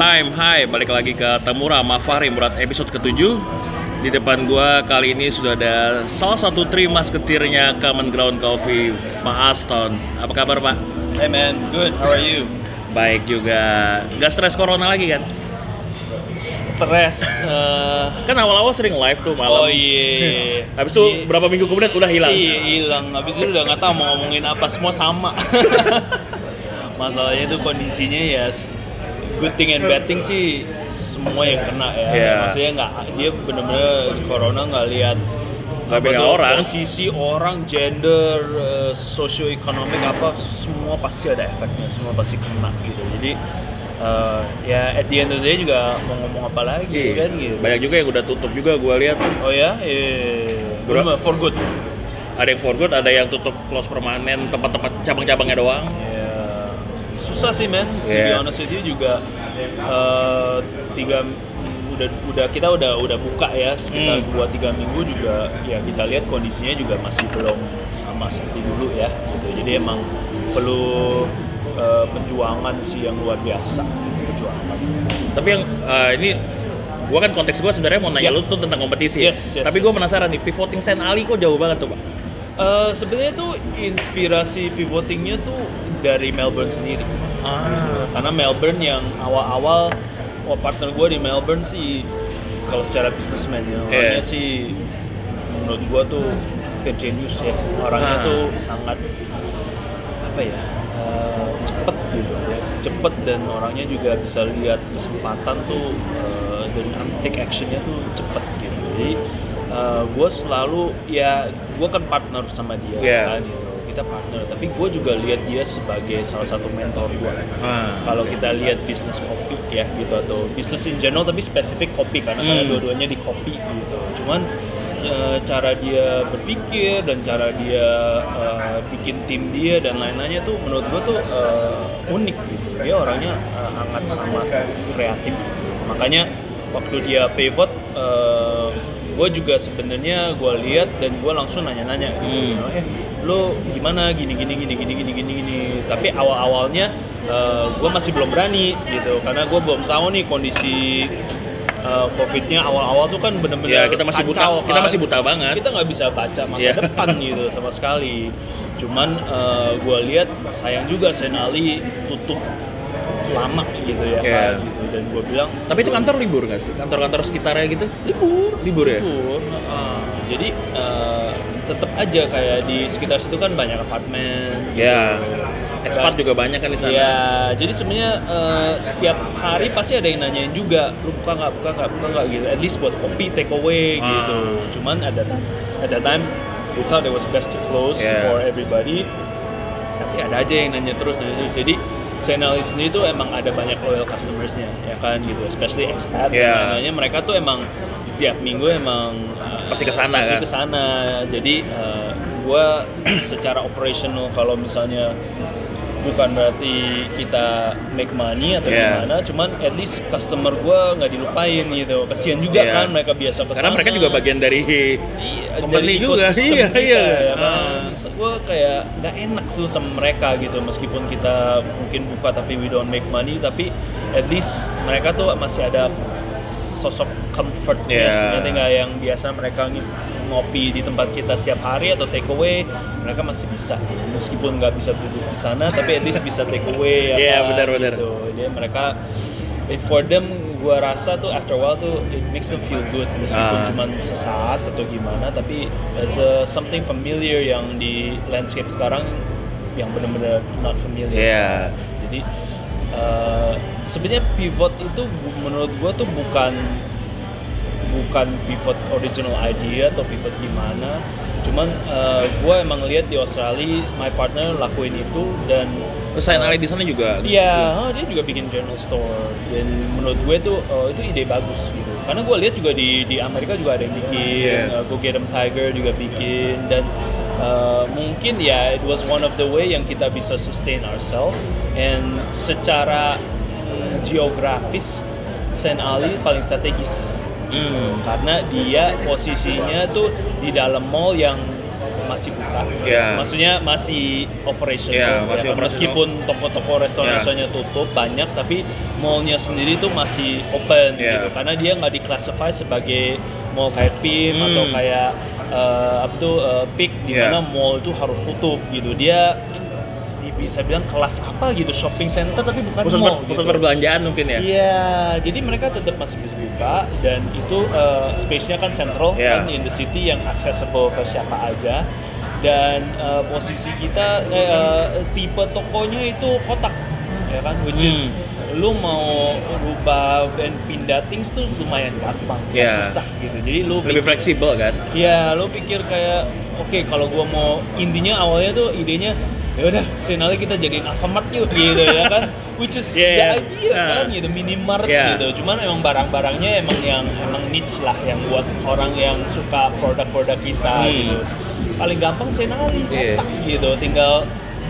Time, hai, balik lagi ke Temura sama Fahri Murad episode ke-7 Di depan gua kali ini sudah ada salah satu tri masketirnya Common Ground Coffee, Pak Aston Apa kabar Pak? Hey man, good. How are you? Baik juga, nggak stres corona lagi kan? Stress. eh, Kan awal-awal sering live tuh malam oh iya. Habis itu Iya. berapa minggu kemudian udah hilang Iya hilang. Habis itu udah nggak tahu mau ngomongin apa. Semua sama. Masalahnya itu kondisinya ya s- good thing and bad thing sih semua yang kena ya. Iya. Maksudnya nggak dia bener-bener corona nggak lihat Nggak beda orang. posisi orang, gender, eh, socio-ekonomik apa semua pasti ada efeknya, semua pasti kena gitu. Jadi eh, ya at the end of the day juga mau ngomong apa lagi Iya. kan gitu. Banyak juga yang udah tutup juga gua lihat Oh ya, iya. Bro. Bener, for good. Ada yang for good, ada yang tutup close permanen tempat-tempat cabang-cabangnya doang Ya, susah sih men. To be Yeah. honest with you juga eh, tiga udah udah kita udah udah buka ya sekitar Hmm. dua tiga minggu juga ya kita lihat kondisinya juga masih belum sama seperti dulu ya gitu. Jadi emang perlu eh, perjuangan sih yang luar biasa gitu, perjuangan. Tapi yang eh, ini gua kan konteks gua sebenarnya mau nanya Ya. lu tuh tentang kompetisi. Yes, yes, Tapi yes. gua penasaran nih, pivoting Sen Ali kok jauh banget tuh, Pak? Eh, Sebenarnya tuh inspirasi pivotingnya tuh dari Melbourne sendiri. Ah. karena Melbourne yang awal-awal wah partner gue di Melbourne sih kalau secara bisnismen ya orangnya Yeah. sih menurut gue tuh genius ya orangnya Ah. tuh sangat apa ya eh, cepet gitu ya cepet dan orangnya juga bisa lihat kesempatan tuh eh, dan take actionnya tuh cepet gitu jadi gue selalu ya gue kan partner sama dia Yeah. kan gitu kita partner tapi gue juga lihat dia sebagai salah satu mentor gue Ah. kalau kita lihat bisnis kopi ya gitu atau bisnis in general tapi spesifik kopi karena karena Hmm. dua-duanya di kopi gitu cuman eh, cara dia berpikir dan cara dia eh, bikin tim dia dan lain-lainnya tuh menurut gue tuh eh, unik gitu dia orangnya eh, hangat sama kreatif makanya waktu dia pivot gue juga sebenarnya gue lihat dan gue langsung nanya-nanya gitu Hmm. eh lo gimana gini gini gini gini gini gini gini tapi awal awalnya gue masih belum berani gitu karena gue belum tahu nih kondisi uh, covidnya awal awal tuh kan bener-bener Ya, kita masih buta, kacau, kita kan. masih buta banget. kita nggak bisa baca masa Iya. depan gitu sama sekali cuman gue lihat sayang juga Senali tutup lama gitu ya Iya. kan gitu dan gue bilang Tapi itu kantor libur nggak sih? Kantor-kantor sekitarnya gitu? libur Libur ya? libur heeh. jadi eh, tetap aja kayak di sekitar situ kan banyak apartemen Ya. gitu. Expat Kan- juga banyak kan di sana. Iya, jadi sebenarnya eh, setiap hari pasti ada yang nanyain juga, lu buka nggak, buka nggak, buka nggak gitu. At least buat kopi take away Ah. gitu. Cuman ada at that time we thought it was best to close Yeah. for everybody. Tapi ada aja yang nanya terus, nanya terus. Jadi Senali sendiri tuh emang ada banyak loyal customersnya, ya kan gitu, especially expat. Yeah. Namanya mereka tuh emang setiap minggu emang eh, Pasti ke sana, pasti kan? ke sana. Jadi eh, gua secara operational kalau misalnya bukan berarti kita make money atau Yeah. gimana, cuman at least customer gua nggak dilupain gitu. Kasian juga Yeah. kan mereka biasa ke sana. Karena mereka juga bagian dari Iya, company dari juga. Iya, kita, iya. Ya, kan? Ah. Gue kayak nggak enak sih sama mereka gitu, meskipun kita mungkin buka tapi we don't make money, tapi at least mereka tuh masih ada sosok comfort Yeah. ya, Ngerti nggak yang biasa mereka ng- ngopi di tempat kita setiap hari atau take away, mereka masih bisa, meskipun nggak bisa duduk di sana, tapi at least bisa take away. Iya, apa, benar-benar. Gitu. Jadi mereka for them gua rasa tuh after a while tuh it makes them feel good meskipun Ah. cuma sesaat atau gimana tapi it's a something familiar yang di landscape sekarang yang benar-benar not familiar Iya. jadi uh, sebenarnya pivot itu menurut gua tuh bukan bukan pivot original idea atau pivot gimana cuman uh, gua emang lihat di Australia my partner lakuin itu dan Sen Ali di sana juga. Iya, oh, dia juga bikin journal store dan menurut gue tuh oh, itu ide bagus gitu. Karena gue lihat juga di di Amerika juga ada yang bikin, Iya. uh, Go Get 'Em Tiger juga bikin dan uh, mungkin ya it was one of the way yang kita bisa sustain ourselves and secara mm, geografis Sen Ali paling strategis Hmm. karena dia posisinya tuh di dalam mall yang masih buka. Iya. Maksudnya masih operational. Iya, ya masih kan? operational. Meskipun toko-toko restoran-restorannya tutup banyak, tapi mallnya sendiri tuh masih open Iya. gitu. Karena dia nggak diklasifikasi sebagai mall kayak PIM Hmm. atau kayak eh, apa tuh eh, Peak di Iya. mana mall itu harus tutup gitu. Dia di- bisa bilang kelas apa gitu shopping center tapi bukan Pusat, mall per- pusat gitu. perbelanjaan mungkin ya. Iya, jadi mereka tetap masih bisa buka dan itu uh, space-nya kan central Iya. kan in the city yang accessible ke siapa aja. Dan uh, posisi kita eh, uh, tipe tokonya itu kotak ya kan which is Hmm. Lu mau rubah dan pindah things tuh lumayan gampang, Iya. susah gitu. Jadi lu Lebih fleksibel kan. Ya, lo pikir kayak oke kalau gua mau intinya awalnya tuh idenya ya udah senalnya kita jadiin Alfamart yuk gitu ya kan. Which is Yeah, the yeah. idea Nah. kan gitu minimart Yeah. gitu. Cuman emang barang-barangnya emang yang emang niche lah yang buat orang yang suka produk-produk kita Hmm. gitu. Paling gampang senali Yeah. kotak gitu. Tinggal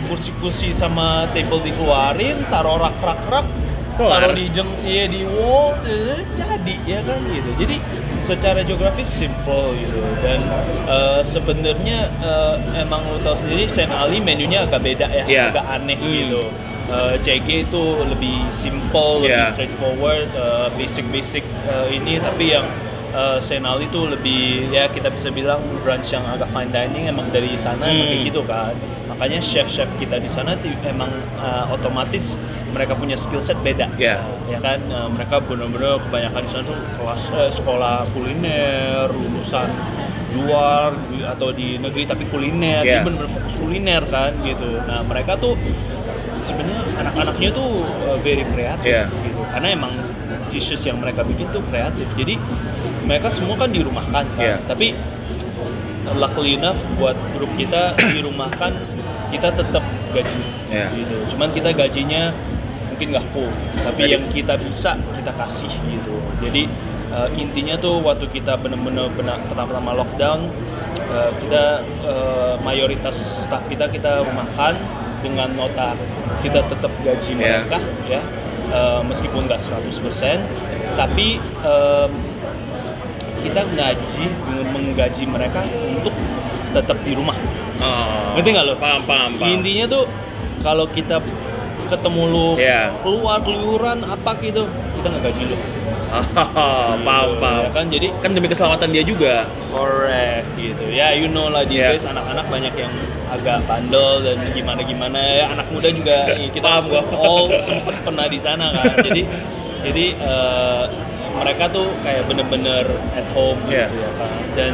kursi-kursi sama table dikeluarin, taruh rak-rak-rak. Taruh di jeng iya di wall eh, jadi ya kan gitu jadi secara geografis simple gitu dan eh, sebenarnya eh, emang lo tau sendiri Saint Ali menunya agak beda ya Iya. agak aneh Hmm. gitu Eh, JG itu lebih simple lebih Iya. straightforward eh, basic-basic eh, ini tapi yang eh, Saint Ali itu lebih ya kita bisa bilang branch yang agak fine dining emang dari sana emang Hmm. kayak gitu kan makanya chef-chef kita di sana emang eh, otomatis mereka punya skill set beda. Iya. ya kan? Eh, mereka benar-benar kebanyakan di sana tuh kelas eh, sekolah kuliner lulusan luar atau di negeri tapi kuliner. Dia benar-benar fokus kuliner kan gitu. Nah mereka tuh sebenarnya anak-anaknya tuh uh, very kreatif Iya. gitu. Karena emang dishes yang mereka bikin tuh kreatif. Jadi mereka semua kan dirumahkan kan. Iya. tapi uh, luckily enough buat grup kita dirumahkan kita tetap gaji Iya. gitu. Cuman kita gajinya mungkin nggak full tapi Jadi- yang kita bisa kita kasih gitu jadi uh, intinya tuh waktu kita bener-bener benar pertama-tama lockdown uh, kita uh, mayoritas staff kita kita rumahkan dengan nota kita tetap gaji Iya. mereka ya uh, meskipun nggak 100% tapi um, kita gaji dengan menggaji mereka untuk tetap di rumah Oh. Ngerti nggak lo? Paham, paham, paham. Intinya tuh kalau kita ketemu lu Iya. keluar keluyuran apa gitu, kita nggak gaji lu. Oh, paham, Gitu, paham. Ya kan jadi Kan demi keselamatan dia juga. correct gitu. Ya you know lah these Iya. days anak-anak banyak yang agak bandel dan gimana gimana ya anak muda juga kita Paham gua. all sempet pernah di sana kan. jadi jadi eh, mereka tuh kayak bener-bener at home Iya. gitu ya kan. Dan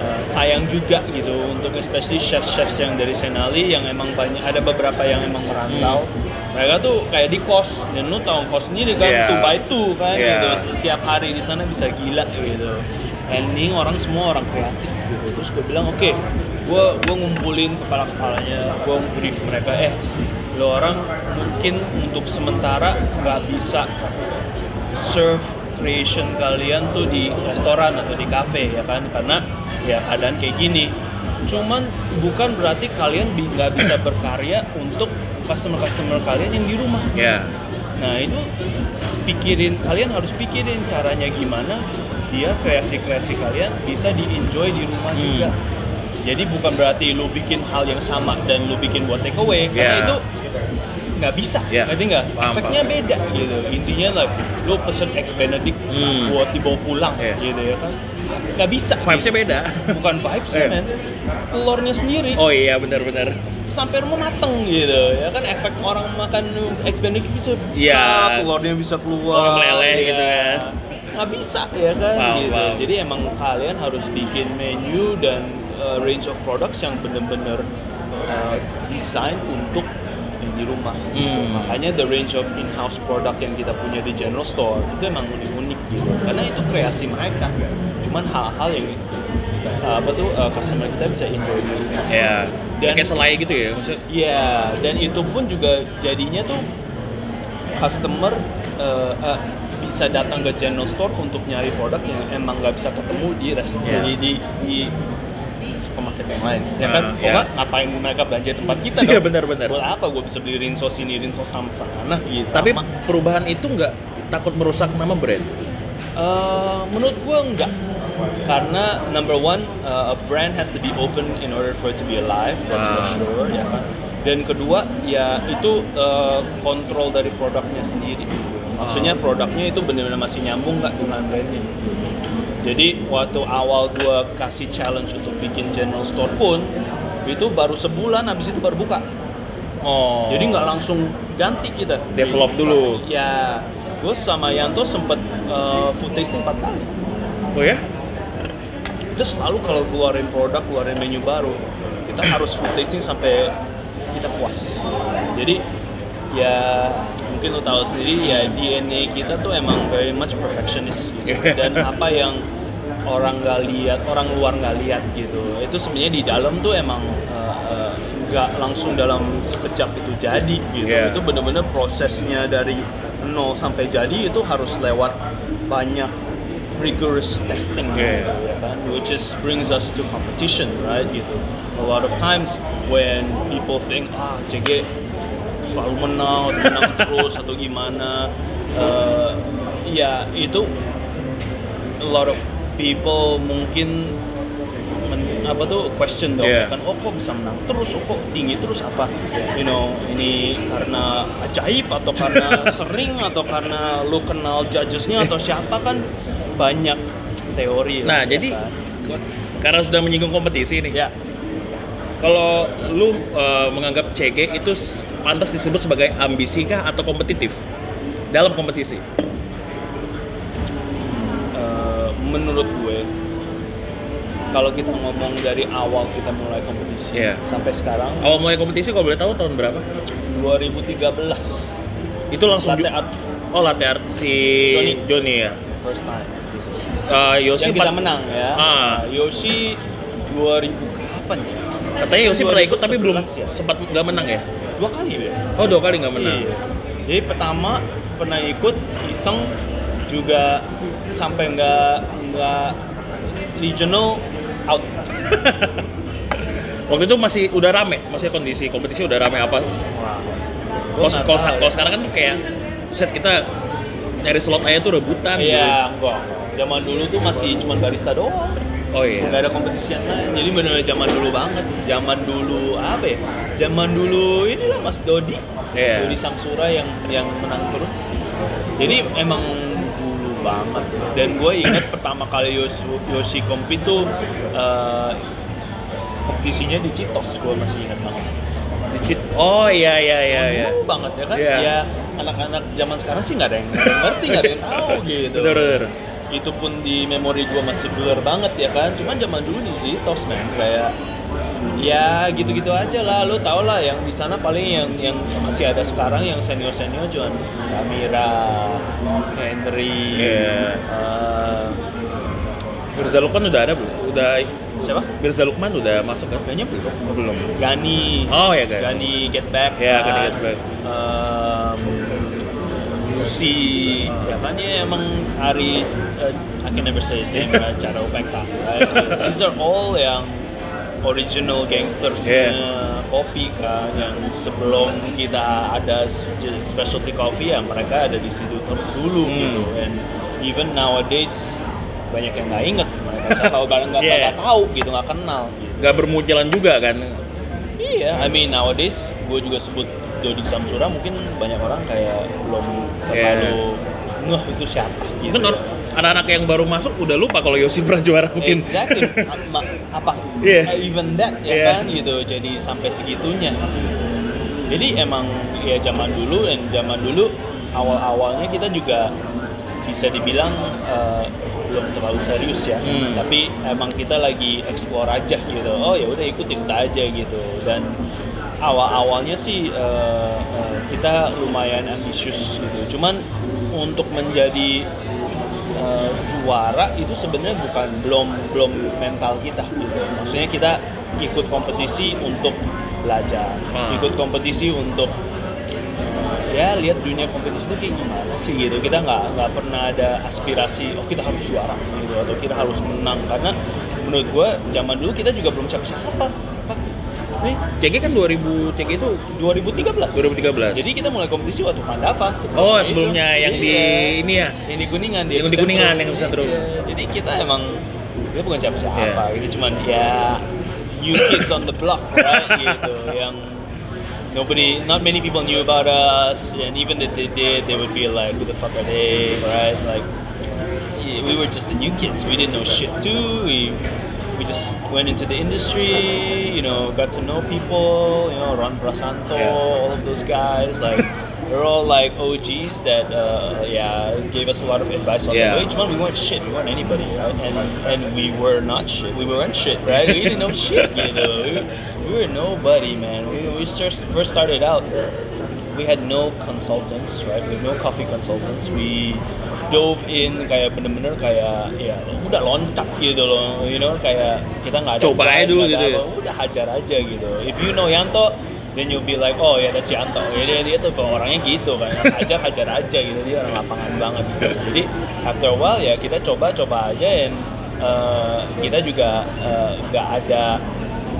eh, sayang juga gitu untuk especially chef-chefs yang dari Senali yang emang banyak ada beberapa yang emang merantau. Mereka tuh kayak di kos dan lu tahu kos sendiri kan. Iya. two by two kan Iya. gitu setiap hari di sana bisa gila gitu ending orang semua orang kreatif gitu terus gue bilang oke gue gue ngumpulin kepala kepalanya gue brief mereka eh lo orang mungkin untuk sementara nggak bisa serve creation kalian tuh di restoran atau di cafe ya kan karena ya keadaan kayak gini cuman bukan berarti kalian bi- nggak bisa berkarya untuk customer-customer kalian yang di rumah Ya. Nah itu pikirin kalian harus pikirin caranya gimana dia kreasi-kreasi kalian bisa di enjoy di rumah Hmm. juga. Jadi bukan berarti lu bikin hal yang sama dan lu bikin buat take away karena Yeah. itu nggak bisa, Yeah. ngerti nggak? Efeknya paham. beda gitu. Intinya like lu pesen eggs Benedict Hmm. buat dibawa pulang Yeah. gitu ya kan? Nggak bisa. Vibes-nya beda. Bukan vibes Eh. men. Telurnya sendiri Oh iya, benar-benar. Sampai rumah mateng gitu ya kan efek orang makan egg benedict bisa Iya. buka, telurnya bisa keluar Orang meleleh ya. gitu kan. nggak bisa ya kan Paham, gitu paham. jadi emang kalian harus bikin menu dan uh, range of products yang bener-bener uh, desain untuk di rumah Hmm. makanya the range of in-house product yang kita punya di general store itu emang unik-unik gitu karena itu kreasi mereka cuman hal-hal yang uh, apa tuh uh, customer kita bisa enjoy di rumah Ya. Dan- Kayak selai gitu ya, maksud. Iya, dan itu pun juga jadinya tuh customer eh, eh, bisa datang ke general store untuk nyari produk yang emang nggak bisa ketemu di restoran Iya. di, di, di supermarket yang lain. Ya Ah, kan? Kok nggak ngapain mereka belanja tempat kita Iya, benar-benar. Buat apa gue bisa beli rinso sini, rinso sama sana gitu. Tapi sama. perubahan itu nggak takut merusak nama brand. Eh, menurut gue enggak karena number one uh, a brand has to be open in order for it to be alive that's for Wow. sure ya kan dan kedua ya itu uh, kontrol dari produknya sendiri maksudnya produknya itu benar-benar masih nyambung nggak dengan brandnya jadi waktu awal gue kasih challenge untuk bikin general store pun itu baru sebulan habis itu baru buka Oh. jadi nggak langsung ganti kita Develop dulu. ya gue sama Yanto sempet uh, food tasting 4 kali Oh ya? Kita selalu kalau keluarin produk keluarin menu baru kita harus food tasting sampai kita puas jadi ya mungkin lo tahu sendiri ya DNA kita tuh emang very much perfectionist gitu. dan apa yang orang nggak lihat orang luar nggak lihat gitu itu sebenarnya di dalam tuh emang uh, uh, nggak langsung dalam sekejap itu jadi gitu Yeah. itu bener-bener prosesnya dari nol sampai jadi itu harus lewat banyak rigorous testing Yeah. ya kan which is brings us to competition right? Gitu a lot of times when people think ah CG selalu menang atau menang terus atau gimana eh, ya itu a lot of people mungkin men- apa tuh question dong Yeah. kan oh kok bisa menang terus? Oh kok tinggi terus? Apa? You know ini karena ajaib atau karena sering atau karena lu kenal judgesnya atau siapa kan banyak teori Nah, ya jadi kan. karena sudah menyinggung kompetisi nih. ya Kalau lu eh, menganggap CG itu pantas disebut sebagai ambisi kah atau kompetitif dalam kompetisi? eh, menurut gue kalau kita ngomong dari awal kita mulai kompetisi Iya. sampai sekarang Awal mulai kompetisi kalau boleh tahu tahun berapa? 2013 Itu langsung latte art Oh, latte art si Johnny. Johnny, ya. first time Eh, Yoshi yang kita menang ya Ah. Nah, Yoshi 2000 kapan ya Katanya Yoshi pernah ikut tapi belum 2011 ya? sempat nggak menang ya? dua kali ya Oh, dua kali nggak menang. Iya. Jadi pertama pernah ikut iseng juga sampai nggak nggak regional out. Waktu itu masih udah rame, masih kondisi kompetisi udah rame apa? Kalau tahu ya. kalau sekarang kan tuh kayak set kita nyari slot aja tuh rebutan. gitu. Iya, enggak. Zaman dulu tuh masih cuma barista doang. Oh iya. Nggak ada kompetisi yang lain. Jadi benar zaman dulu banget. Zaman dulu apa ya? Zaman dulu inilah Mas Dodi. Iya. Dodi Samsura yang yang menang terus. Jadi emang dulu banget. Dan gue ingat pertama kali Yoshi, Yoshi compete tuh eh, kompetisinya di Citos. Gue masih ingat banget. Dikit. Oh iya iya iya iya. Dulu banget ya kan? Iya. Ya anak-anak zaman sekarang sih nggak ada yang ngerti, nggak ada yang tahu gitu. Bener bener. Itu pun di memori gue masih blur banget ya kan cuman zaman dulu di Zitos men kayak ya gitu-gitu aja lah lo tau lah yang di sana paling yang yang masih ada sekarang yang senior senior cuman Amira Henry Iya. eh, Mirza Lukman udah ada belum? Udah siapa Mirza Lukman udah masuk kan? kayaknya belum Oh, belum. Gani Oh ya guys. Gani Get Back Ya, kan. Gani Get Back. Em, Ya kan dia emang Ari uh, I can never say his name right? Cara Upekta right? these are all yang original gangsters Yeah. kopi kan yang sebelum kita ada specialty coffee ya mereka ada di situ terus dulu Hmm. gitu and even nowadays banyak yang nggak inget mereka siapa barang nggak Yeah. nggak tahu gitu nggak kenal Gak bermunculan juga kan? Iya, I mean nowadays gue juga sebut Dodi Samsura mungkin banyak orang kayak belum terlalu ngeh itu siapa gitu. Mungkin or- anak-anak yang baru masuk udah lupa kalau Yosi pernah juara mungkin. Exactly. Apa, Iya. uh, even that ya Iya. kan gitu. Jadi sampai segitunya. Jadi emang ya zaman dulu dan zaman dulu awal-awalnya kita juga bisa dibilang uh, belum terlalu serius ya. Hmm. Tapi emang kita lagi explore aja gitu. Oh ya udah ikut-ikut aja gitu. Dan awal-awalnya sih uh, uh, kita lumayan ambisius gitu. Cuman untuk menjadi uh, juara itu sebenarnya bukan belum belum mental kita gitu. Maksudnya kita ikut kompetisi untuk belajar, Hmm. ikut kompetisi untuk ya lihat dunia kompetisi itu kayak gimana sih gitu. Kita nggak nggak pernah ada aspirasi oh kita harus juara gitu atau kita harus menang karena menurut gue zaman dulu kita juga belum siapa-siapa. Pak. nih CG kan 2000 CG itu 2013 2013. jadi kita mulai kompetisi waktu Pandava oh, sebelumnya yang di Iya. ini ya. yang di Kuningan Yang di Kuningan, yang Epicentrum. Iya, jadi kita emang dia bukan siapa-siapa Iya. gitu cuman ya new kids on the block right gitu yang nobody not many people knew about us and even if they did they would be like who the fuck are they right like yeah, we were just the new kids we didn't know shit too we we just went into the industry you know got to know people you know Ron Prasanto Yeah. all of those guys like they're all like OGs that uh, yeah gave us a lot of advice on Yeah. the way. Cuman we weren't shit, we weren't anybody, right? And and we were not shit, we weren't shit, right? We didn't know shit, you know. We, we were nobody, man. We we first first started out. We had no consultants, right? We had no coffee consultants. We dove in kayak bener-bener kayak ya udah loncat gitu loh, you know kayak kita nggak ada Coba aja dulu gitu ya. apa, udah hajar aja gitu. If you know Yanto, then you'll be like, oh ya that's Yanto. Ya dia dia tuh orangnya gitu kan, hajar hajar aja gitu dia orang lapangan banget. Gitu. Jadi after a while ya kita coba-coba aja dan eh, kita juga eh, nggak ada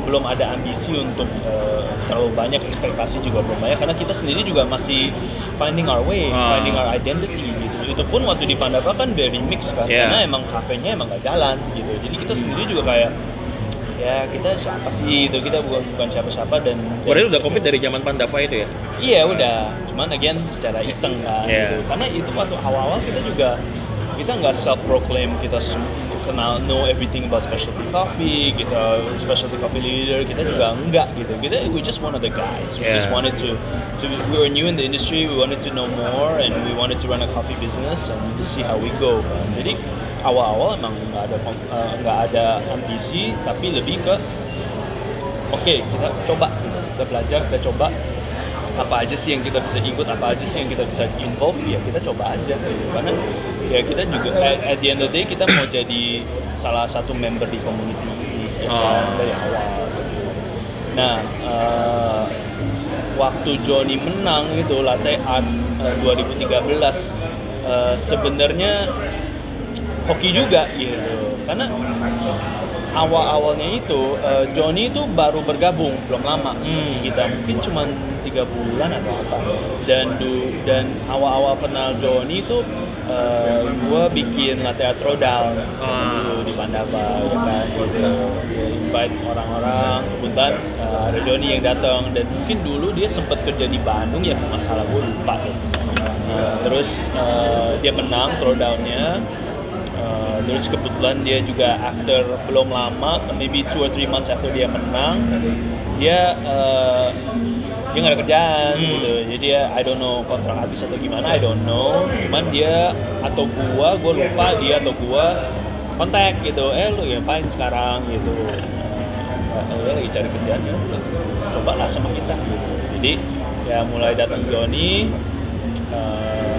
belum ada ambisi untuk eh, terlalu banyak ekspektasi juga belum banyak karena kita sendiri juga masih finding our way, Ah. finding our identity gitu. Itu pun waktu di Pandava kan very mix kan, Yeah. karena emang kafenya emang gak jalan gitu. Jadi kita sendiri juga kayak ya kita siapa sih itu kita bukan bukan siapa-siapa dan, Berarti udah komplit dari zaman Pandava itu ya? Iya udah, cuman again secara iseng kan Iya. gitu. Karena itu waktu awal-awal kita juga kita nggak self proclaim kita sem- kenal know everything about specialty coffee, kita specialty coffee leader, kita juga enggak gitu. Kita we just one of the guys. We just wanted to, to we were new in the industry, we wanted to know more and we wanted to run a coffee business and to see how we go. Jadi awal-awal emang nggak ada eh, nggak ada ambisi, tapi lebih ke oke kita coba kita belajar kita coba apa aja sih yang kita bisa ikut apa aja sih yang kita bisa involve ya kita coba aja gitu karena ya kita juga at, at the end of the day kita mau jadi salah satu member di community ya kan, Oh. dari awal gitu. nah eh, waktu Johnny menang itu latte art eh, 2013 eh, sebenarnya hoki juga gitu karena awal-awalnya itu eh, Johnny itu baru bergabung belum lama. Hmm. kita mungkin cuma tiga bulan atau apa. Dan du, dan awal-awal kenal Johnny itu eh, gua bikin latte art throwdown Ah. dulu di Pandava ya kan? Gitu invite orang-orang kebetulan eh, ada Johnny yang datang. Dan mungkin dulu dia sempat kerja di Bandung ya kalau nggak salah gue lupa deh Eh, terus eh, dia menang throwdownnya Uh, terus kebetulan dia juga after belum lama, maybe two or three months after dia menang, dia uh, dia nggak ada kerjaan Hmm. gitu. Jadi dia I don't know kontrak habis atau gimana, I don't know. Cuman dia atau gua, gua lupa dia atau gua kontak gitu. Eh lu ngapain sekarang gitu. Uh, dia lagi cari kerjaan ya udah cobalah sama kita gitu. Jadi ya mulai datang Johnny uh,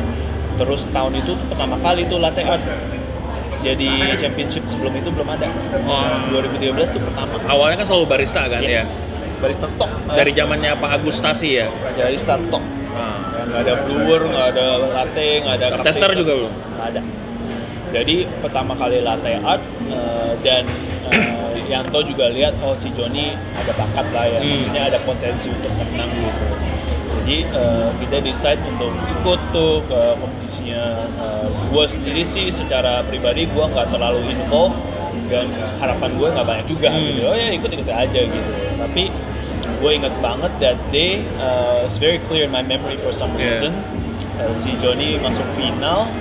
terus tahun itu pertama kali tuh latte art jadi championship sebelum itu belum ada. Oh. 2013 tuh pertama. Awalnya kan selalu barista kan ya? Yes. Barista top. Dari zamannya Pak Agustasi ya? dari start top. Nah. Ya, nggak ada brewer, nggak ada latte, nggak ada Cup tester juga belum? Nggak ada. Jadi pertama kali latte art eh, dan eh, Yanto juga lihat oh si Joni ada bakat lah ya, Hmm. maksudnya ada potensi untuk menang gitu. Jadi eh, kita decide untuk ikut tuh ke kompetisinya. gue sendiri sih secara pribadi gue nggak terlalu involved dan harapan gue nggak banyak juga Hmm. gitu. Oh ya ikut ikut aja gitu. Tapi gue inget banget that day, uh, it's very clear in my memory for some Yeah. reason. Uh, si Johnny masuk final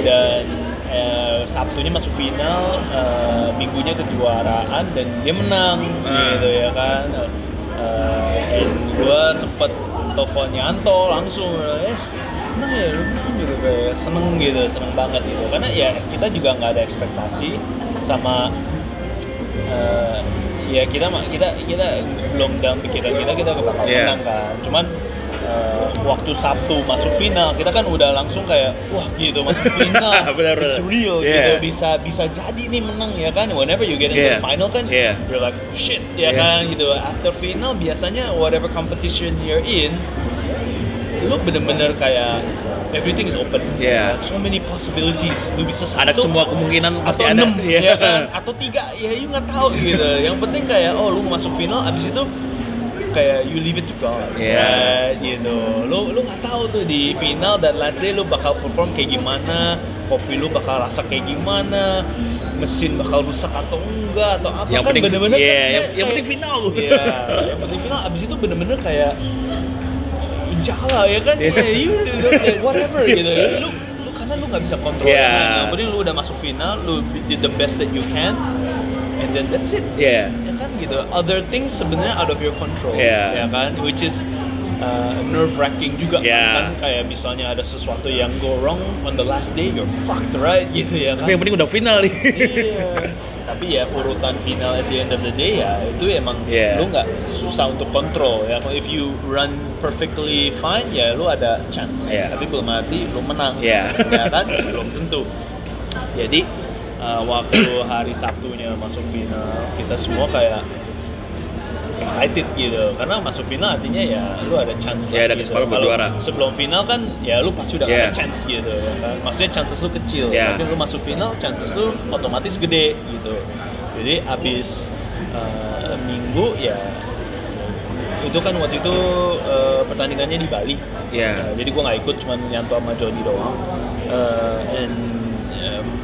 dan uh, Sabtunya masuk final, uh, minggunya kejuaraan dan dia menang Ah. gitu ya kan. Uh, and gue sempet telepon Yanto langsung, eh menang ya lu menang gitu kayak seneng gitu, seneng banget gitu. Karena ya kita juga nggak ada ekspektasi sama eh, ya kita kita kita belum dalam pikiran kita kita bakal Iya. menang kan cuman eh, waktu Sabtu masuk final kita kan udah langsung kayak wah gitu masuk final Benar, it's real Iya. gitu bisa bisa jadi nih menang ya kan whenever you get into Iya. the final kan Iya. you're like shit ya Iya. kan gitu after final biasanya whatever competition you're in lu bener-bener kayak everything is open Iya. so many possibilities lu bisa Ada satu semua kemungkinan pasti atau ada. enam Iya. ya kan atau tiga ya you nggak tahu gitu yang penting kayak oh lu masuk final abis itu kayak you leave it to God Yeah. right? gitu lu lu nggak tahu tuh di final dan last day lu bakal perform kayak gimana kopi lu bakal rasa kayak gimana mesin bakal rusak atau enggak atau apa Yang kan bener-bener iya, kan yang- kayak- yang penting final lu. iya yang penting final abis itu bener-bener kayak insya Allah ya kan ya you do whatever gitu ya lu lu karena lu nggak bisa kontrol Iya. yang yang penting lu udah masuk final lu did the best that you can and then that's it Iya. ya kan gitu other things sebenarnya out of your control Yeah. ya kan which is nerve wracking juga Yeah. kan kayak misalnya ada sesuatu yang go wrong on the last day you're fucked right gitu ya kan Tapi yang penting udah final nih. iya tapi ya urutan final at the end of the day ya itu emang Yeah. lu nggak susah untuk kontrol ya if you run perfectly fine ya lu ada chance Yeah. tapi belum arti lu menang Yeah. ya kan belum tentu jadi uh, waktu hari Sabtunya masuk final kita semua kayak excited gitu karena masuk final artinya ya lu ada chance Ya, lah ada gitu. buat Kalau juara. sebelum final kan ya lu pasti udah Yeah. ada chance gitu ya kan maksudnya chances lu kecil Yeah. tapi lu masuk final chances lu otomatis gede gitu jadi abis uh, minggu ya itu kan waktu itu uh, pertandingannya di Bali Iya. Uh, jadi gua nggak ikut cuman nyanto sama Jody doang Uh, and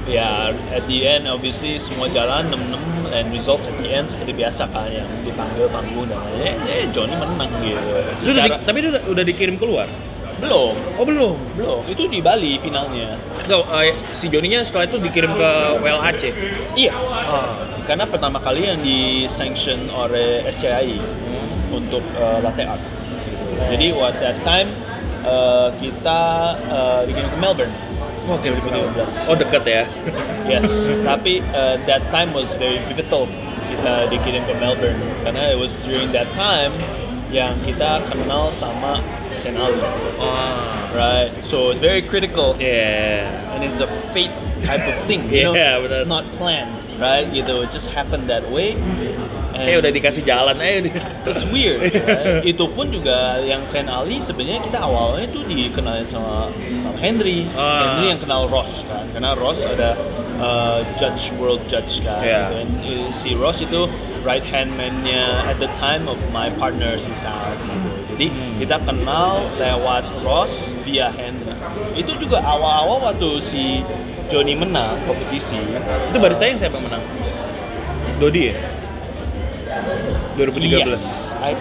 ya at the end obviously semua jalan 6-6 and results at the end seperti biasa kan yang dipanggil panggung dan lain-lain eh, eh Johnny menang gitu Itu udah secara di- tapi itu udah, udah dikirim keluar. belum Oh belum. belum itu di Bali finalnya Enggak, eh, si Joninya setelah itu dikirim ke WLHC. iya Ah. karena pertama kali yang di sanction oleh SCI untuk uh, latte art jadi at that time uh, kita uh, dikirim ke Melbourne Oke, 2013. Oh dekat ya. Yes, tapi uh, that time was very pivotal. Kita dikirim ke Melbourne karena it was during that time yang kita kenal sama Sen Ali, Ah. right? So it's very critical Yeah. and it's a fate type of thing. You know? Yeah, benar. It's not planned, right? Gitu, it just happened that way. And Kayak udah dikasih jalan aja nih. It's weird. right? Itu pun juga yang Sen Ali sebenarnya kita awalnya itu dikenalin sama, Henry. Ah. Henry yang kenal Ross kan. Karena Ross ada uh, judge world judge kan. Yeah. Dan uh, si Ross itu right hand man-nya at the time of my partner si Sal gitu. Jadi Hmm. kita kenal lewat Ross via Henry. Itu juga awal-awal waktu si Johnny menang kompetisi. Itu barisnya yang siapa yang menang? Dodi ya? 2013. Yes, I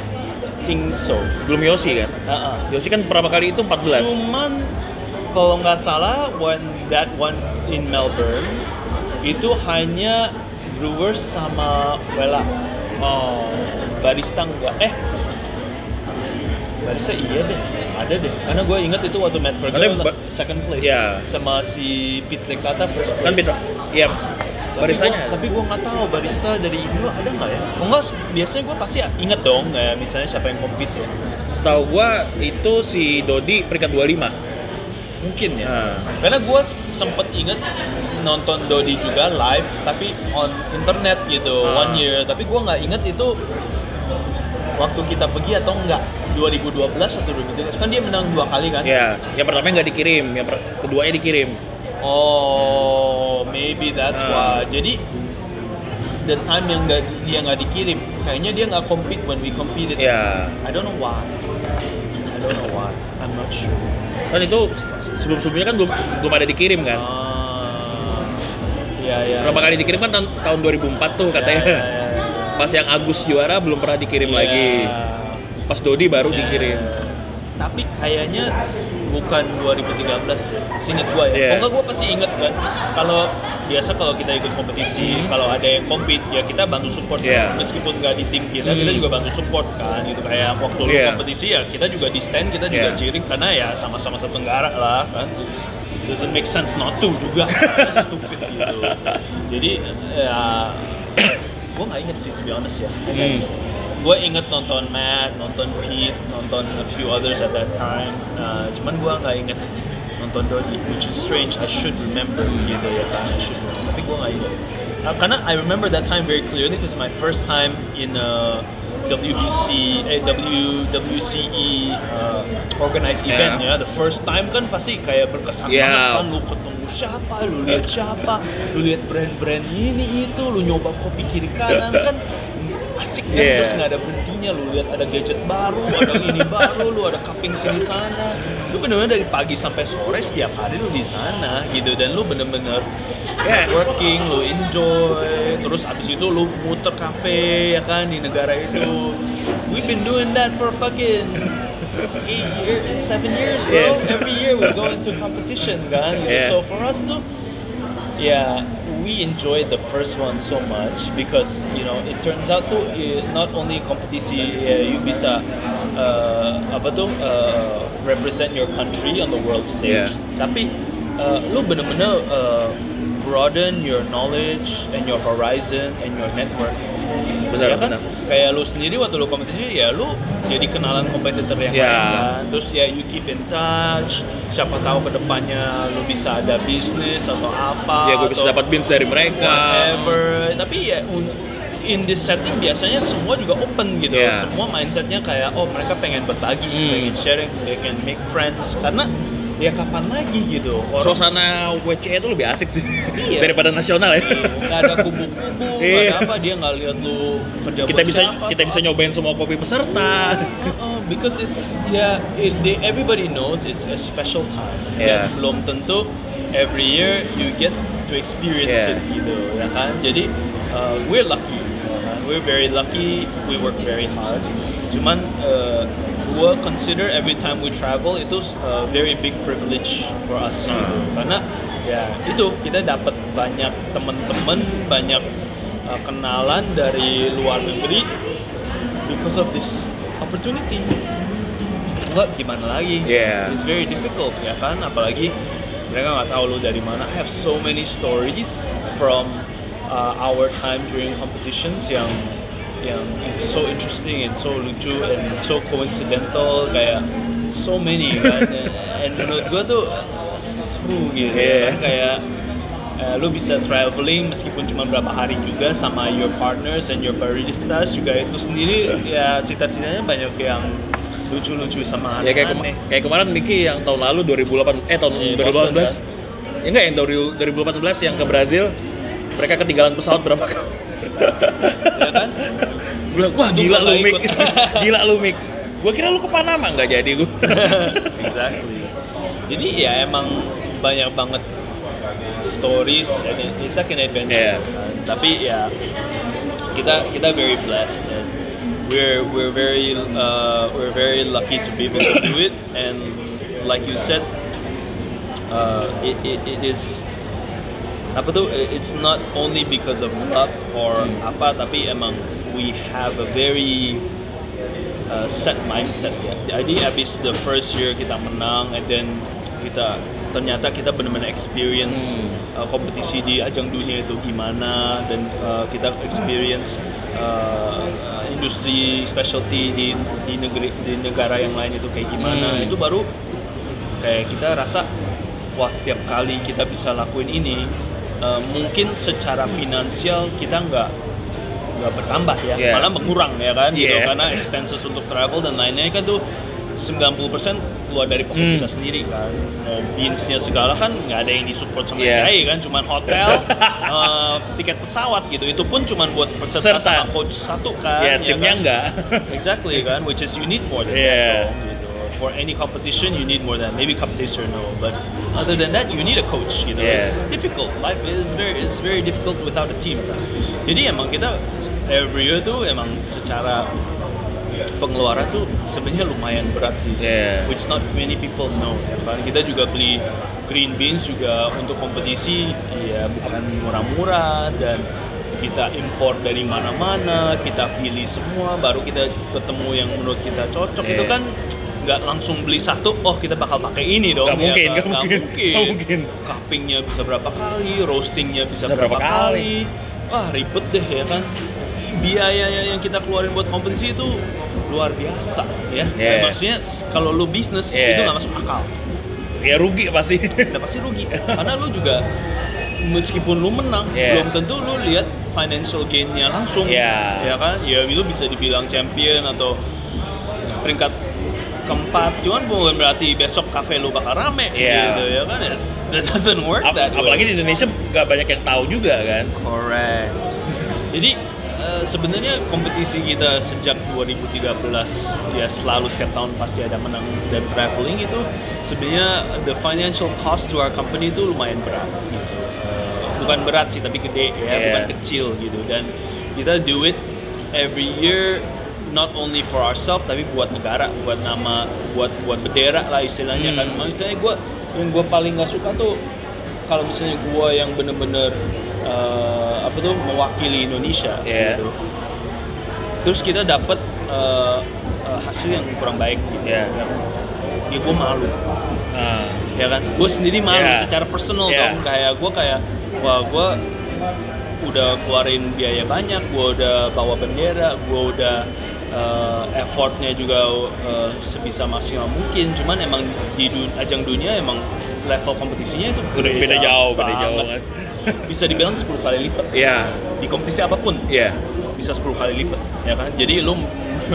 think so. Belum Yosi kan? Uh-uh. Yosi kan pertama kali itu 14. Cuman kalau nggak salah when that one in Melbourne itu hanya Brewers sama Wella. Oh, Barista enggak. Eh, Barista iya deh, ada deh. Karena gue inget itu waktu Matt ba- second place Iya. sama si Pete Lecata first place. Kan Peter. Iya. Tapi Barisanya. gua- tapi gue nggak tahu barista dari dulu ada nggak ya? Kalau nggak, biasanya gue pasti inget dong, kayak misalnya siapa yang compete ya. Setahu gua itu si Dodi peringkat 25. Mungkin ya. Nah. Karena gue sempet inget nonton Dodi juga live, tapi on internet gitu, Ah. one year. Tapi gue nggak inget itu waktu kita pergi atau enggak. 2012 atau 2013 kan dia menang dua kali kan? Ya, yang pertama nggak dikirim, yang per- keduanya dikirim. Oh, maybe that's Ah. why. Jadi the time yang nggak dia nggak dikirim, kayaknya dia nggak compete when we competed. Ya. I don't know why. I don't know why. I'm not sure. Kan itu sebelum-sebelumnya kan belum belum ada dikirim kan. Ah, ya ya. Berapa kali dikirim kan tahun, tahun 2004 tuh katanya. Ya, ya, ya, ya. Pas yang Agus juara belum pernah dikirim Ya. lagi. Pas Dodi baru Ya. dikirim. Tapi kayaknya bukan 2013 deh. Seinget gua ya. Iya. Kalau nggak gua pasti inget kan. Kalau biasa kalau kita ikut kompetisi, kalau ada yang compete ya kita bantu support. Hmm. Iya. Meskipun nggak di tim kita, kita Hmm. juga bantu support kan. Gitu kayak waktu Iya. kompetisi ya kita juga di stand kita juga Iya. cheering karena ya sama-sama satu negara lah kan. Doesn't make sense not to juga. Stupid gitu. Jadi ya gua nggak inget sih to be honest ya. Hmm. gue inget nonton Matt, nonton Pete, nonton a few others at that time. Uh, cuman gue nggak inget nonton Dodi, which is strange. I should remember gitu ya kan. I should remember. Tapi gue nggak inget. Uh, karena I remember that time very clearly because my first time in a WBC, eh, W, WCE uh, organized Yeah. event ya. The first time kan pasti kayak berkesan Yeah. banget kan. Lu ketemu siapa, lu lihat siapa, lu lihat brand-brand ini itu, lu nyoba kopi kiri kanan kan? Asik kan? Yeah. terus nggak ada berhentinya. Lu lihat ada gadget baru ada ini baru lu ada cupping sini sana. Lu bener-bener dari pagi sampai sore setiap hari lu di sana gitu. Dan lu bener-bener Yeah. working lu enjoy. Terus abis itu lu muter kafe ya kan di negara itu. We've been doing that for fucking eight years seven years bro Yeah. every year we go into competition gitu. Yeah. so for us tuh yeah we enjoyed the first one so much because you know it turns out to eh, not only kompetisi eh, you bisa uh, apa uh, represent your country on the world stage Yeah. tapi uh, lu bener-bener uh, broaden your knowledge and your horizon and your network Benar, ya kan benar. kayak lu sendiri waktu lu kompetisi ya lu jadi kenalan kompetitor yang Ya. lain kan terus ya you keep in touch siapa tahu ke depannya lu bisa ada bisnis atau apa ya gue bisa dapat bins dari mereka whatever tapi ya in this setting biasanya semua juga open gitu Yeah. semua mindsetnya kayak oh mereka pengen berbagi Hmm. pengen sharing they can make friends karena ya kapan lagi gitu orang suasana WCE itu lebih asik sih Iya. daripada nasional ya nggak ada kubu-kubu Iya. ada apa dia nggak lihat lu kerja kita bisa siapa kita bisa nyobain semua kopi peserta Oh, because it's yeah, it, they, everybody knows it's a special time. Yeah. Dan belum tentu every year you get to experience Yeah. it gitu, ya kan? Jadi uh, we're lucky, ya kan? we're very lucky. We work very hard. Cuman uh, gua consider every time we travel itu a very big privilege for us. Hmm. Karena ya itu kita dapat banyak teman-teman, banyak uh, kenalan dari luar negeri because of this opportunity. Enggak gimana lagi? Yeah. It's very difficult ya kan, apalagi mereka nggak tahu lu dari mana. I have so many stories from uh, our time during competitions yang yang so interesting and so lucu and so coincidental kayak so many kan. and menurut gua tuh seru gitu Yeah. kan kayak uh, lu bisa traveling meskipun cuma berapa hari juga sama your partners and your baristas juga itu sendiri ya cita-citanya banyak yang lucu-lucu sama ya kayak, kema- kayak kemarin Niki yang tahun lalu 2008 eh tahun Iya, 2018 Boston, kan? ya enggak yang dari 2018 yang ke Brazil mereka ketinggalan pesawat berapa kali ya kan gue bilang wah gila lu Mik. gila lu Mik. Gue kira lu ke Panama nggak jadi gue exactly. Jadi ya emang banyak banget stories and it- it's like an adventure. Yeah. kan. tapi ya kita kita very blessed and we're we're very uh, we're very lucky to be able to do it. And like you said uh, it, it, it is apa tuh it's not only because of luck or apa tapi emang we have a very uh, set mindset ya. Jadi abis the first year kita menang and then kita ternyata kita benar-benar experience Hmm. uh, kompetisi di ajang dunia itu gimana dan uh, kita experience uh, industri specialty di di negeri di negara yang lain itu kayak gimana Hmm. itu baru kayak kita rasa wah setiap kali kita bisa lakuin ini uh, mungkin secara finansial kita nggak nggak bertambah ya Yeah. malah mengurang ya kan gitu Yeah. karena expenses untuk travel dan lainnya kan tuh 90% keluar dari pocket Hmm. kita sendiri kan mau binsnya segala kan nggak ada yang disupport sama Yeah. saya kan cuman hotel uh, tiket pesawat gitu itu pun cuman buat peserta sama coach satu kan ya timnya kan? enggak exactly kan which is you need more Yeah. that gitu. For any competition you need more than maybe competition no. But other than that you need a coach gitu Yeah. it's, it's difficult. Life is very it's very difficult without a team. Jadi emang kita every year tuh emang secara pengeluaran tuh sebenarnya lumayan berat sih. Yeah. which not many people know. Ya kan kita juga beli green beans juga untuk kompetisi. Ya bukan murah-murah dan kita impor dari mana-mana kita pilih semua baru kita ketemu yang menurut kita cocok. Itu Yeah. kan nggak langsung beli satu oh kita bakal pakai ini dong Nggak ya mungkin, kan? nggak mungkin, nggak mungkin. cuppingnya bisa berapa kali roastingnya bisa, Bisa berapa, berapa kali. wah ribet deh ya kan biaya yang kita keluarin buat kompetisi itu luar biasa ya Yeah. maksudnya s- kalau lu bisnis Yeah. itu nggak masuk akal ya rugi pasti udah pasti rugi karena lu juga meskipun lu menang Yeah. belum tentu lu lihat financial gainnya langsung Yeah. ya kan ya lu bisa dibilang champion atau peringkat keempat cuman bukan berarti besok kafe lu bakal rame Yeah. gitu ya kan It's- that doesn't work Ap- that way. apalagi di Indonesia nggak banyak yang tahu juga kan Correct. Jadi uh, sebenarnya kompetisi kita sejak 2013 ya selalu setiap tahun pasti ada menang dan traveling itu sebenarnya the financial cost to our company itu lumayan berat gitu. Eh, bukan berat sih tapi gede ya, Yeah. bukan kecil gitu dan kita do it every year not only for ourselves tapi buat negara, buat nama, buat buat bendera lah istilahnya Hmm. kan. Maksudnya gue yang gue paling nggak suka tuh kalau misalnya gue yang bener-bener eh, apa tuh mewakili Indonesia Yeah. gitu. Terus kita dapat eh, eh, hasil yang kurang baik gitu. Yeah. Ya gue malu Ah, ya kan gue sendiri malu Yeah. secara personal Yeah. dong kayak gue kayak wah gue udah keluarin biaya banyak gue udah bawa bendera gue udah uh, effortnya juga uh, sebisa maksimal mungkin. Cuman emang di du- ajang dunia emang level kompetisinya itu Udah beda jauh, beda jauh banget. bisa dibilang 10 kali lipat. Iya, di kompetisi apa pun. Iya. bisa 10 kali lipat ya kan? Jadi lu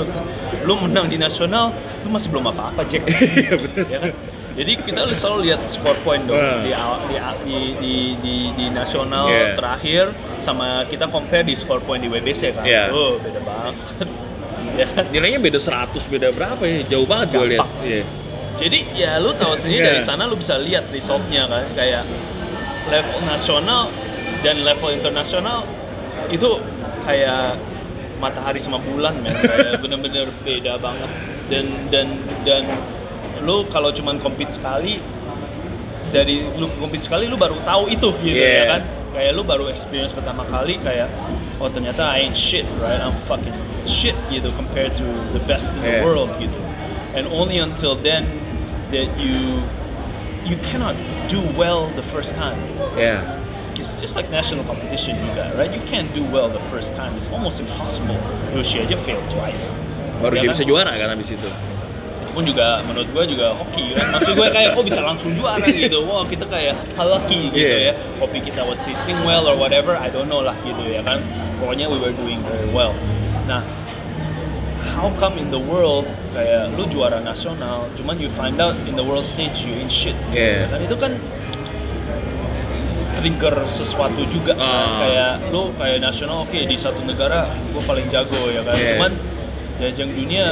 lu menang di nasional lu masih belum apa-apa Jack Iya ya kan? Jadi kita selalu lihat score point dong. Hmm. di, di, di, di, di, di nasional Yeah. terakhir sama kita compare di score point di WBC kan? Yeah. oh beda banget ya kan Nilainya beda 100, beda berapa ya? Jauh banget gue lihat. Iya. jadi ya lu tahu sendiri Yeah. dari sana lu bisa lihat resultnya kan kayak level nasional dan level internasional itu kayak matahari sama bulan men kayak bener-bener beda banget dan dan dan lu kalau cuman compete sekali dari lu compete sekali lu baru tahu itu gitu Yeah. ya kan kayak lu baru experience pertama kali kayak oh ternyata I ain't shit right I'm fucking shit gitu compared to the best in the Yeah. world gitu and only until then that you you cannot do well the first time Iya. it's just like national competition juga right you can't do well the first time it's almost impossible Yoshi aja failed twice Baru Ya dia kan? bisa juara kan abis itu. Pun juga menurut gue juga hoki kan maksud gue kayak kok bisa langsung juara gitu wow kita kayak lucky gitu Yeah. ya kopi kita was tasting well or whatever I don't know lah gitu ya kan pokoknya we were doing very well nah how come in the world kayak lu juara nasional cuman you find out in the world stage you ain't shit gitu Yeah. ya kan itu kan trigger sesuatu juga kan. Ah. kayak lu kayak nasional oke di satu negara gue paling jago ya kan Yeah. cuman di ajang dunia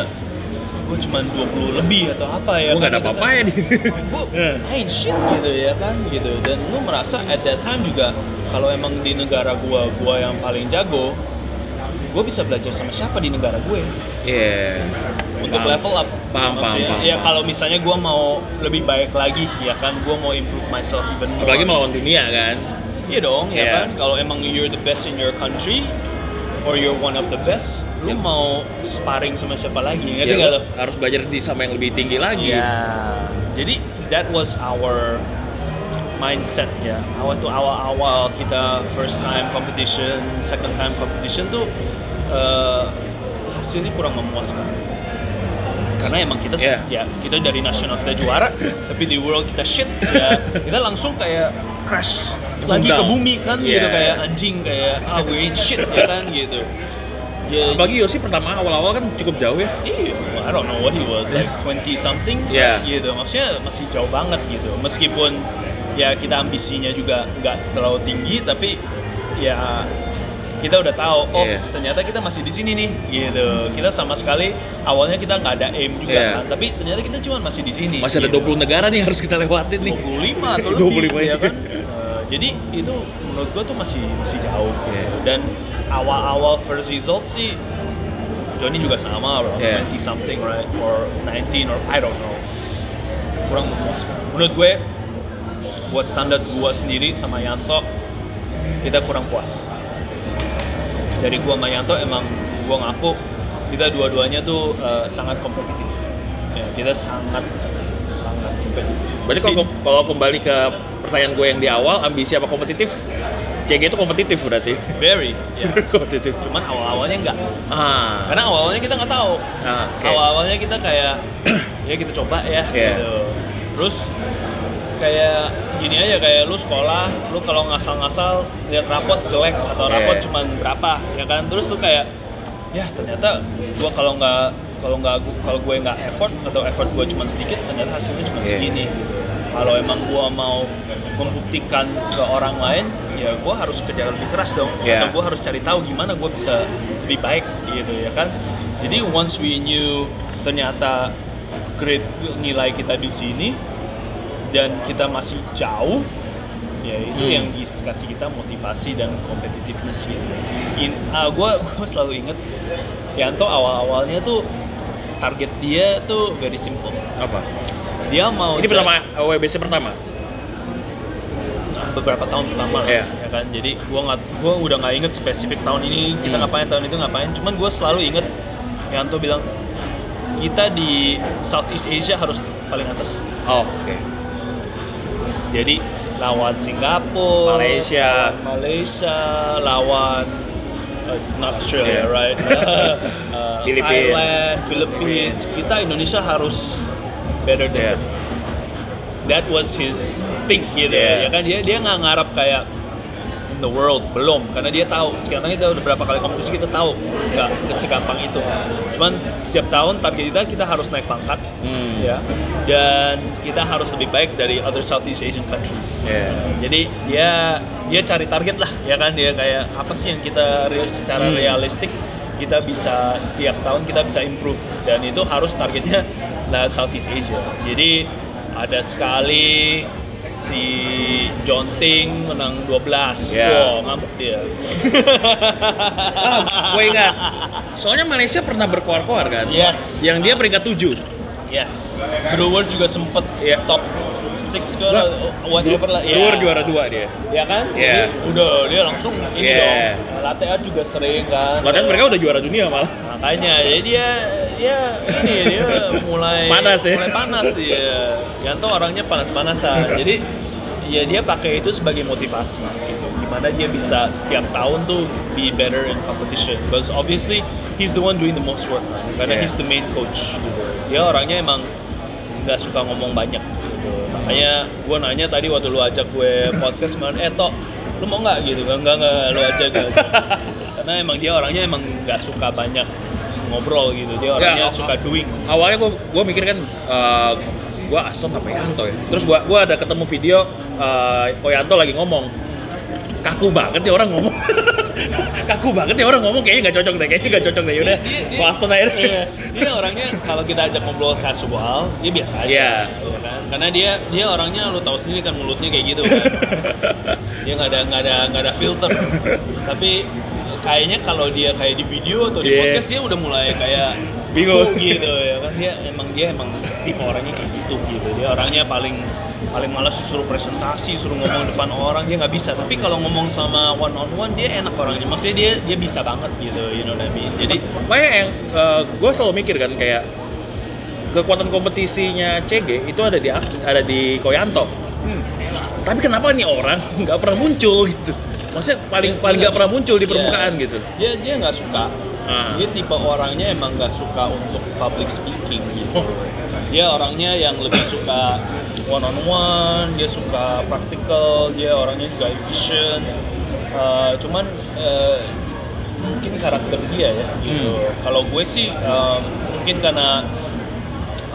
gue cuman 20 lebih atau apa ya Gue gak ada kan, apa-apa ya nih. gue Yeah. main shit gitu ya kan gitu dan lu merasa at that time juga kalau emang di negara gua gua yang paling jago gue bisa belajar sama siapa di negara gue Iya. untuk Paham. level up Paham, paham, Maksudnya, paham, ya paham. kalau misalnya gua mau lebih baik lagi ya kan gua mau improve myself even more Apalagi melawan dunia kan. Iya dong, ya Iya. kan. Kalau emang you're the best in your country or you're one of the best, lu Yep. mau sparring sama siapa lagi? Ngerti Ya, nggak lo lo? harus belajar di sama yang lebih tinggi lagi. Iya. Jadi that was our mindset ya. Awal tuh awal-awal kita first time competition, second time competition tuh eh, hasilnya kurang memuaskan. Karena emang kita Iya. ya kita dari nasional kita juara, tapi di world kita shit ya kita langsung kayak crash Langsung lagi ke down. bumi kan gitu Iya. kayak anjing kayak ah we ain't shit ya kan gitu. Ya, Apalagi Yosi pertama awal-awal kan cukup jauh ya. Iya, I don't know what he was like 20 something Yeah. gitu. Maksudnya masih jauh banget gitu. Meskipun ya kita ambisinya juga nggak terlalu tinggi tapi ya kita udah tahu oh Yeah. ternyata kita masih di sini nih gitu. Kita sama sekali awalnya kita nggak ada aim juga Yeah. kan, tapi ternyata kita cuma masih di sini. Masih ada gitu. 20 negara nih harus kita lewatin nih. 25 atau lebih 25 ya ya. kan. Eh, jadi itu menurut gua tuh masih masih jauh. Yeah. Dan awal-awal first result sih Johnny juga sama bro, Yeah. 20 something right or 19 or I don't know. Kurang memuaskan. Menurut gue buat standar gua sendiri sama Yanto kita kurang puas. Dari gua sama Yanto emang gua ngaku kita dua-duanya tuh eh, sangat kompetitif. Ya, kita sangat sangat kompetitif. Berarti kalau kalau kembali ke pertanyaan gue yang di awal, ambisi apa kompetitif? CG itu kompetitif berarti. very ya. kompetitif. cuman awal-awalnya enggak Ah. karena awal-awalnya kita nggak tahu Ah, oke. awal-awalnya kita kayak ya kita coba ya Iya. gitu terus kayak gini aja kayak lu sekolah lu kalau ngasal-ngasal lihat rapot jelek atau rapot Iya. cuman berapa ya kan terus lu kayak ya ternyata gua kalau nggak kalau nggak kalau gue nggak effort atau effort gue cuma sedikit ternyata hasilnya cuma Iya. segini kalau emang gue mau membuktikan ke orang lain ya gue harus kerja lebih keras dong Yeah. atau gue harus cari tahu gimana gue bisa lebih baik gitu ya kan jadi once we knew ternyata grade nilai kita di sini dan kita masih jauh ya itu Hmm. yang kasih kita motivasi dan competitiveness gitu. In, ah, gue gue selalu inget Yanto awal-awalnya tuh target dia tuh very simple. Apa? Dia mau Ini pertama WBC pertama. Beberapa tahun pertama lah, Iya. ya kan. Jadi gua nggak gua udah nggak inget spesifik tahun ini kita Hmm. ngapain tahun itu ngapain. Cuman gue selalu inget Yanto bilang kita di Southeast Asia harus paling atas. Oh, oke. Jadi lawan Singapura, Malaysia. lawan Malaysia, lawan uh, not Australia, Yeah. right? Uh, Philippines. Thailand, Philippines. Kita Indonesia harus better than Yeah. That was his thing gitu Yeah. ya kan? Dia dia nggak ngarap kayak in the world. Belum karena dia tahu. Sekarang kita udah berapa kali kompetisi kita tahu. Nggak segampang itu. Cuman setiap tahun target kita kita harus naik pangkat Hmm. ya. Dan kita harus lebih baik dari other Southeast Asian countries. Yeah. jadi dia dia cari target lah ya kan? Dia kayak apa sih yang kita secara Hmm. realistik kita bisa setiap tahun kita bisa improve. Dan itu harus targetnya lewat Southeast Asia. Jadi ada sekali si John Ting menang 12 Ya. wow ngambek dia Ah, gue ingat. Soalnya Malaysia pernah berkoar-koar kan? yes Yang dia peringkat 7. yes Brewer juga sempet Iya. top 6 ke whatever lah ya. Luar juara 2 dia. ya kan? Jadi udah dia langsung ini Iya. dong. Latihan juga sering kan. Bahkan mereka udah juara dunia malah. Makanya jadi dia dia ini dia mulai Panas ya? mulai panas dia. Yanto orangnya panas-panasan. jadi ya dia pakai itu sebagai motivasi gitu. Gimana dia bisa setiap tahun tuh be better in competition. Because obviously he's the one doing the most work kan. Karena Yeah. he's the main coach gitu. Dia orangnya emang nggak suka ngomong banyak gitu. Makanya gue nanya tadi waktu lu ajak gue podcast kemarin, eh Tok, lu mau nggak gitu? Enggak, enggak, enggak, lu aja gitu. Karena emang dia orangnya emang nggak suka banyak ngobrol gitu. Dia orangnya Ya, suka doing. Awalnya gue gue mikir kan eh, gue Aston apa Yanto ya. Terus gue gua ada ketemu video eh Koyanto lagi ngomong. Kaku banget ya orang ngomong. Kaku banget ya orang ngomong kayaknya nggak cocok deh, kayaknya nggak cocok deh. Yaudah, Dia- dia- gua Aston aja deh. Iya, dia orangnya kalau kita ajak ngobrol casual, dia biasa aja. Iya. ya kan? Karena dia dia orangnya lu tahu sendiri kan mulutnya kayak gitu kan. dia nggak ada nggak ada nggak ada filter. Tapi kayaknya kalau dia kayak di video atau di Iya. podcast dia udah mulai kayak Bingung. Gitu ya kan dia emang dia emang tipe orangnya kayak gitu gitu. Dia orangnya paling paling malas suruh presentasi, suruh ngomong depan orang dia nggak bisa. Tapi kalau ngomong sama one on one dia enak orangnya. Maksudnya dia dia bisa banget gitu, you know what I mean. Jadi Makanya yang gue selalu mikir kan kayak kekuatan kompetisinya CG itu ada di ada di Koyanto. hmm, Tapi kenapa nih orang nggak pernah muncul gitu? Maksudnya paling paling nggak pernah muncul di permukaan gitu. dia dia nggak suka Ah. dia tipe orangnya emang nggak suka untuk public speaking gitu. Dia orangnya yang lebih suka one on one dia suka practical dia orangnya juga efficient. Eh, cuman eh, mungkin karakter dia ya gitu. Kalau gue sih em, mungkin karena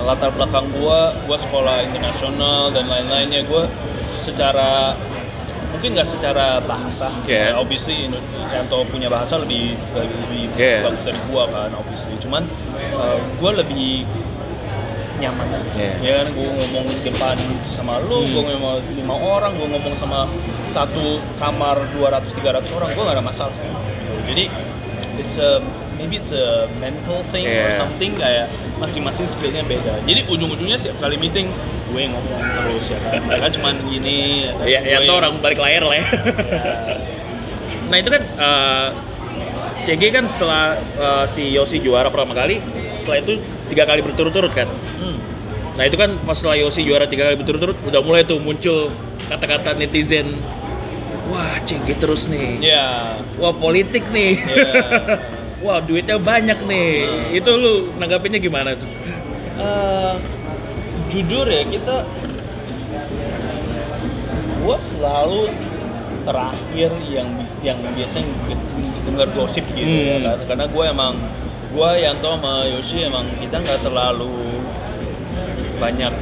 latar belakang gue gue sekolah internasional dan lain-lainnya gue secara mungkin nggak secara bahasa Yeah. Uh, obviously Yanto punya bahasa lebih lebih, lebih Yeah. bagus dari gua kan obviously cuman uh, gua lebih nyaman Yeah. ya kan gua ngomong di depan sama lu Hmm. gua ngomong lima orang gua ngomong sama satu kamar 200 300 orang gua nggak ada masalah jadi it's a it's- maybe it's a mental thing or Yeah. something kayak masing-masing skillnya beda jadi ujung-ujungnya setiap kali meeting gue ngomong terus ya kan mereka cuman gini ya Ya, Yanto orang balik layar lah ya. Ya, Nah itu kan eh, CG kan setelah eh, si Yosi juara pertama kali, setelah itu tiga kali berturut-turut kan. hmm. Nah itu kan pas setelah Yosi juara tiga kali berturut-turut, udah mulai tuh muncul kata-kata netizen, wah CG terus nih, Ya, wah politik nih, ya. wah duitnya banyak nih. Itu lu nanggapinnya gimana tuh? Eh, jujur ya kita, gua selalu terakhir yang yang biasanya dengar gosip gitu ya Hmm. kan. Karena gue emang gua Yanto sama Yoshi emang kita nggak terlalu banyak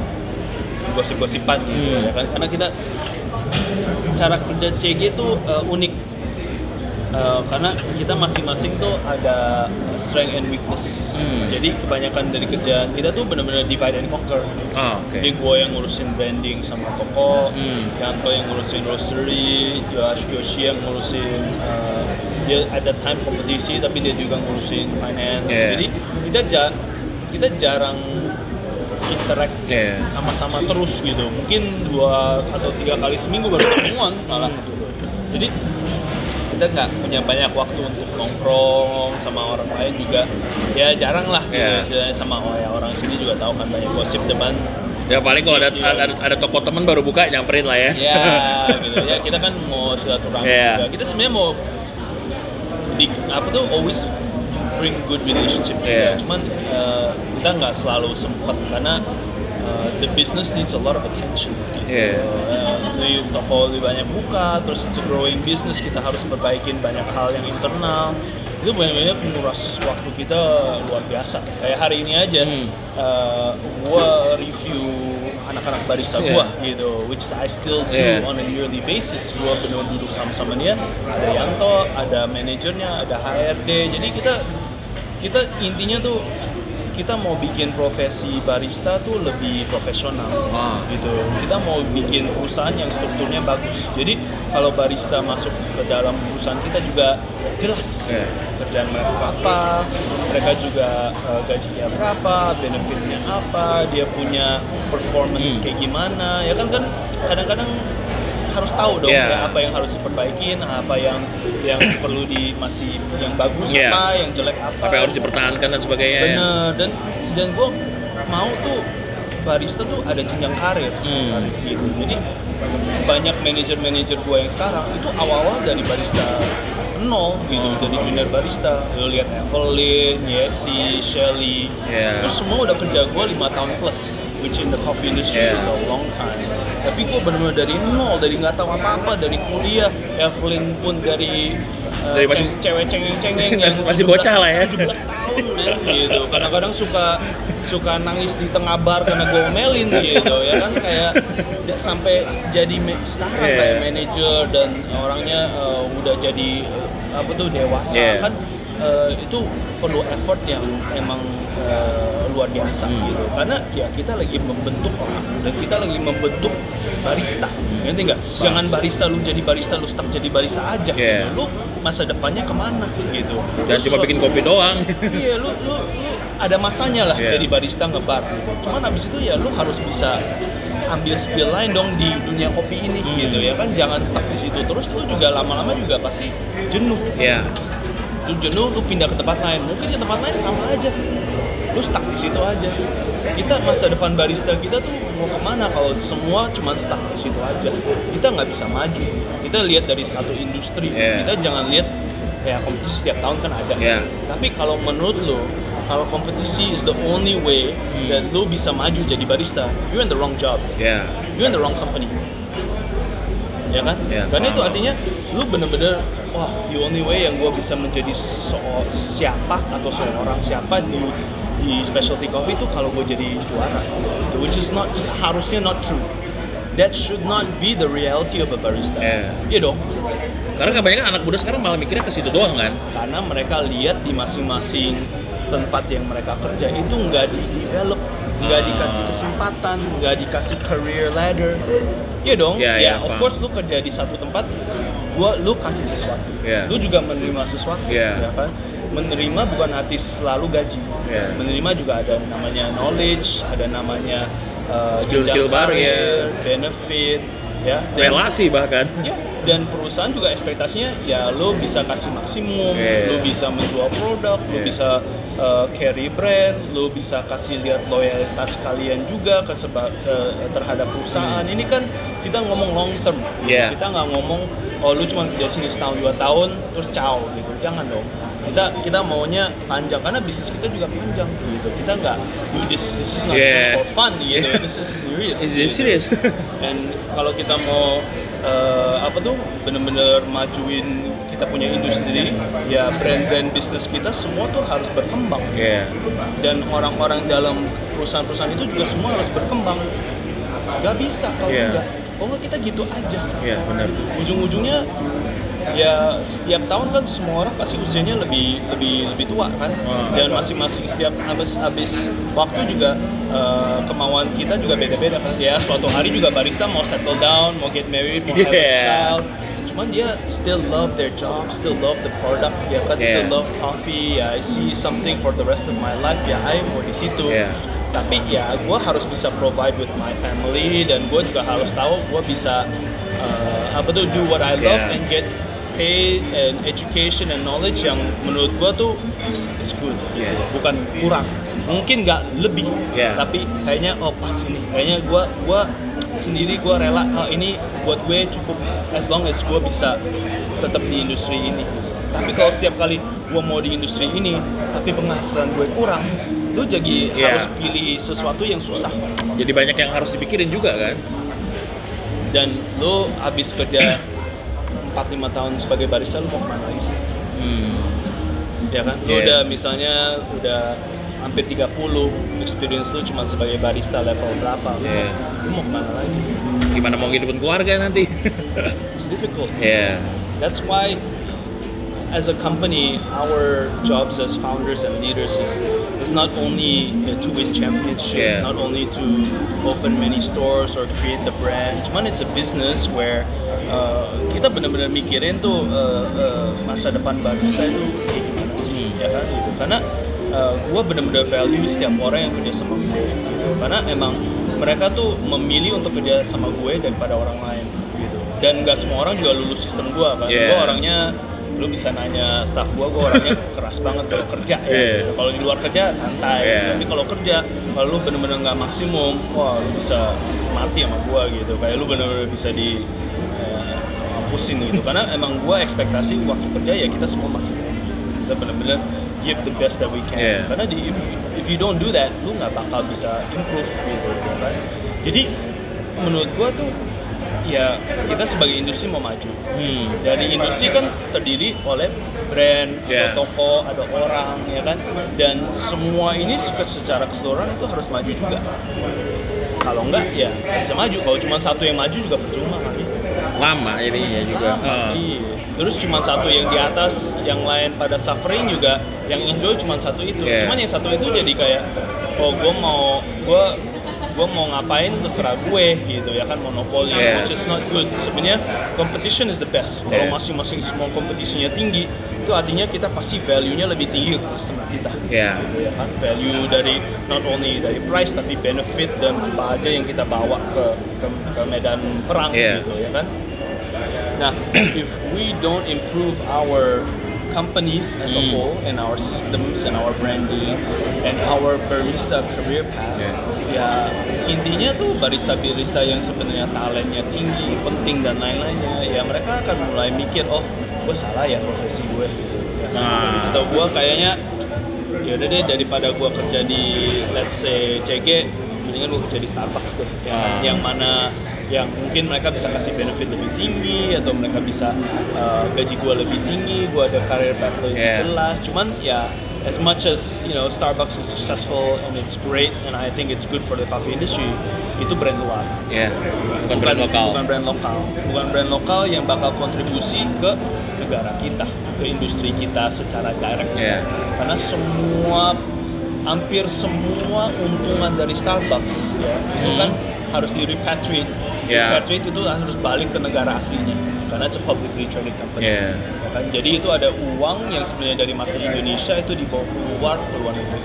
gosip-gosipan gitu Hmm. ya kan karena kita cara kerja CG itu uh, unik Uh, karena kita masing-masing tuh ada strength and weakness Hmm. jadi kebanyakan dari kerjaan kita tuh benar-benar divide and conquer Ah, oke. jadi gue yang ngurusin branding sama toko, Hmm. Yanto yang ngurusin roastery, Josh Yoshi yang ngurusin uh, dia ada time kompetisi tapi dia juga ngurusin finance. Yeah. Jadi kita ja- kita jarang interact Yeah. sama-sama terus gitu. Mungkin dua atau tiga kali seminggu baru ketemuan malah. Hmm. gitu. Jadi kita nggak punya banyak waktu untuk nongkrong sama orang lain juga ya jarang lah gitu Yeah. Istilahnya sama oh, ya, orang sini juga tahu kan banyak gosip depan Ya paling kalau ada, Iya. ada ada toko teman baru buka nyamperin lah ya. ya gitu ya kita kan mau silaturahmi Iya. juga kita sebenarnya mau di apa tuh always bring good relationship juga Iya. cuman eh, kita nggak selalu sempat karena eh, the business needs a lot of attention gitu. Iya. Eh, di toko lebih banyak buka terus it's a growing business kita harus perbaikin banyak hal yang internal itu banyak-banyak menguras waktu kita luar biasa kayak hari ini aja Hmm. eh, gua review anak-anak barista Iya. gua gitu which I still do Iya. on a yearly basis gua benar duduk sama-sama dia ada Yanto ada manajernya ada HRD jadi kita kita intinya tuh kita mau bikin profesi barista tuh lebih profesional Ah. gitu kita mau bikin perusahaan yang strukturnya bagus jadi kalau barista masuk ke dalam perusahaan kita juga jelas Iya. kerjaan mereka apa mereka juga eh, gajinya berapa benefitnya apa dia punya performance Hmm. kayak gimana ya kan kan kadang-kadang harus tahu dong Iya. ya, apa yang harus diperbaikin apa yang yang perlu di masih yang bagus Iya. apa yang jelek apa Apa yang harus dipertahankan dan sebagainya. ya. bener dan dan gue mau tuh barista tuh ada jenjang karir Hmm. gitu jadi banyak manajer-manajer gue yang sekarang itu awal-awal dari barista nol gitu Oh. dari junior barista lo lihat Evelyn, Yesi, Shelly Iya. terus semua udah kerja gue lima tahun plus which in the coffee industry Iya. is a long time tapi gue benar-benar dari nol dari nggak tahu apa-apa dari kuliah Evelyn pun dari uh, Dari masih- cewek cengeng-cengeng yang Masih bocah lah ya. 17 tahun men gitu kadang-kadang suka suka nangis di tengah bar karena gue omelin gitu ya kan kayak sampai jadi sekarang Iya. kayak manajer dan orangnya uh, udah jadi uh, apa tuh dewasa Iya. kan uh, itu perlu effort yang emang uh, luar biasa Hmm. gitu karena ya kita lagi membentuk orang dan kita lagi membentuk barista. Ngerti nggak? Jangan barista lu jadi barista lu stuck jadi barista aja. Gitu. lu masa depannya ke mana? Gitu. Dan Terus cuma bikin kopi doang. iya lu lu lu ada masanya lah Iya. jadi barista ngebar. Cuman abis itu ya lu harus bisa ambil skill lain dong di dunia kopi ini Hmm. gitu ya kan? Jangan stuck di situ. Terus lu juga lama-lama juga pasti jenuh. Iya. lu jenuh lu pindah ke tempat lain. Mungkin ke tempat lain sama aja lu stuck di situ aja kita masa depan barista kita tuh mau ke mana kalau semua cuma stuck di situ aja kita nggak bisa maju kita lihat dari satu industri Yeah. kita jangan lihat ya kompetisi setiap tahun kan ada Yeah. tapi kalau menurut lo kalau kompetisi is the only way Hmm. that lo bisa maju jadi barista you're in the wrong job Iya. you're in the wrong company ya kan? Ya, Karena itu artinya lu bener-bener wah the only way yang gue bisa menjadi so- siapa atau seorang siapa di di specialty coffee itu kalau gue jadi juara, which is not seharusnya not true. That should not be the reality of a barista. Iya. Iya dong, Karena kebanyakan anak muda sekarang malah mikirnya ke situ doang kan. karena mereka lihat di masing-masing tempat yang mereka kerja itu nggak di develop, nggak Ah. dikasih kesempatan, nggak dikasih career ladder. Iya dong, ya iya, of paham. course lu kerja di satu tempat, gua lu kasih sesuatu, Iya. lu juga menerima sesuatu, Iya. ya kan? Menerima bukan arti selalu gaji, Iya. menerima juga ada namanya knowledge, ada namanya uh, Skill-skill jenjang baru, ya. benefit, ya. Dan- Relasi bahkan. Ya, dan perusahaan juga ekspektasinya ya lo bisa kasih maksimum, Yeah. lo bisa menjual produk, lo Yeah. bisa uh, carry brand, lo bisa kasih lihat loyalitas kalian juga ke seba- ke- terhadap perusahaan. Ini kan kita ngomong long term. Hmm. Yeah. kita nggak ngomong oh lu cuma kerja sini setahun dua tahun terus ciao gitu, jangan dong. Kita kita maunya panjang karena bisnis kita juga panjang gitu. Kita nggak this this is not Yeah. just for fun gitu, this is serious. It's gitu. serious. Dan kalau kita mau eh, apa tuh bener-bener majuin kita punya industri, ya brand-brand bisnis kita semua tuh harus berkembang. Iya. Dan orang-orang dalam perusahaan-perusahaan itu juga semua harus berkembang. Gak bisa kalau Iya. enggak. Oh kita gitu aja. Iya, benar. Ujung-ujungnya ya setiap tahun kan semua orang pasti usianya lebih lebih lebih tua kan Hmm. dan masing-masing setiap habis habis waktu juga eh, kemauan kita juga beda-beda kan ya suatu hari juga barista mau settle down mau get married mau have a Yeah. child cuman dia still love their job still love the product ya kan still Yeah. love coffee ya I see something for the rest of my life ya I mau di situ Yeah. tapi ya gue harus bisa provide with my family dan gue juga harus tahu gue bisa uh, apa tuh do what I love Yeah. and get paid and education and knowledge yang menurut gue tuh it's good Yeah. bukan kurang mungkin nggak lebih Yeah. tapi kayaknya oh pas ini kayaknya gue gua sendiri gue rela oh, ini buat gue cukup as long as gue bisa tetap di industri ini tapi kalau setiap kali gue mau di industri ini tapi penghasilan gue kurang lu jadi Yeah. harus pilih sesuatu yang susah Jadi banyak yang harus dipikirin juga kan. dan lu habis kerja 4-5 tahun sebagai barista lu mau ke mana lagi sih Hmm. ya kan lu Yeah. udah misalnya udah hampir 30 experience lu cuma sebagai barista level berapa lu, Yeah. lu mau ke mana lagi Gimana mau ngidupin keluarga nanti? it's difficult Ya. That's why, as a company, our jobs as founders and leaders is, is not only uh, to win championship, Yeah. not only to open many stores or create the brand. Cuman it's a business where uh, kita benar-benar mikirin tuh uh, uh, masa depan barista itu kayak gimana sih, ya kan? Gitu. Karena uh, gue benar-benar value setiap orang yang kerja sama gue. Gitu. Karena emang mereka tuh memilih untuk kerja sama gue daripada orang lain gitu dan nggak semua orang juga lulus sistem gue kan Yeah. gue orangnya lu bisa nanya staff gue gue orangnya keras banget kalau kerja ya. Yeah. kalau di luar kerja santai. Yeah. tapi kalau kerja kalau lu bener-bener nggak maksimum wah lu bisa mati sama gue gitu. Kayak lu bener-bener bisa di eh, hampusin gitu. Karena emang gue ekspektasi waktu kerja ya kita semua maksimum kita bener-bener give the best that we can. Yeah. karena di, if, if you don't do that lu nggak bakal bisa improve gitu kan? Jadi menurut gue tuh ya kita sebagai industri mau maju Hmm. dari industri kan terdiri oleh brand, Yeah. ada toko, ada orang, ya kan, dan semua ini se- secara keseluruhan itu harus maju juga. Kalau enggak, ya bisa maju. Kalau cuma satu yang maju juga percuma kan. Lama jadinya juga. Lama, Oh. Iya. Terus cuma satu yang di atas, yang lain pada suffering juga, yang enjoy cuma satu itu. Yeah. Cuman yang satu itu jadi kayak, oh gue mau, gue gue mau ngapain terserah gue gitu ya kan monopoli Yeah. which is not good sebenarnya competition is the best kalau Yeah. masing-masing semua kompetisinya tinggi itu artinya kita pasti value-nya lebih tinggi ke customer kita Ya. gitu ya kan value dari not only dari price tapi benefit dan apa aja yang kita bawa ke ke, ke medan perang Yeah. gitu ya kan nah if we don't improve our companies as a Hmm. whole and our systems and our branding and our barista career path Yeah. ya intinya tuh barista-barista yang sebenarnya talentnya tinggi penting dan lain-lainnya ya mereka akan mulai mikir oh gue salah ya profesi gue gitu ya kan? Nah. atau gue kayaknya ya udah deh daripada gue kerja di let's say CG mendingan gue kerja di Starbucks deh ya kan? Ah. yang mana yang mungkin mereka bisa kasih benefit lebih tinggi atau mereka bisa uh, gaji gue lebih tinggi gue ada career path lebih Yeah. jelas cuman ya as much as you know Starbucks is successful and it's great and I think it's good for the coffee industry itu brand luar Ya. Bukan brand lokal. bukan brand lokal bukan brand lokal yang bakal kontribusi ke negara kita ke industri kita secara direct Ya. karena semua hampir semua untungan dari Starbucks ya itu Hmm. kan harus di repatriate Ya. repatriate itu harus balik ke negara aslinya karena it's a publicly traded company Ya. Ya kan? Jadi itu ada uang yang sebenarnya dari market Indonesia itu dibawa keluar ke luar negeri.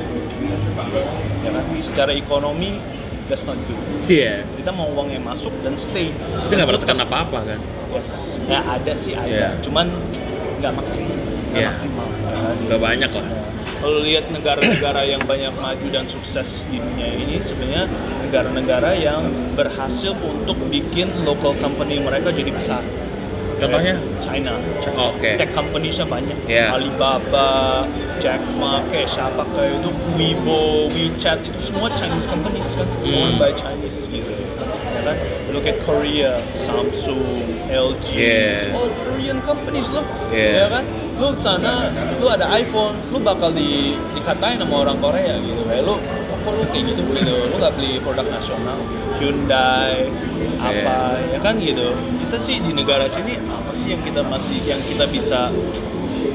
Ya kan? Secara ekonomi that's not good. Iya. Kita mau uang yang masuk dan stay. Itu nggak merasakan apa-apa kan? Yes. Ya ada sih ada, Iya. cuman nggak maksimal. Nggak Iya. maksimal. Nggak banyak lah. Ya. Kalau lihat negara-negara yang banyak maju dan sukses di dunia ini sebenarnya negara-negara yang berhasil untuk bikin local company mereka jadi besar. Contohnya? China. Oh, Oke. Tech companies-nya banyak. Iya. Alibaba, Jack Ma, kayak siapa kayak itu Weibo, WeChat itu semua Chinese companies kan, Hmm. owned by Chinese gitu. Look at Korea, Samsung, LG, Yeah. it's all Korean companies loh. Yeah. Ya kan? Lu sana, lu ada iPhone, lu bakal di dikatain sama orang Korea gitu. Kayak lu kok lu kayak gitu gitu lu nggak beli produk nasional Hyundai apa ya kan gitu kita sih di negara sini apa sih yang kita masih yang kita bisa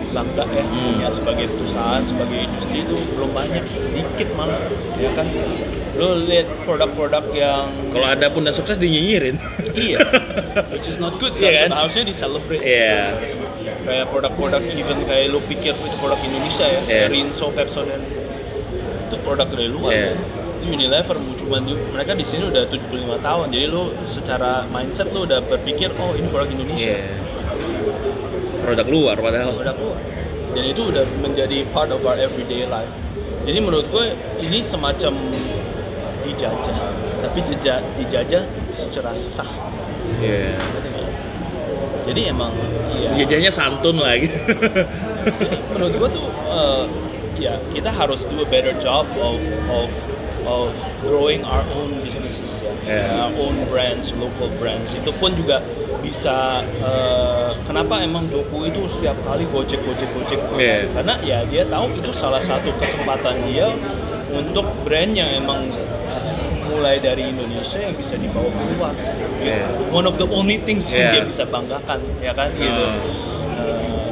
bangga ya Hmm. punya sebagai perusahaan sebagai industri itu belum banyak dikit malah ya kan lu lihat produk-produk yang Kalau ada pun dan sukses dinyinyirin. iya which is not good Iya kan kan? harusnya di celebrate Iya. kayak produk-produk even kayak lu pikir itu produk Indonesia ya kayak Rinso, Pepsodent itu produk dari luar Iya. Unilever cuma mereka di sini udah 75 tahun jadi lu secara mindset lu udah berpikir oh ini produk Indonesia Iya. Produk luar padahal. produk luar dan itu udah menjadi part of our everyday life jadi menurut gue ini semacam dijajah tapi jejak dijajah secara sah Iya. jadi emang iya Jajanya santun lagi. Jadi menurut gua tuh eh, ya kita harus do a better job of of of growing our own businesses ya, Yeah. our own brands, local brands. Itu pun juga bisa eh, kenapa emang Jokowi itu setiap kali gojek gojek gojek Yeah. karena ya dia tahu itu salah satu kesempatan dia untuk brand yang emang mulai dari Indonesia yang bisa dibawa keluar. Yeah. One of the only things yang Yeah. dia bisa banggakan, ya kan gitu. Oh.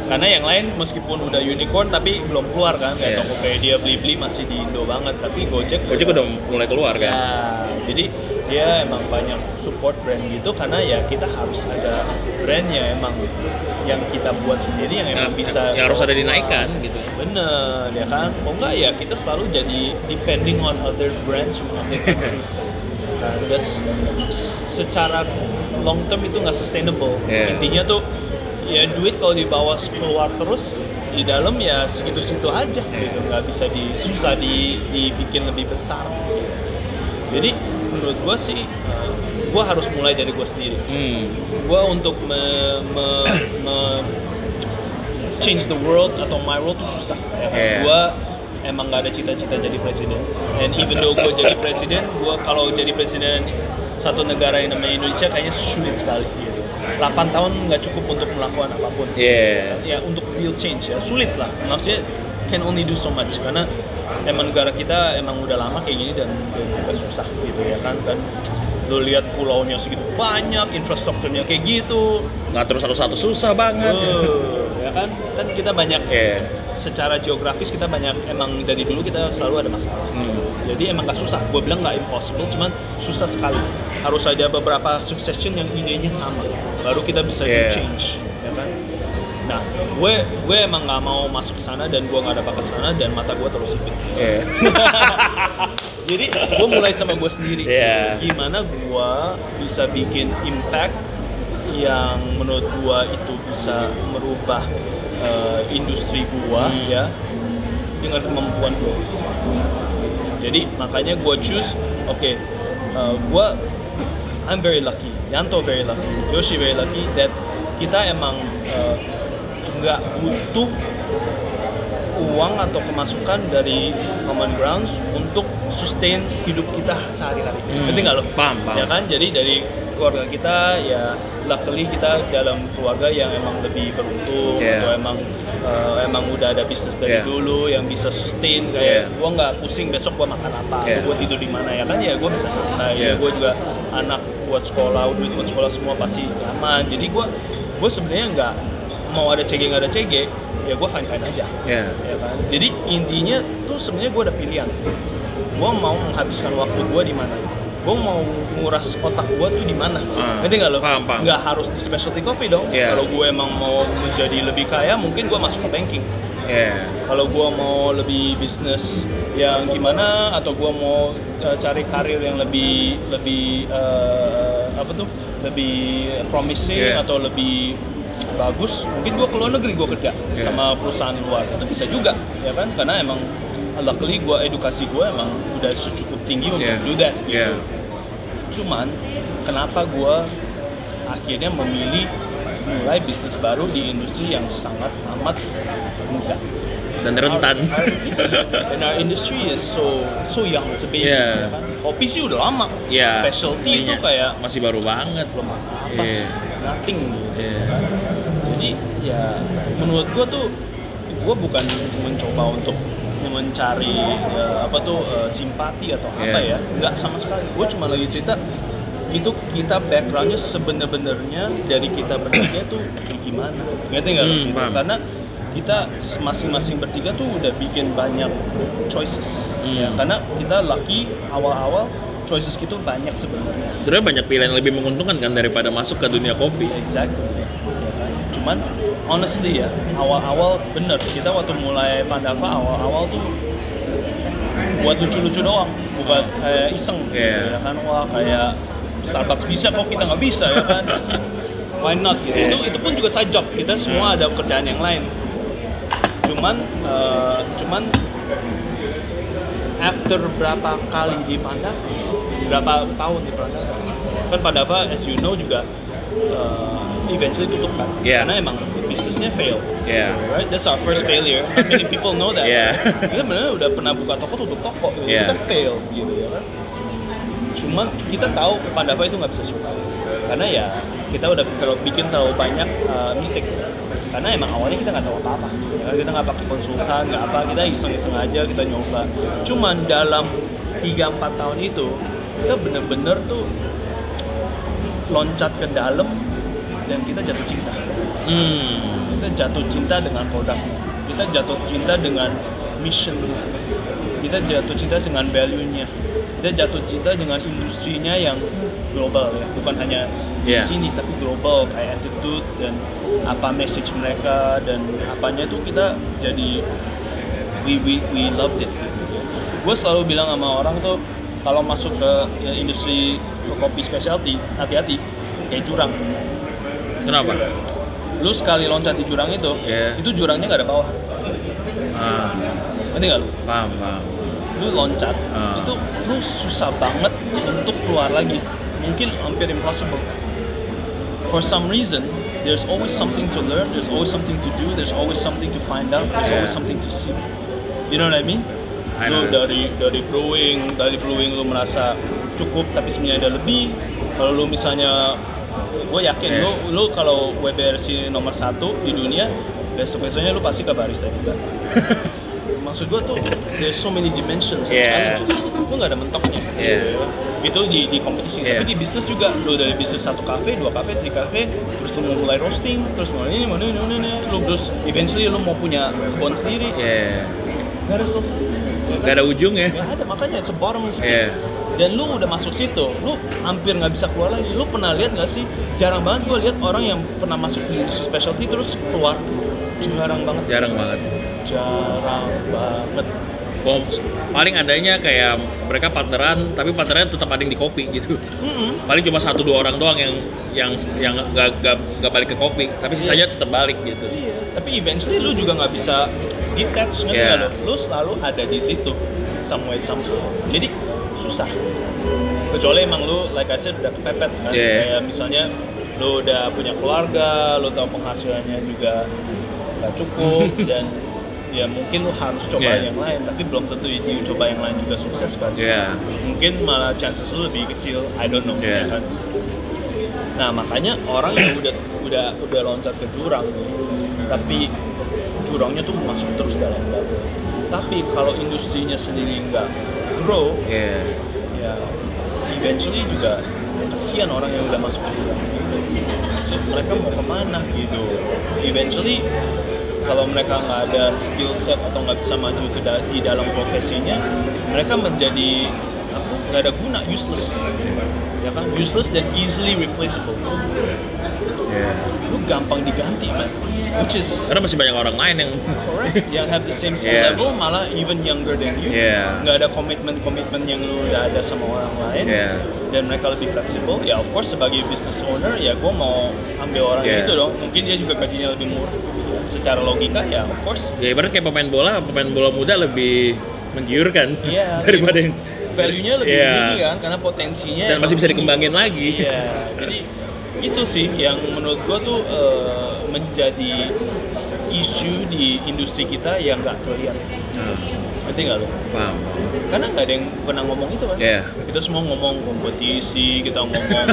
Karena yang lain meskipun udah unicorn tapi belum keluar kan kayak Iya. Tokopedia, Blibli masih di Indo banget tapi Gojek Gojek udah mulai keluar ya kan. jadi dia emang banyak support brand gitu karena ya kita harus ada brand yang emang yang kita buat sendiri yang emang Yang- bisa yang harus ada dinaikkan gitu ya. bener ya kan kalau enggak ya kita selalu jadi depending on other brands from other countries Nah, that's secara long term itu nggak sustainable Yeah. intinya tuh ya duit kalau dibawa keluar terus di dalam ya segitu-situ aja gitu. Nggak bisa di susah di dibikin lebih besar. Jadi menurut gua sih uh, gua harus mulai dari gua sendiri. Hmm. gua untuk me, me- me- change the world atau my world tuh susah. Ya kan? Yeah. gua emang nggak ada cita-cita jadi presiden. And even though gua jadi presiden gua kalau jadi presiden satu negara yang namanya Indonesia kayaknya sulit sekali 8 tahun nggak cukup untuk melakukan apa pun. Iya. ya untuk real change ya. Sulit lah. Maksudnya can only do so much. Karena emang negara kita emang udah lama kayak gini dan, dan juga susah gitu ya kan? Kan lo lihat pulaunya segitu banyak infrastrukturnya kayak gitu Ngatur satu-satu susah banget. Oh, ya kan kan kita banyak Iya. secara geografis kita banyak emang dari dulu kita selalu ada masalah Hmm. jadi emang gak susah gue bilang gak impossible cuman susah sekali harus ada beberapa succession yang idenya sama baru kita bisa Yeah. change ya kan nah gue gue emang nggak mau masuk ke sana dan gue nggak ada bakat sana dan mata gue terus sipit Iya. jadi gue mulai sama gue sendiri Iya. gimana gue bisa bikin impact yang menurut gue itu bisa merubah eh, industri gue Hmm. ya dengan kemampuan gue jadi makanya gue choose oke uh, gue I'm very lucky Yanto very lucky Yoshi very lucky that kita emang uh, nggak butuh uang atau kemasukan dari common grounds untuk sustain hidup kita sehari-hari. Hmm. Ngerti nggak lo? Paham, paham. Ya kan? Jadi dari keluarga kita ya luckily kita dalam keluarga yang emang lebih beruntung Yeah. atau emang uh, emang udah ada bisnis dari Yeah. dulu yang bisa sustain kayak Yeah. gua nggak pusing besok gua makan apa, Yeah. gua tidur di mana ya kan ya gua bisa santai. Yeah. Ya, gua juga anak buat sekolah, duit buat sekolah semua pasti aman. Jadi gua gua sebenarnya nggak mau ada CG nggak ada CG ya gua fine fine aja. Iya. ya kan? Jadi intinya tuh sebenarnya gue ada pilihan. Gue mau menghabiskan waktu gue di mana? Gue mau nguras otak gue tuh di mana? Ah, ngerti nggak lo? nggak harus di specialty coffee dong. Iya. kalau gue emang mau menjadi lebih kaya mungkin gue masuk ke banking. Iya. kalau gue mau lebih bisnis yang gimana atau gue mau uh, cari karir yang lebih lebih uh, apa tuh? Lebih promising Yeah. atau lebih bagus mungkin gue ke luar negeri gue kerja Yeah. sama perusahaan luar itu bisa juga ya kan karena emang luckily gue edukasi gue emang udah cukup tinggi untuk Yeah. do that gitu Yeah. cuman kenapa gue akhirnya memilih mulai bisnis baru di industri yang sangat amat muda Dan rentan. Our, our, and our industry is so so young, it's a baby. Yeah. ya kan? Kopi sih udah lama. Iya. Specialty itu Iya. kayak masih baru banget. belum apa-apa, Iya. nothing gitu. Jadi ya menurut gua tuh gua bukan mencoba untuk mencari eh, apa tuh eh, simpati atau apa Iya. ya nggak sama sekali gue cuma lagi cerita itu kita backgroundnya sebenar-benarnya dari kita bertiga tuh gimana ngerti nggak? Hmm, Gitu. karena kita masing-masing bertiga tuh udah bikin banyak choices ya Hmm. karena kita lucky awal-awal choices gitu banyak sebenarnya Sebenarnya banyak pilihan yang lebih menguntungkan kan daripada masuk ke dunia kopi. Exactly. Cuman honestly ya, awal-awal bener kita waktu mulai Pandava awal-awal tuh buat lucu-lucu doang, bukan kayak iseng. Iya. Ya kan wah kayak Starbucks bisa kok kita nggak bisa ya kan? Why not gitu. Iya. Itu itu pun juga side job. Kita semua ada kerjaan yang lain. Cuman eh, cuman after berapa kali di Pandava, berapa tahun di Pandava, kan Pandava as you know juga uh, eventually tutup kan, Yeah. karena emang bisnisnya fail. Yeah. Right, that's our first failure. Not many people know that. Yeah. Kita benar udah pernah buka toko tutup toko, gitu. Yeah. kita fail gitu ya kan. Cuma kita tahu Pandava itu nggak bisa survive, karena ya kita udah kalau bikin terlalu banyak uh, mistake. Karena emang awalnya kita nggak tahu apa-apa, ya, kita nggak pakai konsultan, nggak apa, kita iseng-iseng aja kita nyoba. Cuman dalam 3-4 tahun itu kita bener-bener tuh loncat ke dalam dan kita jatuh cinta. Hmm. kita jatuh cinta dengan produknya kita jatuh cinta dengan mission. Kita jatuh cinta dengan value-nya. Kita jatuh cinta dengan industrinya yang global ya. Bukan hanya di Yeah. sini tapi global. Kayak attitude dan apa message mereka dan apanya tuh kita jadi we we, we loved it. Gue selalu bilang sama orang tuh kalau masuk ke industri kopi specialty hati-hati kayak jurang Kenapa? lu sekali loncat di jurang itu Iya. itu jurangnya nggak ada bawah Ah, ngerti nggak lu paham, paham. lu loncat Ah. itu lu susah banget untuk keluar lagi mungkin hampir impossible for some reason there's always something to learn there's always something to do there's always something to find out there's Yeah. always something to see you know what I mean I lu dari dari brewing dari brewing lu merasa cukup tapi sebenarnya ada lebih kalau lu misalnya gue yakin Yeah. lu lu kalau WBRC nomor satu di dunia besok besoknya lu pasti ke barista juga maksud gue tuh there's so many dimensions and Yeah. challenges lu nggak ada mentoknya Yeah. itu di, di kompetisi Yeah. tapi di bisnis juga lu dari bisnis satu kafe dua kafe tiga kafe terus lu mau mulai roasting terus mau ini mau ini mau ini lu terus eventually lu mau punya kebun sendiri Yeah. nggak ada selesai? Gak ada ujung ya? Gak ada, makanya it's a bottomless pit. Iya. Dan lu udah masuk situ, lu hampir nggak bisa keluar lagi. Lu pernah lihat nggak sih? Jarang banget gue lihat orang yang pernah masuk di industri specialty terus keluar. Jarang banget. Jarang banget. Jarang banget. Kok paling adanya kayak mereka partneran, tapi partneran tetap ada yang di kopi gitu. Mm-mm. Paling cuma satu dua orang doang yang yang yang gak, gak, gak balik ke kopi, tapi sisanya tetap balik gitu. Iya. Tapi eventually lu juga nggak bisa detach ngerti Iya. lu? Lu selalu ada di situ, some way somehow. Jadi susah. Kecuali emang lu, like I said, udah kepepet kan. Iya. Kayak misalnya lu udah punya keluarga, lu tahu penghasilannya juga nggak cukup dan ya mungkin lu harus coba Iya. yang lain. Tapi belum tentu you coba yang lain juga sukses kan. Iya. Mungkin malah chances lu lebih kecil. I don't know. Ya kan? Nah makanya orang yang udah udah udah loncat ke jurang, tapi jurangnya tuh masuk terus dalam dalam. Tapi kalau industrinya sendiri nggak grow, Iya. ya eventually juga kasihan orang yang udah masuk ke jurang. So, mereka mau ke mana gitu? Eventually kalau mereka nggak ada skill set atau nggak bisa maju ke da- di dalam profesinya, mereka menjadi apa? nggak ada guna, useless. Ya kan, useless dan easily replaceable. Iya. Lu gampang diganti, man. Which is Karena masih banyak orang lain yang correct. yang have the same skill Yeah. level malah even younger than you. Yeah. Nggak ada komitmen-komitmen yang lu udah ada sama orang lain. Yeah. Dan mereka lebih fleksibel. Ya of course sebagai business owner ya gue mau ambil orang Yeah. itu dong. Mungkin dia juga gajinya lebih murah. Secara logika ya of course. ya ibarat kayak pemain bola, pemain bola muda lebih menggiurkan Iya. daripada yang value-nya lebih Iya. tinggi kan karena potensinya Dan masih bisa tinggi. dikembangin lagi. Iya, jadi itu sih yang menurut gua tuh eh, menjadi isu di industri kita yang nggak terlihat. Nah, Ngerti nggak lo? paham. Karena nggak ada yang pernah ngomong itu kan. Iya. Kita semua ngomong kompetisi, kita ngomong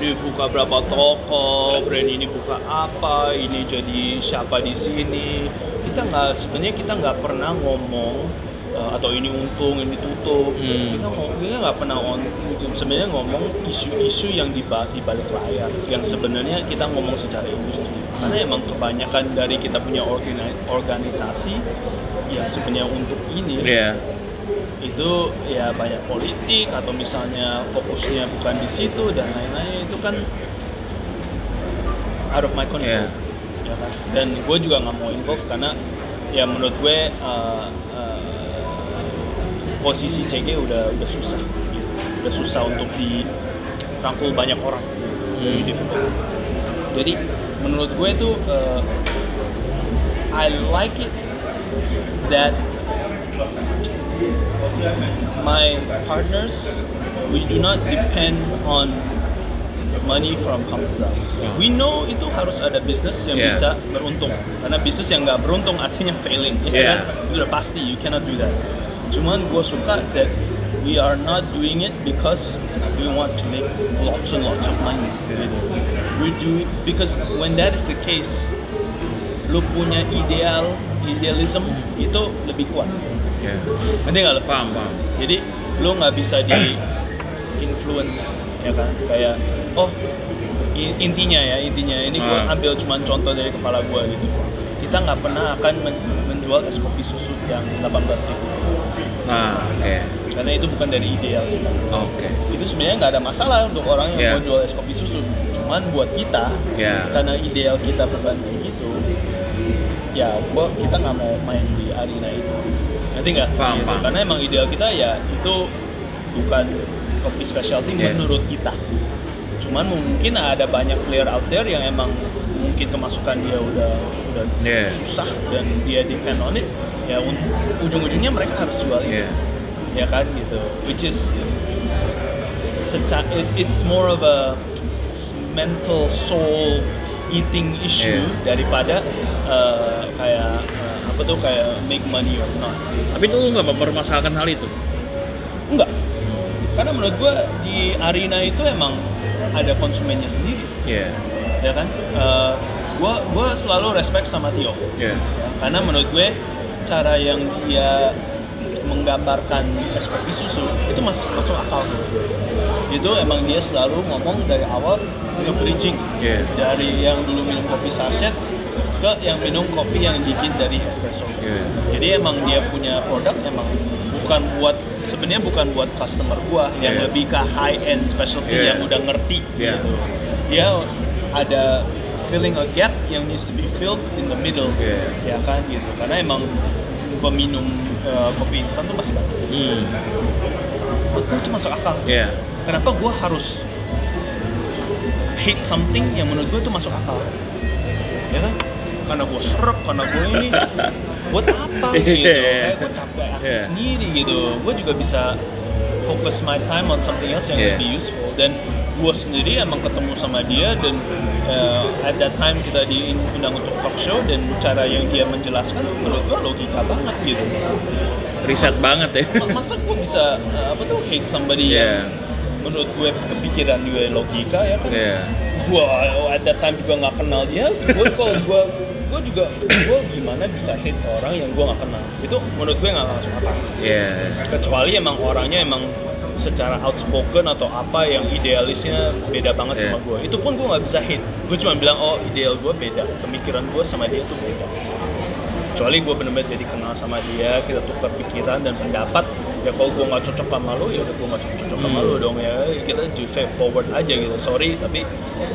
ini buka berapa toko, brand ini buka apa, ini jadi siapa di sini. kita nggak sebenarnya kita nggak pernah ngomong uh, atau ini untung ini tutup Hmm. kita ngomong kita nggak pernah on sebenarnya ngomong isu-isu yang di, ba- di balik layar yang sebenarnya kita ngomong secara industri karena emang kebanyakan dari kita punya organi- organisasi ya sebenarnya untuk ini Iya. itu ya banyak politik atau misalnya fokusnya bukan di situ dan lain-lain itu kan out of my control Yeah. ya kan dan gue juga nggak mau involve karena ya menurut gue uh, uh, posisi CG udah udah susah gitu. udah susah untuk dirangkul banyak orang Hmm. Difficult. jadi menurut gue tuh uh, I like it that my partners we do not depend on money from company grounds. We know itu harus ada bisnis yang Yeah. bisa beruntung. Karena bisnis yang nggak beruntung artinya failing. ya Yeah. kan? Itu udah pasti, you cannot do that. Cuman gue suka that we are not doing it because we want to make lots and lots of money. Yeah. Gitu. We do it because when that is the case, lu punya ideal, idealism itu lebih kuat. Iya. Nanti nggak lo? Paham, paham. Jadi lu nggak bisa di influence ya kan kayak oh intinya ya intinya ini gua Hmm. ambil cuman contoh dari kepala gua gitu kita nggak pernah akan men- menjual es kopi susu yang 18 ribu Nah, oke. karena itu bukan dari ideal kita Oke. itu sebenarnya nggak ada masalah untuk orang yang Yeah. mau jual es kopi susu cuman buat kita Yeah. karena ideal kita kayak gitu ya gua kita nggak mau main di arena itu nanti nggak Paham, Gitu. paham. karena emang ideal kita ya itu bukan kopi specialty Yeah. menurut kita cuman mungkin ada banyak player out there yang emang mungkin kemasukan dia udah udah Yeah. susah dan dia depend on it ya un- ujung-ujungnya mereka harus jual itu Iya. ya kan gitu which is seca- it- it's more of a mental soul eating issue Yeah. daripada uh, kayak uh, apa tuh kayak make money or not Tapi itu nggak mempermasalahkan hal itu? enggak karena menurut gua di arena itu emang ada konsumennya sendiri Iya. Ya kan Uh, gua gua selalu respect sama Tio. Ya, karena menurut gue cara yang dia menggambarkan es kopi susu itu masih masuk akal itu emang dia selalu ngomong dari awal nge bridging Iya. dari yang dulu minum kopi saset ke yang minum kopi yang dikit dari espresso Iya. jadi emang dia punya produk emang bukan buat sebenarnya bukan buat customer gua yang Iya. lebih ke high end specialty Iya. yang udah ngerti Iya. gitu dia ada filling a gap yang needs to be filled in the middle Iya. ya kan gitu karena emang peminum uh, kopi instan tuh masih banyak Hmm. Gue itu masuk akal Iya. kenapa gue harus hate something yang menurut gue itu masuk akal ya kan karena gue serap karena gue ini buat apa gitu Iya. kayak gue capek Iya. sendiri gitu gue juga bisa focus my time on something else yang Iya. lebih useful dan gue sendiri emang ketemu sama dia dan uh, at that time kita diundang untuk talk show dan cara yang dia menjelaskan menurut gue logika banget gitu Riset banget ya. Ma- masa gue bisa uh, apa tuh hate somebody Iya. yang menurut gue kepikiran gue logika ya kan Iya. gue at that time juga nggak kenal dia gue kalau gue gue juga gue gimana bisa hate orang yang gue nggak kenal. Itu menurut gue nggak masuk akal Iya. kecuali emang orangnya emang secara outspoken atau apa yang idealisnya beda banget Iya. sama gue itu pun gue nggak bisa hate gue cuma bilang oh ideal gue beda. Pemikiran gue sama dia tuh beda. Kecuali gue bener-bener jadi kenal sama dia kita tukar pikiran dan pendapat ya kalau gue nggak cocok sama lo ya udah gue nggak cocok sama Hmm. lo dong ya kita fair forward aja gitu sorry tapi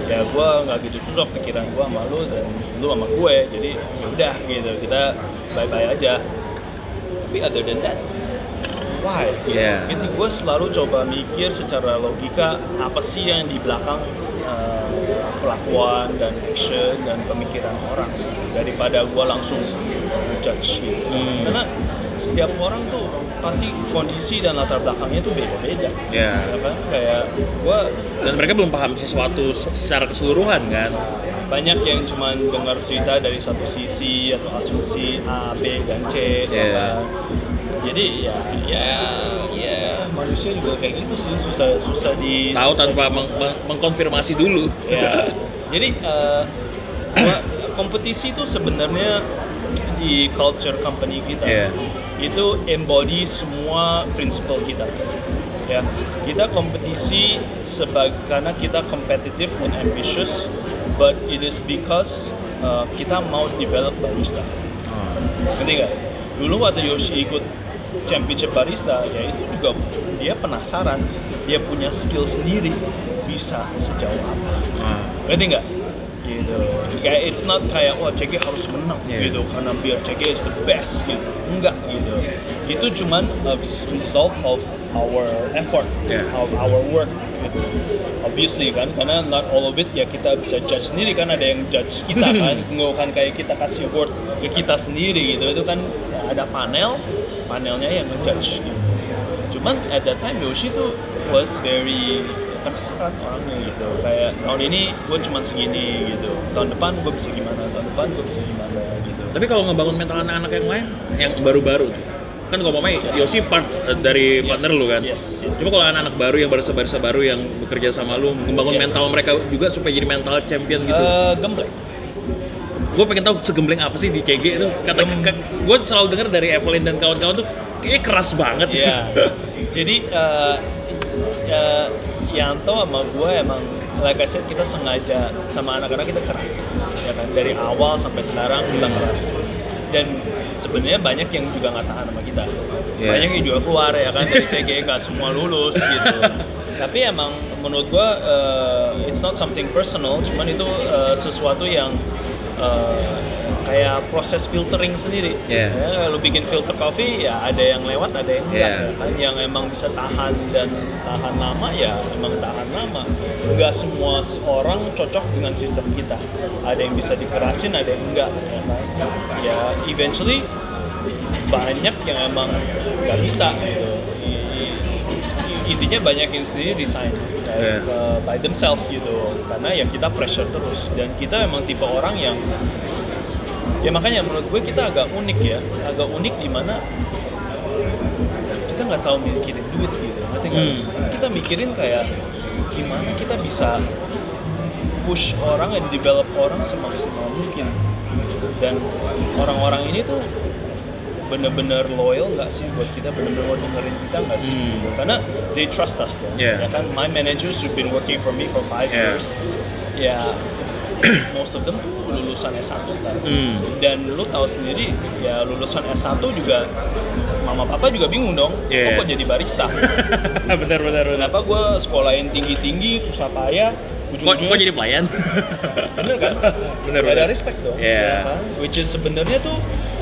ya gue nggak gitu cocok pikiran gue sama lo dan lo sama gue jadi ya udah gitu kita bye bye aja tapi other than that why gitu. Yeah. Jadi gue selalu coba mikir secara logika apa sih yang di belakang uh, kelakuan dan action dan pemikiran orang daripada gue langsung judge gitu. Hmm. Karena setiap orang tuh pasti kondisi dan latar belakangnya tuh beda-beda. Iya. Ya kan? Kayak gue Dan mereka belum paham sesuatu secara keseluruhan kan. banyak yang cuma dengar cerita dari satu sisi atau asumsi A, B, dan C. ya kan? Jadi ya, ya, ya manusia juga kayak gitu sih susah susah di Tahu susah tanpa di- meng- meng- mengkonfirmasi dulu. ya. Jadi eh, gua- kompetisi itu sebenarnya di culture company kita Iya. Itu embody semua prinsipal kita. Ya kita kompetisi sebagai karena kita kompetitif and ambitious but it is because uh, kita mau develop barista. Oh. ngerti nggak? Dulu waktu Yoshi ikut championship barista ya itu juga dia penasaran dia punya skill sendiri bisa sejauh apa. Ah. ngerti nggak gitu kayak it's not kayak wah CG harus menang Yeah. gitu karena biar CG is the best gitu enggak gitu itu cuman a result of our effort Yeah. of our work gitu obviously kan karena not all of it ya kita bisa judge sendiri kan ada yang judge kita kan nggak kan kayak kita kasih award ke kita sendiri gitu itu kan ada panel panelnya yang ngejudge gitu. cuman at that time Yoshi tuh was very penasaran orangnya gitu kayak tahun ini gue cuma segini gitu tahun depan gue bisa gimana tahun depan gue bisa gimana gitu Tapi kalau ngebangun mental anak-anak yang lain, yang baru-baru tuh, kan kalau mamanya Yosi part eh, dari Yes, partner lu kan. yes, yes. Cuma kalau anak-anak baru yang barista-barista baru yang bekerja sama lu, ngebangun Yes. mental mereka juga supaya jadi mental champion gitu. Eh, gembleng gue pengen tahu segembleng apa sih di CG itu. Kata gue selalu dengar dari Evelyn dan kawan-kawan tuh kayaknya keras banget. Iya. Jadi eh eh, Yanto sama gue emang like I said kita sengaja sama anak-anak kita keras ya kan? Dari awal sampai sekarang kita keras. Dan sebenarnya banyak yang juga nggak tahan sama kita. Iya. banyak yang juga keluar ya kan? Dari CG nggak semua lulus gitu. Tapi emang menurut gue eh, it's not something personal cuman itu eh, sesuatu yang eh, kayak proses filtering sendiri. Iya. ya, lu bikin filter coffee ya ada yang lewat ada yang enggak. Ya kan yang emang bisa tahan dan tahan lama ya emang tahan lama. Nggak semua orang cocok dengan sistem kita. Ada yang bisa dikerasin ada yang enggak. Ya eventually banyak yang emang nggak bisa gitu intinya banyak yang sendiri desain Iya. uh, by themselves gitu karena ya kita pressure terus dan kita emang tipe orang yang ya makanya menurut gue kita agak unik ya agak unik di mana kita nggak tahu mikirin duit gitu ngerti nggak? Hmm. kita mikirin kayak gimana kita bisa push orang and develop orang semaksimal mungkin dan orang-orang ini tuh bener-bener loyal nggak sih buat kita bener-bener mau dengerin kita nggak sih Hmm. karena they trust us tuh Yeah. ya kan my managers who've been working for me for five Yeah. years ya most of them lulusan S1 kan Hmm. dan lu tahu sendiri ya lulusan S1 juga mama papa juga bingung dong Yeah. kok kok jadi barista benar benar benar. kenapa gue sekolahin tinggi-tinggi susah payah Kok, ujung-ujungnya kok jadi pelayan? bener kan Bener, Gak ada bener. respect dong Iya. ya kan? which is sebenarnya tuh uh,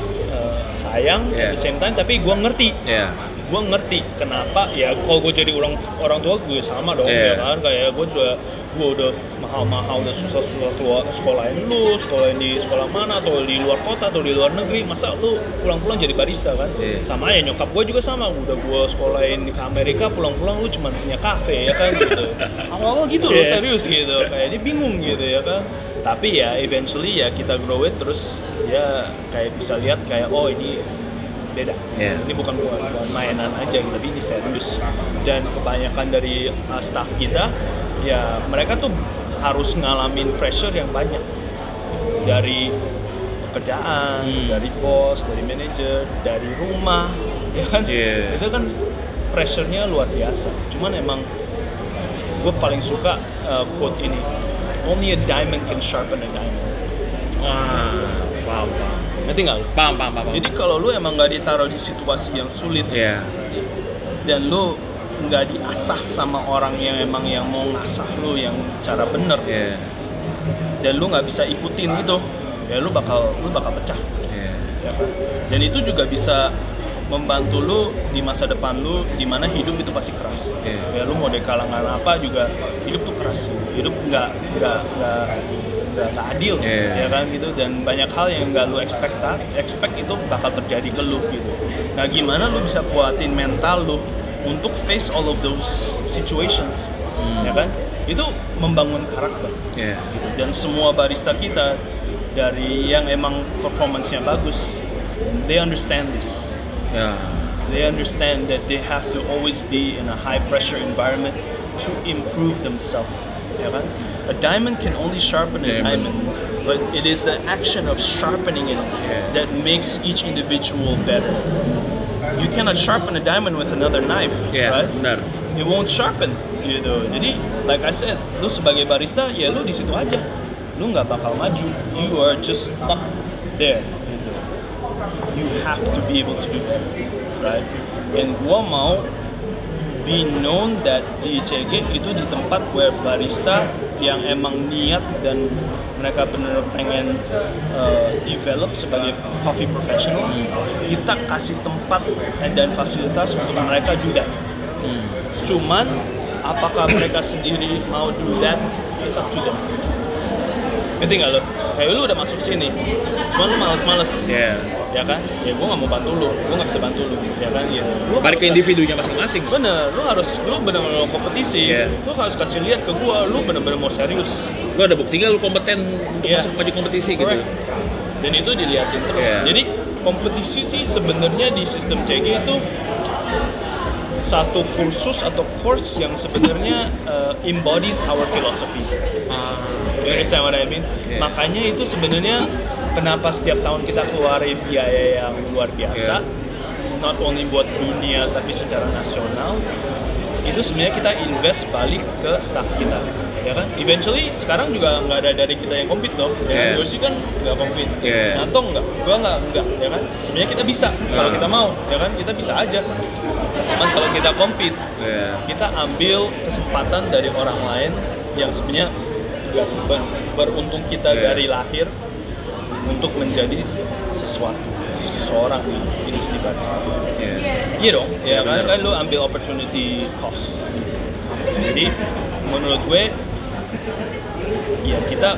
sayang Iya. at the same time tapi gue ngerti Iya. gue ngerti kenapa ya kalau gue jadi orang orang tua gue sama dong Iya. ya kan kayak gue juga gue udah mahal-mahal udah susah-susah tua sekolahin lu sekolahin di sekolah mana atau di luar kota atau di luar negeri masa lu pulang-pulang jadi barista kan Iya. sama ya nyokap gue juga sama udah gue sekolahin ke Amerika pulang-pulang lu cuma punya kafe ya kan gitu awal-awal gitu loh Iya. serius gitu kayak dia bingung gitu ya kan tapi ya eventually ya kita grow it terus ya kayak bisa lihat kayak oh ini beda Iya. ini bukan bukan bukan mainan aja tapi ini serius dan kebanyakan dari uh, staff kita ya mereka tuh harus ngalamin pressure yang banyak dari pekerjaan Hmm. dari bos dari manajer dari rumah ya kan Iya. itu kan pressure-nya luar biasa cuman emang gue paling suka uh, quote ini only a diamond can sharpen a diamond Wah, paham paham. ngerti nggak lu? Paham paham paham. Jadi kalau lu emang nggak ditaruh di situasi yang sulit Iya. dan lu nggak diasah sama orang yang emang yang mau ngasah lu yang cara bener Iya. dan lu nggak bisa ikutin itu ya lu bakal lu bakal pecah Iya. ya kan dan itu juga bisa membantu lu di masa depan lu di mana hidup itu pasti keras Iya. ya lu mau dari kalangan apa juga hidup tuh keras hidup nggak nggak nggak nggak adil Iya. ya kan gitu dan banyak hal yang nggak lu expect expect itu bakal terjadi ke lu gitu nah gimana lu bisa kuatin mental lu untuk face all of those situations Hmm. ya kan itu membangun karakter Iya. gitu. dan semua barista kita dari yang emang performance-nya bagus they understand this Ya. they understand that they have to always be in a high pressure environment to improve themselves? A diamond can only sharpen a Diamond. diamond, but it is the action of sharpening it Yeah. that makes each individual better. You cannot sharpen a diamond with another knife, Iya, right? benar. It won't sharpen, gitu. Jadi, like I said, lu sebagai barista, ya lu di situ aja. Lu nggak bakal maju. You are just stuck there. You have to be able to do that, right? And gua mau be known that di ICG itu di tempat where barista yang emang niat dan mereka benar pengen uh, develop sebagai coffee professional kita kasih tempat dan fasilitas untuk mereka that Hmm. cuman apakah mereka sendiri mau do that it's up to them ngerti nggak lo? kayak lu udah masuk sini cuman lu males-males Iya. Ya kan? ya gue nggak mau bantu lu gue nggak bisa bantu lu ya kan? ya lu Balik ke individunya masing-masing. Bener, lu harus, lu bener-bener mau kompetisi, Iya. lu harus kasih lihat ke gua, lu bener-bener mau serius. Lu ada buktinya lu kompeten untuk Iya. masuk maju kompetisi gitu. Correct. Dan itu dilihatin terus. Iya. Jadi kompetisi sih sebenarnya di sistem CG itu satu kursus atau course yang sebenarnya uh, embodies our philosophy. Ah, You understand what I mean? Iya. Makanya itu sebenarnya kenapa setiap tahun kita keluarin biaya yang luar biasa, Iya. not only buat dunia tapi secara nasional, itu sebenarnya kita invest balik ke staff kita, ya kan? Eventually sekarang juga nggak ada dari kita yang compete dong, ya kan? Yoshi kan nggak compete, Iya. Nato nggak, gua nggak nggak, ya kan? Sebenarnya kita bisa kalau Ah. kita mau, ya kan? Kita bisa aja. Cuman kalau kita compete, Iya. kita ambil kesempatan dari orang lain yang sebenarnya nggak beruntung kita Iya. dari lahir untuk menjadi sesuatu seseorang di industri barista. Iya. Iya dong, ya kan benar. kan lu ambil opportunity cost. Jadi menurut gue ya kita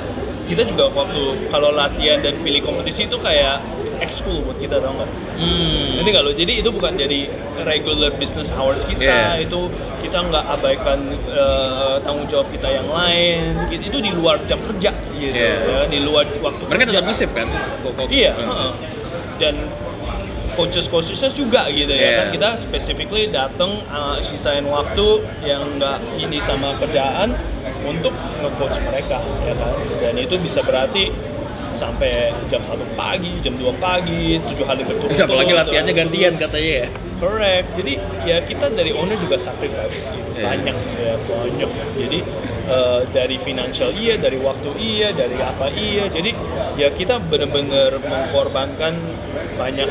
kita juga waktu kalau latihan dan pilih kompetisi itu kayak ekskul buat kita tau nggak? Hmm. Nanti kalau jadi itu bukan jadi regular business hours kita, Iya. itu kita nggak abaikan eh, tanggung jawab kita yang lain, gitu. itu di luar jam kerja gitu, Iya. ya, di luar waktu Mereka kerja. tetap kan? Kok- kok- Iya, heeh. dan coaches coachesnya juga gitu ya Iya. kan kita specifically datang uh, sisain waktu yang nggak ini sama kerjaan untuk nge-coach mereka ya kan dan itu bisa berarti sampai jam 1 pagi, jam 2 pagi, tujuh hari berturut-turut. Ya, apalagi latihannya gantian katanya ya. Correct. Jadi ya kita dari owner juga sacrifice gitu. Iya. banyak ya banyak. Jadi eh, dari financial iya, dari waktu iya, dari apa iya. Jadi ya kita benar-benar mengkorbankan banyak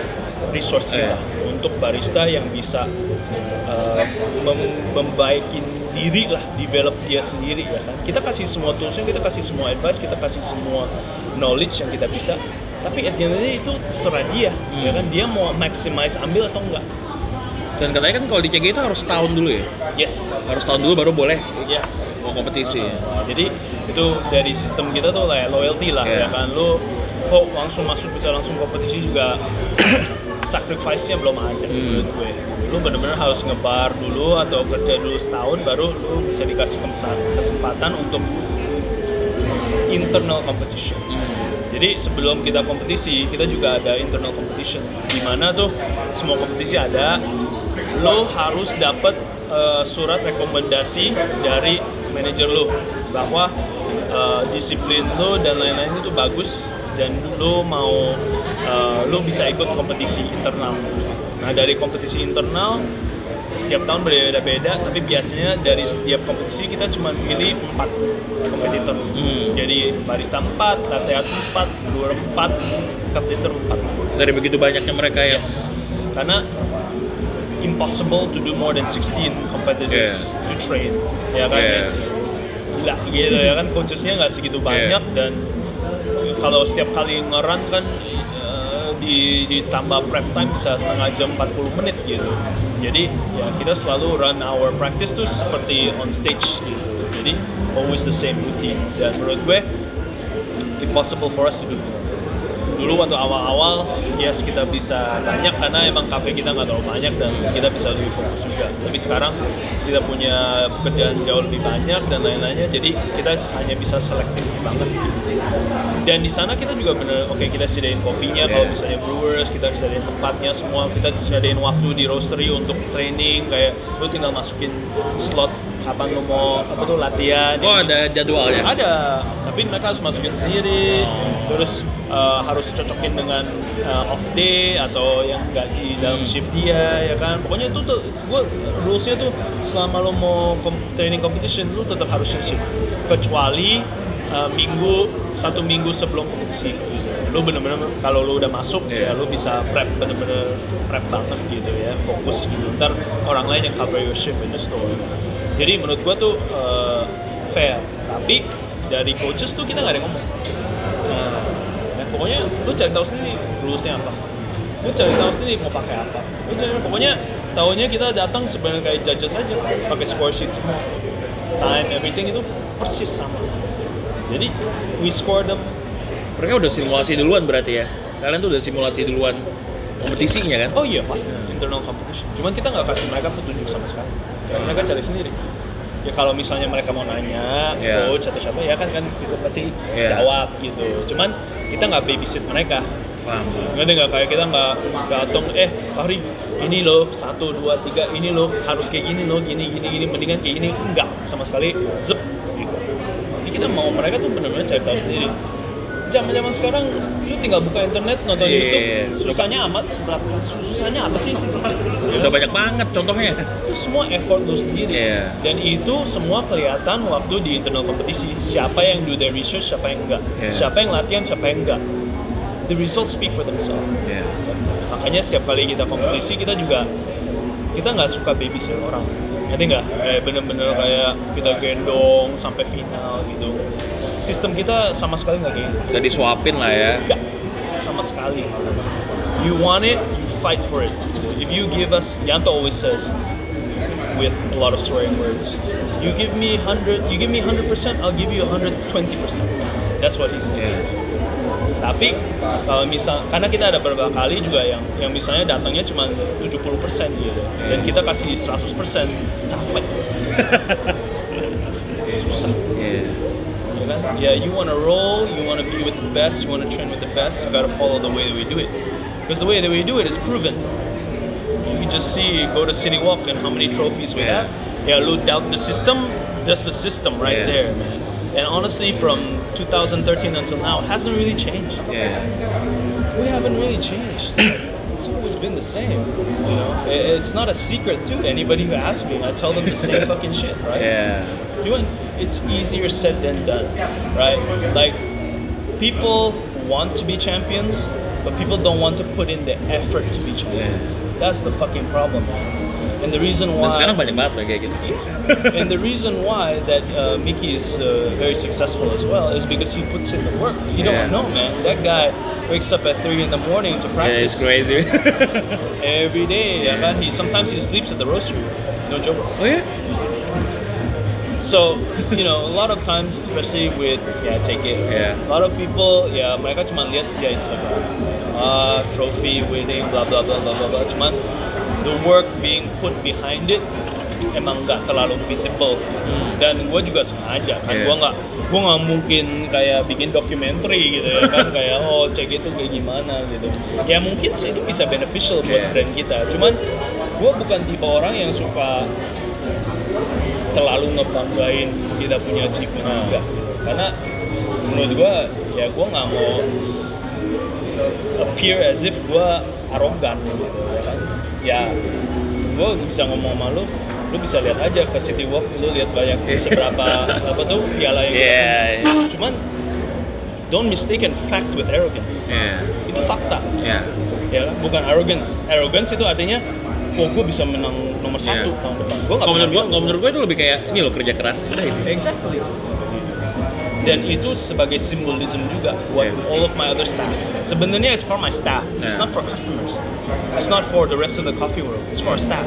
resource kita Iya. untuk barista yang bisa eh, mem- membaikin diri lah, develop dia sendiri ya kan. Kita kasih semua toolsnya, kita kasih semua advice, kita kasih semua knowledge yang kita bisa. Tapi at the end of the day itu serah dia, ya Hmm. kan dia mau maximize ambil atau enggak. Dan katanya kan kalau di CG itu harus tahun dulu ya. Yes. Harus tahun dulu baru boleh Yes. mau kompetisi. ya. Nah, jadi itu dari sistem kita tuh kayak loyalty lah Iya. ya kan. Lu kok langsung masuk bisa langsung kompetisi juga sacrifice-nya belum ada Hmm. menurut gue. Lu bener-bener harus ngebar dulu atau kerja dulu setahun baru lu bisa dikasih kesempatan- untuk internal competition. Jadi sebelum kita kompetisi, kita juga ada internal competition. Di mana tuh semua kompetisi ada, lo harus dapat eh, surat rekomendasi dari manajer lo bahwa eh, disiplin lo dan lain-lain itu bagus dan lo mau eh, lo bisa ikut kompetisi internal. Nah dari kompetisi internal tiap tahun berbeda-beda, tapi biasanya dari setiap kompetisi kita cuma pilih empat kompetitor. Hmm. Jadi barista 4, latte art 4, brewer 4, cup taster 4. Dari begitu banyaknya mereka yang Yes. Karena impossible to do more than 16 competitors Yeah. to train. Ya kan? Yeah. It's gila gitu ya kan coachesnya nggak segitu banyak dan kalau setiap kali nge-run kan eh, di ditambah prep time bisa setengah jam 40 menit gitu. Jadi ya kita selalu run our practice tuh seperti on stage gitu. Jadi always the same routine dan menurut gue impossible for us to do. Dulu waktu awal-awal yes kita bisa banyak karena emang kafe kita nggak terlalu banyak dan kita bisa lebih fokus juga tapi sekarang kita punya pekerjaan jauh lebih banyak dan lain-lainnya jadi kita hanya bisa selektif banget dan di sana kita juga bener oke kita sediain kopinya kalau Yeah. misalnya brewers kita sediain tempatnya semua kita sediain waktu di roastery untuk training kayak lu tinggal masukin slot kapan lu mau apa tuh latihan Oh ada jadwalnya. ada tapi mereka harus masukin sendiri Oh. terus uh, harus cocokin dengan uh, off day atau yang nggak di dalam Hmm. shift dia ya kan pokoknya itu tuh gue rulesnya tuh selama lo mau kom- training competition lu tetap harus shift kecuali uh, minggu satu minggu sebelum kompetisi lu bener-bener kalau lu udah masuk Iya. ya lu bisa prep bener-bener prep banget gitu ya fokus gitu ntar orang lain yang cover your shift in the store jadi menurut gua tuh uh, fair. Tapi dari coaches tuh kita nggak ada yang ngomong. Ah. Nah, pokoknya lu cari tahu sendiri rulesnya apa. Lu cari tahu sendiri mau pakai apa. Lu cari pokoknya tahunya kita datang sebenarnya kayak judges aja pakai score sheet semua. Time everything itu persis sama. Jadi we score them. Mereka udah simulasi duluan berarti ya. Kalian tuh udah simulasi duluan kompetisinya kan? oh iya pasti. Internal competition. Cuman kita nggak kasih mereka petunjuk sama sekali Kayak mereka cari sendiri. Ya kalau misalnya mereka mau nanya Yeah. coach atau siapa ya kan kan bisa pasti Yeah. jawab gitu. Cuman kita nggak babysit mereka. Paham. nggak nggak? Kayak kita nggak datang eh Fahri ini loh satu dua tiga ini loh harus kayak gini loh gini gini gini mendingan kayak gini. Enggak sama sekali zep gitu. Jadi kita mau mereka tuh benar-benar cari tahu sendiri zaman zaman sekarang lu tinggal buka internet nonton Iya. YouTube susahnya amat seberapa susahnya apa sih Ya Udah banyak banget contohnya. itu semua effort lu sendiri Iya. dan itu semua kelihatan waktu di internal kompetisi siapa yang do their research siapa yang enggak Iya. siapa yang latihan siapa yang enggak the results speak for themselves Iya. makanya setiap kali kita kompetisi kita juga kita nggak suka babysit orang ngerti nggak? Kayak bener-bener kayak kita gendong sampai final gitu. Sistem kita sama sekali nggak kayak gitu Udah disuapin lah ya. Nggak, sama sekali. You want it you fight for it. If you give us Yanto always says with a lot of swearing words you give me 100 you give me 100% I'll give you 120% that's what he says Iya. Tapi kalau misal karena kita ada beberapa kali juga yang yang misalnya datangnya cuma 70% gitu. Dan kita kasih 100% capek. Susah. Iya. ya kan? Ya you wanna roll you wanna be with the best you wanna train with the best you gotta follow the way that we do it. Because the way that we do it is proven. You just see go to City Walk and how many trophies we Yeah. have. Yeah lu doubt the system. That's the system right Yeah. there man and honestly from 2013 until now hasn't really changed Yeah. we haven't really changed. It's always been the same. You know, it's not a secret to anybody who asks me. I tell them the same fucking shit, right? Iya. Doing it's easier said than done, right? Like people want to be champions, but people don't want to put in the effort to be champions. That's the fucking problem. And the reason Dan why sekarang banyak banget lah kayak gitu. and the reason why that uh, Mickey is uh, very successful as well is because he puts in the work. You Yeah. don't know, man. That guy wakes up at three in the morning to practice. Yeah, it's crazy. every day. Yeah. Yeah. He sometimes he sleeps at the roastery. No joke. oh ya? So you know, a lot of times, especially with yeah, take it. Yeah. A lot of people, yeah, mereka cuma lihat dia Instagram, ah trophy winning, blah blah blah blah blah blah. Cuman the work being put behind it emang nggak terlalu visible. Dan gue juga sengaja kan, Yeah. gue nggak gue nggak mungkin kayak bikin dokumenter gitu ya kan kayak oh cek itu kayak gimana gitu. Ya mungkin sih itu bisa beneficial buat Yeah. brand kita. Cuman gue bukan tipe orang yang suka terlalu ngebanggain kita punya achievement Hmm. juga karena menurut gua ya gua nggak mau appear as if gua arogan gitu ya kan ya gua bisa ngomong sama lu lu bisa lihat aja ke City Walk lu lihat banyak seberapa apa tuh piala yang Iya. punya. cuman don't mistaken fact with arrogance Iya. itu fakta Iya. ya kan? bukan arrogance arrogance itu artinya oh gue bisa menang nomor satu tahun depan gue nggak menurut kalau menurut gua itu lebih kayak ini loh kerja keras. Udah. Exactly. Dan itu sebagai simbolism juga buat Yeah. all of my other staff. Sebenarnya it's for my staff. It's Yeah. not for customers. It's not for the rest of the coffee world. It's for staff.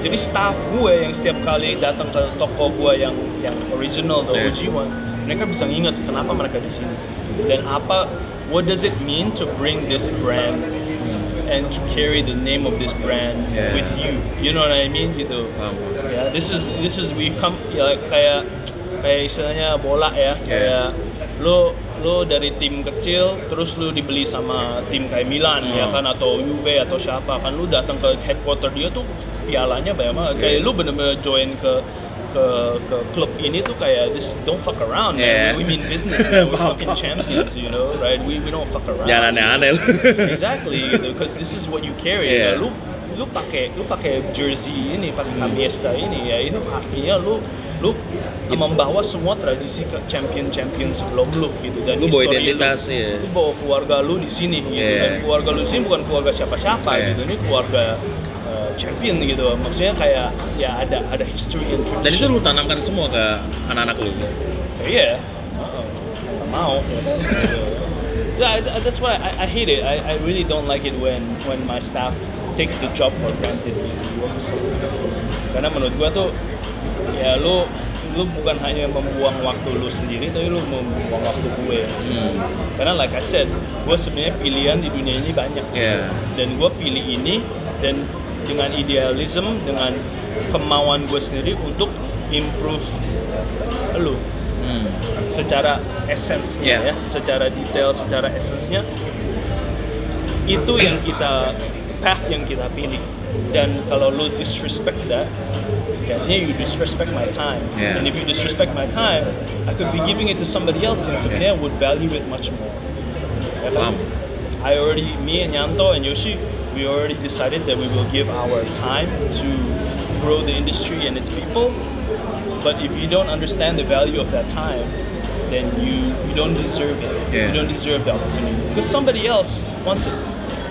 Jadi staff gue yang setiap kali datang ke toko gue yang yang original, the Yeah. OG one, mereka bisa nginget kenapa mereka di sini dan apa what does it mean to bring this brand and to carry the name of this brand Yeah. with you you know what I mean gitu Paham. ya this is this is we come ya kayak kayak istilahnya bola ya kayak lo lo dari tim kecil terus lu dibeli sama tim kayak Milan ya Hmm. kan atau Juve atau siapa kan lu datang ke headquarter dia tuh pialanya banyak banget kayak lu bener-bener join ke ke ke klub ini tuh kayak this don't fuck around Yeah. man. we mean business man. we're fucking champions you know right we we don't fuck around Jangan aneh-aneh lu. exactly gitu because this is what you carry Yeah. ya. lu lu pakai lu pakai jersey ini pakai kamiesta ini ya itu artinya lu lu membawa semua tradisi ke champion-champion sebelum lu gitu dan Lu bawa identitas, lu, iya. lu bawa keluarga lu di sini gitu Yeah. dan keluarga lu di sini bukan keluarga siapa-siapa Yeah. gitu ini keluarga uh, champion gitu maksudnya kayak ya ada ada history and tradition Dan itu lu tanamkan semua ke anak-anak lu. Iya. Uh-uh. Nggak mau. Gitu. Yeah, that's why I, I hate it. I, I really don't like it when when my staff take the job for granted. Gitu. Karena menurut gua tuh ya lu lu bukan hanya membuang waktu lu sendiri tapi lu membuang waktu gue. Hmm. Karena like I said, gue sebenarnya pilihan di dunia ini banyak. Iya. Dan gue pilih ini dan dengan idealism, dengan kemauan gue sendiri untuk improve lu Hmm. secara esensnya Yeah. ya, secara detail, secara esensnya itu yang kita path yang kita pilih. Dan kalau lu disrespect that, artinya you disrespect my time. Yeah. And if you disrespect my time, I could be giving it to somebody else yang sebenarnya would value it much more. Paham. I already, me and Yanto and Yoshi, we already decided that we will give our time to grow the industry and its people. But if you don't understand the value of that time, then you, you don't deserve it. Yeah. You don't deserve the opportunity. Because somebody else wants it.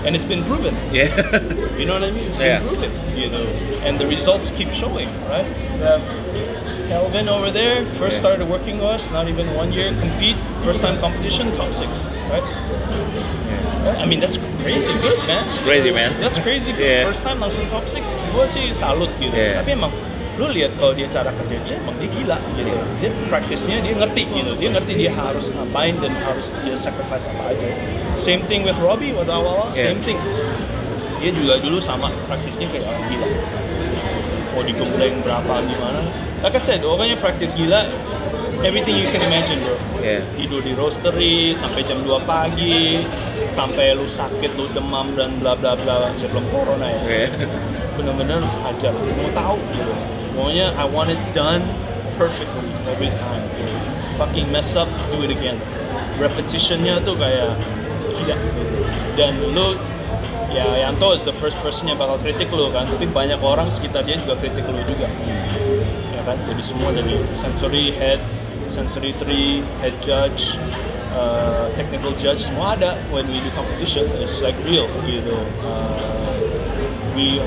And it's been proven. Yeah. You know what I mean? It's Yeah. been proven. You know, and the results keep showing, right? Kelvin over there first Yeah. started working with us, not even one year compete, first time competition, top six, right? I mean that's crazy good, man. It's crazy, man. That's crazy good. Yeah. First time langsung top six, gue sih salut gitu. Yeah. Tapi emang lu lihat kalau dia cara kerja dia emang dia gila gitu. Dia praktisnya dia ngerti gitu. Dia ngerti dia harus ngapain dan harus dia sacrifice apa aja. Same thing with Robbie waktu awal-awal, Yeah. same thing. Dia juga dulu sama praktisnya kayak orang gila. Mau digembleng berapa gimana. Like I said, orangnya praktis gila, everything you can imagine bro Yeah. tidur di roastery sampai jam 2 pagi sampai lu sakit lu demam dan bla bla bla sebelum corona ya Yeah. bener-bener hajar mau tahu gitu pokoknya I want it done perfectly every time. Fucking mess up do it again. Repetitionnya tuh kayak gila. Dan lu ya Yanto is the first person yang bakal kritik lu kan. Tapi banyak orang sekitar dia juga kritik lu juga. Ya kan? Jadi semua dari sensory head sensory tree head judge uh, technical judge semua ada when we do competition. It's like real gitu. Uh, we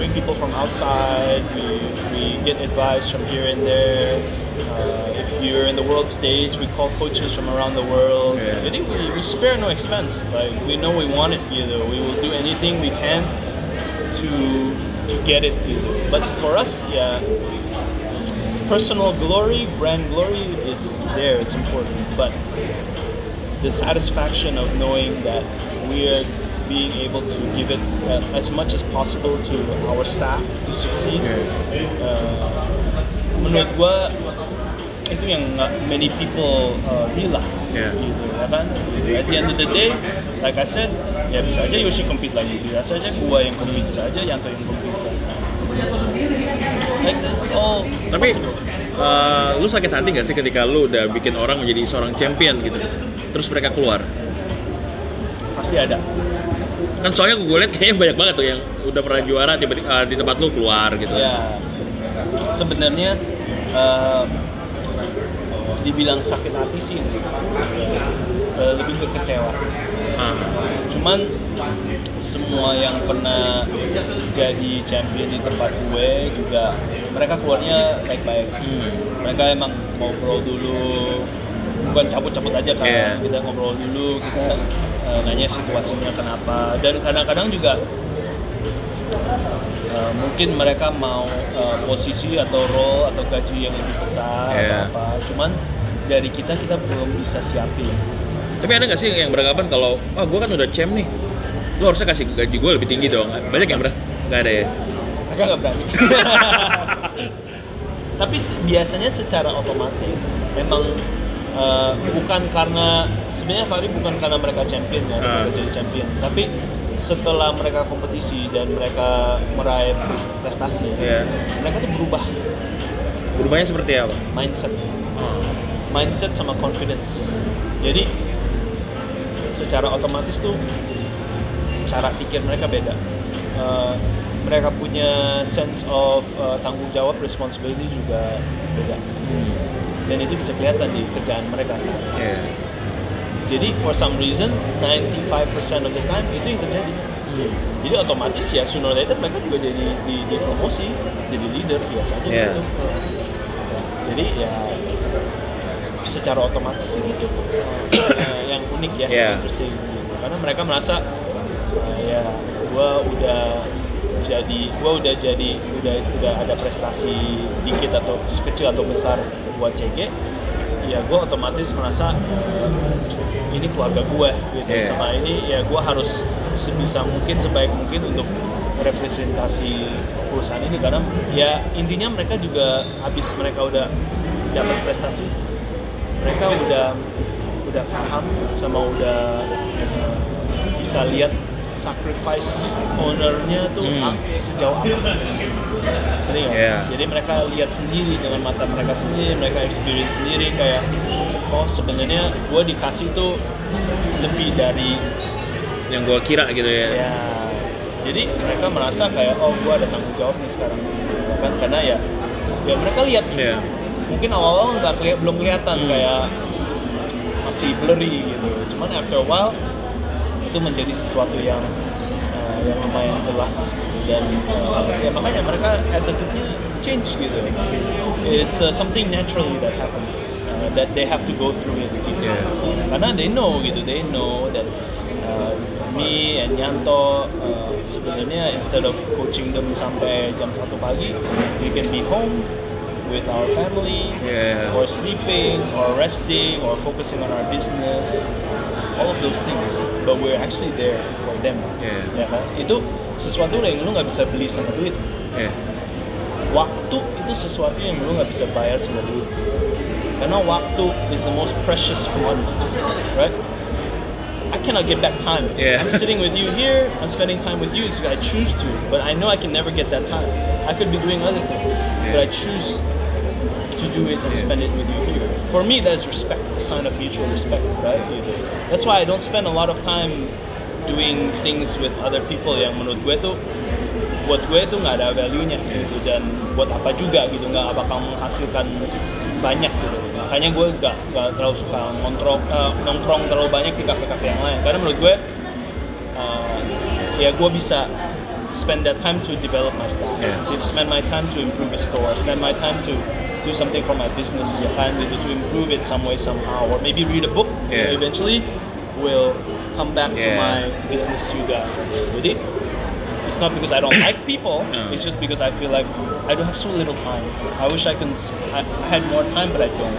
bring people from outside we, we get advice from here and there. Uh, if you're in the world stage we call coaches from around the world. Yeah. jadi we, we spare no expense. Like we know we want it gitu we will do anything we can to to get it gitu but for us yeah personal glory, brand glory is there, it's important. But the satisfaction of knowing that we are being able to give it uh, as much as possible to our staff to succeed, uh, menurut gua itu yang nggak many people uh, realize. Yeah. gitu ya kan? At the end of the day like I said ya bisa aja Yoshi compete lagi. Bisa aja gua yang compete bisa aja Yanto yang compete. Like it's all Tapi eh, lu sakit hati gak sih ketika lu udah bikin orang menjadi seorang champion gitu? Terus mereka keluar. pasti ada Kan soalnya gue liat kayaknya banyak banget tuh yang udah pernah juara tiba-tiba eh, di tempat lu keluar gitu. ya sebenarnya eh, dibilang sakit hati sih. Eh, lebih ke kecewa Ah, cuman semua yang pernah jadi champion di tempat gue juga mereka keluarnya baik-baik hmm. mereka emang ngobrol dulu bukan cabut-cabut aja kan Iya. kita ngobrol dulu kita eh, nanya situasinya kenapa dan kadang-kadang juga eh, mungkin mereka mau eh, posisi atau role atau gaji yang lebih besar Iya. atau apa cuman dari kita kita belum bisa siapin Tapi ada nggak sih yang beranggapan kalau, oh gue kan udah champ nih, lo harusnya kasih gaji gue lebih tinggi dong. Banyak yang ber nggak ada ya. mereka nggak berani tapi biasanya secara otomatis memang uh, bukan karena sebenarnya Fahri bukan karena mereka champion ya Ah. mereka jadi champion tapi setelah mereka kompetisi dan mereka meraih pres- prestasi Iya. mereka tuh berubah Berubahnya seperti apa? mindset Oh. mindset sama confidence jadi secara otomatis tuh cara pikir mereka beda Uh, mereka punya sense of uh, tanggung jawab responsibility juga beda Hmm. Dan itu bisa kelihatan di kerjaan mereka saat. Iya. jadi for some reason 95% of the time itu yang terjadi jadi otomatis ya sooner or later mereka juga jadi di, di promosi jadi leader biasa aja Iya. gitu jadi ya secara otomatis sih gitu Eh, yang unik ya Iya. interesting gitu. karena mereka merasa eh, ya gua udah jadi gua udah jadi udah udah ada prestasi dikit atau kecil atau besar buat CG ya gue otomatis merasa eh, ini keluarga gue gitu Iya. sama ini ya gue harus sebisa mungkin sebaik mungkin untuk representasi perusahaan ini karena ya intinya mereka juga habis mereka udah dapat prestasi mereka udah udah paham sama udah eh, bisa lihat sacrifice ownernya tuh Hmm. sejauh apa sih nggak? Iya. jadi mereka lihat sendiri dengan mata mereka sendiri mereka experience sendiri kayak oh sebenarnya gue dikasih tuh lebih dari Yang gue kira gitu ya. ya jadi mereka merasa kayak oh gue ada tanggung jawab nih sekarang kan karena ya ya mereka lihat Iya. mungkin awal-awal nggak belum kelihatan Hmm. kayak masih blurry gitu cuman after a while itu menjadi sesuatu yang uh, yang lumayan jelas dan uh, ya makanya mereka attitude-nya change gitu it's uh, something naturally that happens uh, that they have to go through it gitu. Yeah. karena they know gitu they know that uh, me and Yanto uh, sebenarnya instead of coaching them sampai jam 1 pagi we can be home with our family Yeah. or sleeping or resting or focusing on our business all of those things but we're actually there for them Yeah. ya kan itu sesuatu yang lu nggak bisa beli sama duit Iya. waktu itu sesuatu yang lu nggak bisa bayar sama duit karena waktu is the most precious commodity right I cannot get back time. Yeah. I'm sitting with you here. I'm spending time with you. So I choose to, but I know I can never get that time. I could be doing other things, but I choose to do it and Yeah. spend it with you here. For me, that is respect, a sign of mutual respect, right? Gitu. That's why I don't spend a lot of time doing things with other people yang menurut gue tuh buat gue tuh nggak ada value-nya gitu dan buat apa juga gitu nggak bakal menghasilkan banyak gitu. Makanya gue nggak nggak terlalu suka nongkrong eh, nongkrong terlalu banyak di kafe-kafe yang lain. Karena menurut gue eh, ya gue bisa spend that time to develop my staff Yeah. spend my time to improve the store. Spend my time to do something for my business gitu to improve it some way somehow or maybe read a book Yeah. eventually will come back to my business juga jadi it's not because I don't like people. No. It's just because I feel like I don't have so little time. I wish I can. I had more time, but I don't.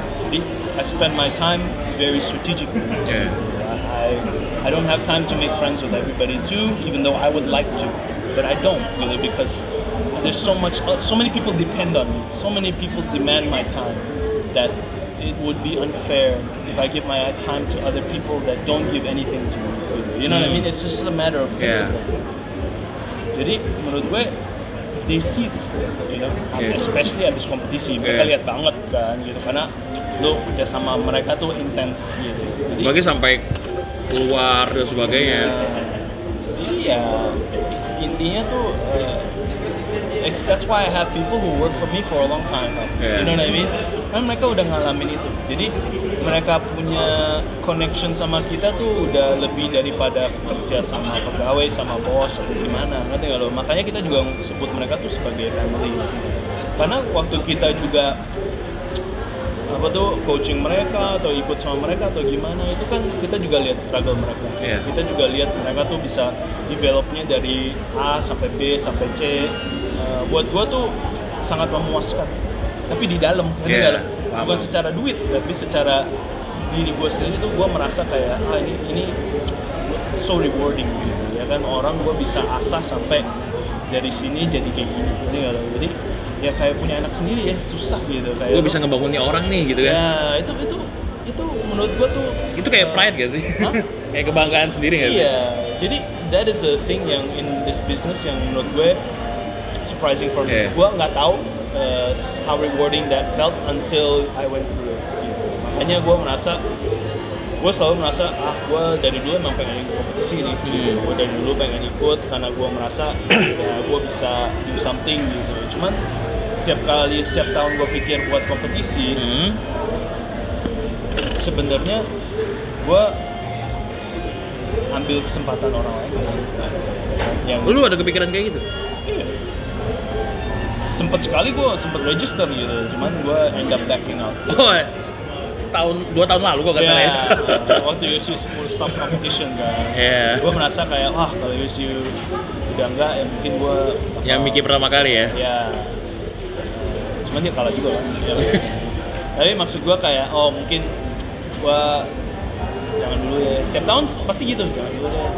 I spend my time very strategically. I I don't have time to make friends with everybody too, even though I would like to, but I don't really because there's so much. uh, So many people depend on me. So many people demand my time that it would be unfair if I give my time to other people that don't give anything to me. You know what I Hmm. mean? It's just a matter of Yeah. principle. Jadi menurut gue they see this thing, you know, Yeah. especially abis kompetisi mereka Yeah. lihat banget kan gitu karena lo kerja sama mereka tuh intens gitu. Jadi, Bagi sampai keluar dan sebagainya. Nah, jadi ya intinya tuh uh, it's, that's why I have people who work for me for a long time. Yeah. you know what I mean kan mereka udah ngalamin itu jadi mereka punya connection sama kita tuh udah lebih daripada kerja sama pegawai sama bos atau gimana ngerti nggak lo makanya kita juga sebut mereka tuh sebagai family karena waktu kita juga apa tuh coaching mereka atau ikut sama mereka atau gimana itu kan kita juga lihat struggle mereka Iya. kita juga lihat mereka tuh bisa developnya dari A sampai B sampai C Eh, buat gua tuh sangat memuaskan tapi di dalam ngerti Iya, nggak lo? paham. bukan secara duit tapi secara diri gue sendiri tuh gue merasa kayak ah ini ini so rewarding gitu ya kan orang gue bisa asah sampai dari sini jadi kayak gini nggak tahu. jadi ya kayak punya anak sendiri ya susah gitu kayak gue bisa ngebangun nih orang nih gitu kan ya itu itu itu menurut gue tuh itu kayak eh, pride gak sih kayak kebanggaan sendiri gak sih Iya, jadi that is the thing yang in this business yang menurut gue surprising for me. Yeah. Gue nggak tahu uh, how rewarding that felt until I went through it. Makanya gue merasa, gue selalu merasa ah gue dari dulu emang pengen ikut kompetisi nih. Gitu. Hmm. Gue dari dulu pengen ikut karena gue merasa ya gue bisa do something gitu. Cuman setiap kali setiap tahun gue pikir buat kompetisi, Hmm. sebenarnya gue ambil kesempatan orang lain sih yang lu ada kepikiran kayak gitu. Sempet sekali gue sempet register gitu. Cuman gue end up backing out. Oh tahun dua tahun lalu kok gak salah ya. Ya, waktu USU full stop competition kan. Iya. gue merasa kayak wah kalau USU udah enggak ya mungkin gue yang mikir pertama kali ya. Ya cuman dia kalah juga kan Ya. tapi maksud gua kayak oh mungkin gua jangan dulu ya. Setiap tahun pasti gitu jangan dulu ya.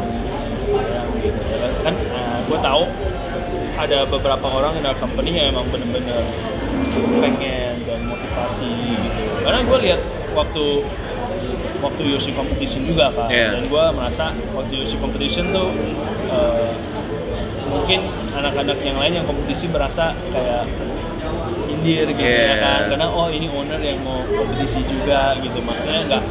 Ya kan? Kan uh, gua tahu ada beberapa orang our company yang emang bener-bener pengen dan motivasi gitu karena gua lihat waktu waktu Yoshi competition juga kan Iya. dan gua merasa waktu Yoshi competition tuh uh, mungkin anak-anak yang lain yang kompetisi berasa kayak indir gitu ya Yeah. kan karena oh ini owner yang mau kompetisi juga gitu maksudnya nggak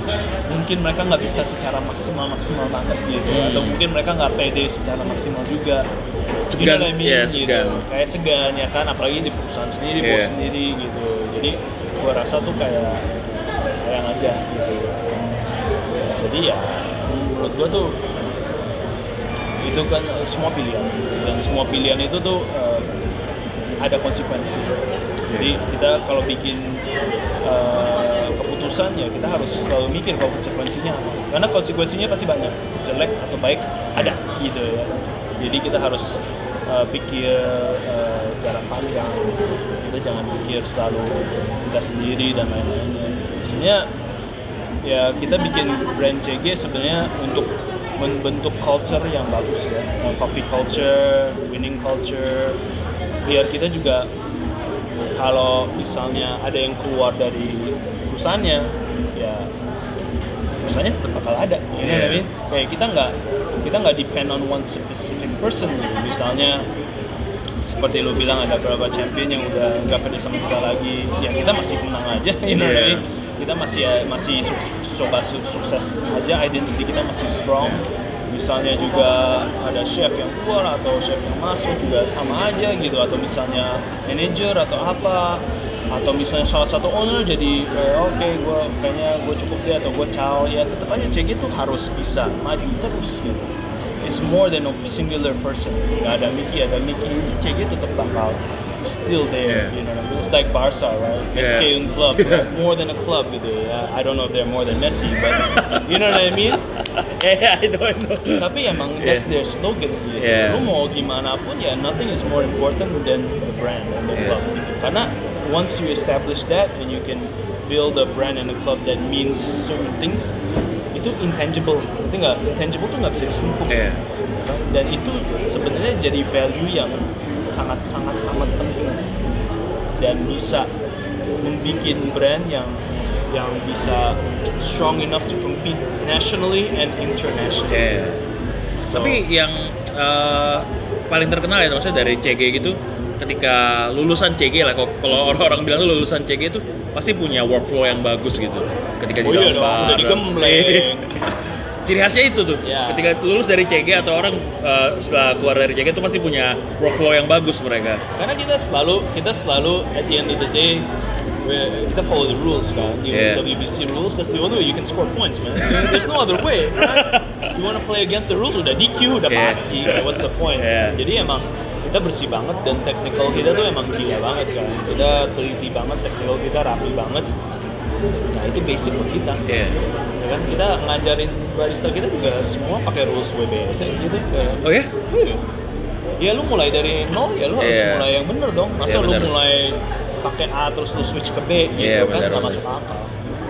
mungkin mereka nggak bisa secara maksimal maksimal banget gitu Hmm. atau mungkin mereka nggak pede secara maksimal juga You Segan, know what I mean? ya, Gitu. segan. kayak segan ya kan apalagi di perusahaan sendiri bos Yeah. sendiri gitu jadi gua rasa tuh kayak sayang aja gitu jadi ya menurut gua tuh itu kan semua pilihan dan semua pilihan itu tuh eh, ada konsekuensi jadi kita kalau bikin eh, keputusan ya kita harus selalu mikir kalau konsekuensinya apa. Karena konsekuensinya pasti banyak jelek atau baik ada gitu ya. Jadi kita harus eh, pikir eh, jarak panjang kita jangan pikir selalu kita sendiri dan lain-lainnya. Sebenarnya ya kita bikin brand CG sebenarnya untuk membentuk culture yang bagus ya. Coffee culture, winning culture. Biar kita juga kalau misalnya ada yang keluar dari perusahaannya ya perusahaannya tetap bakal ada you know what I Yeah. mean? kayak kita nggak kita nggak depend on one specific person gitu. misalnya seperti lo bilang ada beberapa champion yang udah nggak kerja sama kita lagi ya kita masih menang aja you know what I Yeah. mean? kita masih masih su- coba su- sukses aja identity kita masih strong misalnya juga ada chef yang keluar atau chef yang masuk juga sama aja gitu. Atau misalnya manager atau apa. Atau misalnya salah satu owner jadi eh, oke gue kayaknya gue cukup deh atau gue ciao ya tetap aja CG tuh harus bisa maju terus gitu. It's more than a singular person. Nggak ada Mickey ada Mickey. CG tetap bakal still there Yeah. you know what I mean? it's like Barca right Yeah. SK club Yeah. more than a club gitu ya I don't know if they're more than Messi but you know what I mean yeah I I know tapi emang that's Yeah. their slogan gitu. Yeah. Lu mau gimana pun ya nothing is more important than the brand and the Yeah. club. Gitu. Karena once you establish that and you can build a brand and a club that means certain things, itu intangible. Ngerti nggak? Intangible tuh nggak bisa disentuh. Yeah. Dan itu sebenarnya jadi value yang sangat-sangat amat penting dan bisa membuat brand yang yang bisa strong enough to compete nationally and internationally. Yeah. So- Tapi yang eh, paling terkenal ya maksudnya dari CG gitu ketika lulusan CG lah kalau orang-orang bilang tuh lulusan CG itu pasti punya workflow yang bagus gitu ketika Oh di iya dalam dong, bar. udah digembleng. Ciri khasnya itu tuh. Ya. Ketika lulus dari CG atau orang setelah keluar dari CG itu pasti punya workflow yang bagus mereka. Karena kita selalu kita selalu at the end of the day kita follow the rules kan. You Yeah. WBC rules, that's the only way you can score points, man. There's no other way. Right? You want to play against the rules udah DQ udah Yeah. pasti. What's the point? Yeah. Jadi emang kita bersih banget dan technical kita tuh emang gila banget kan. Kita teliti banget, technical kita rapi banget. Nah itu basic buat kita. Iya. Ya kan kita ngajarin barista kita juga semua pakai rules WBS gitu. Kayak, Oh ya? Iya. Ya lu mulai dari nol ya lu harus Iya. mulai yang bener dong. Masa Iya, lu bener. mulai pakai A terus lu switch ke B gitu Iya, kan nggak masuk akal.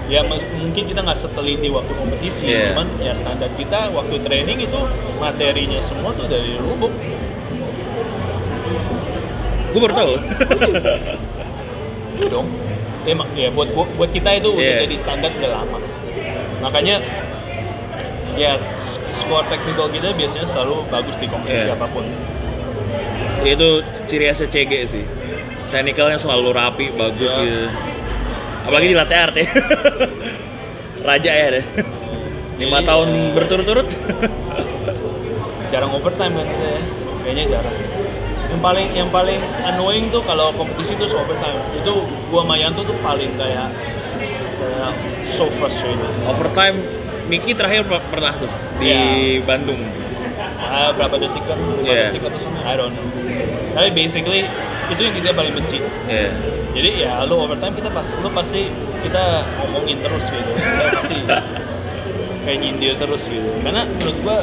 ya mungkin kita nggak seteliti waktu kompetisi Iya. cuman ya standar kita waktu training itu materinya semua tuh dari rulebook Gue baru tahu. itu dong ya, mak- ya buat buat kita itu udah Iya. jadi standar udah lama makanya ya skor teknikal kita biasanya selalu bagus di kompetisi Iya. apa pun itu ciri khasnya CG sih. Technicalnya selalu rapi, bagus Iya. gitu. Apalagi di latte art ya. Raja ya deh. Lima Jadi, tahun eh, berturut-turut. jarang overtime kan kita ya kayaknya jarang yang paling yang paling annoying tuh kalau kompetisi tuh overtime itu gua sama Yanto tuh paling kayak kayak so frustrated Overtime Miki terakhir per- pernah tuh di Iya. Bandung. Ah, berapa detik kan berapa Iya. detik atau something I don't know tapi basically itu yang kita paling benci Iya. jadi ya lu overtime kita pas lu pasti kita ngomongin terus gitu kita pasti kayak nyindir terus gitu karena menurut gua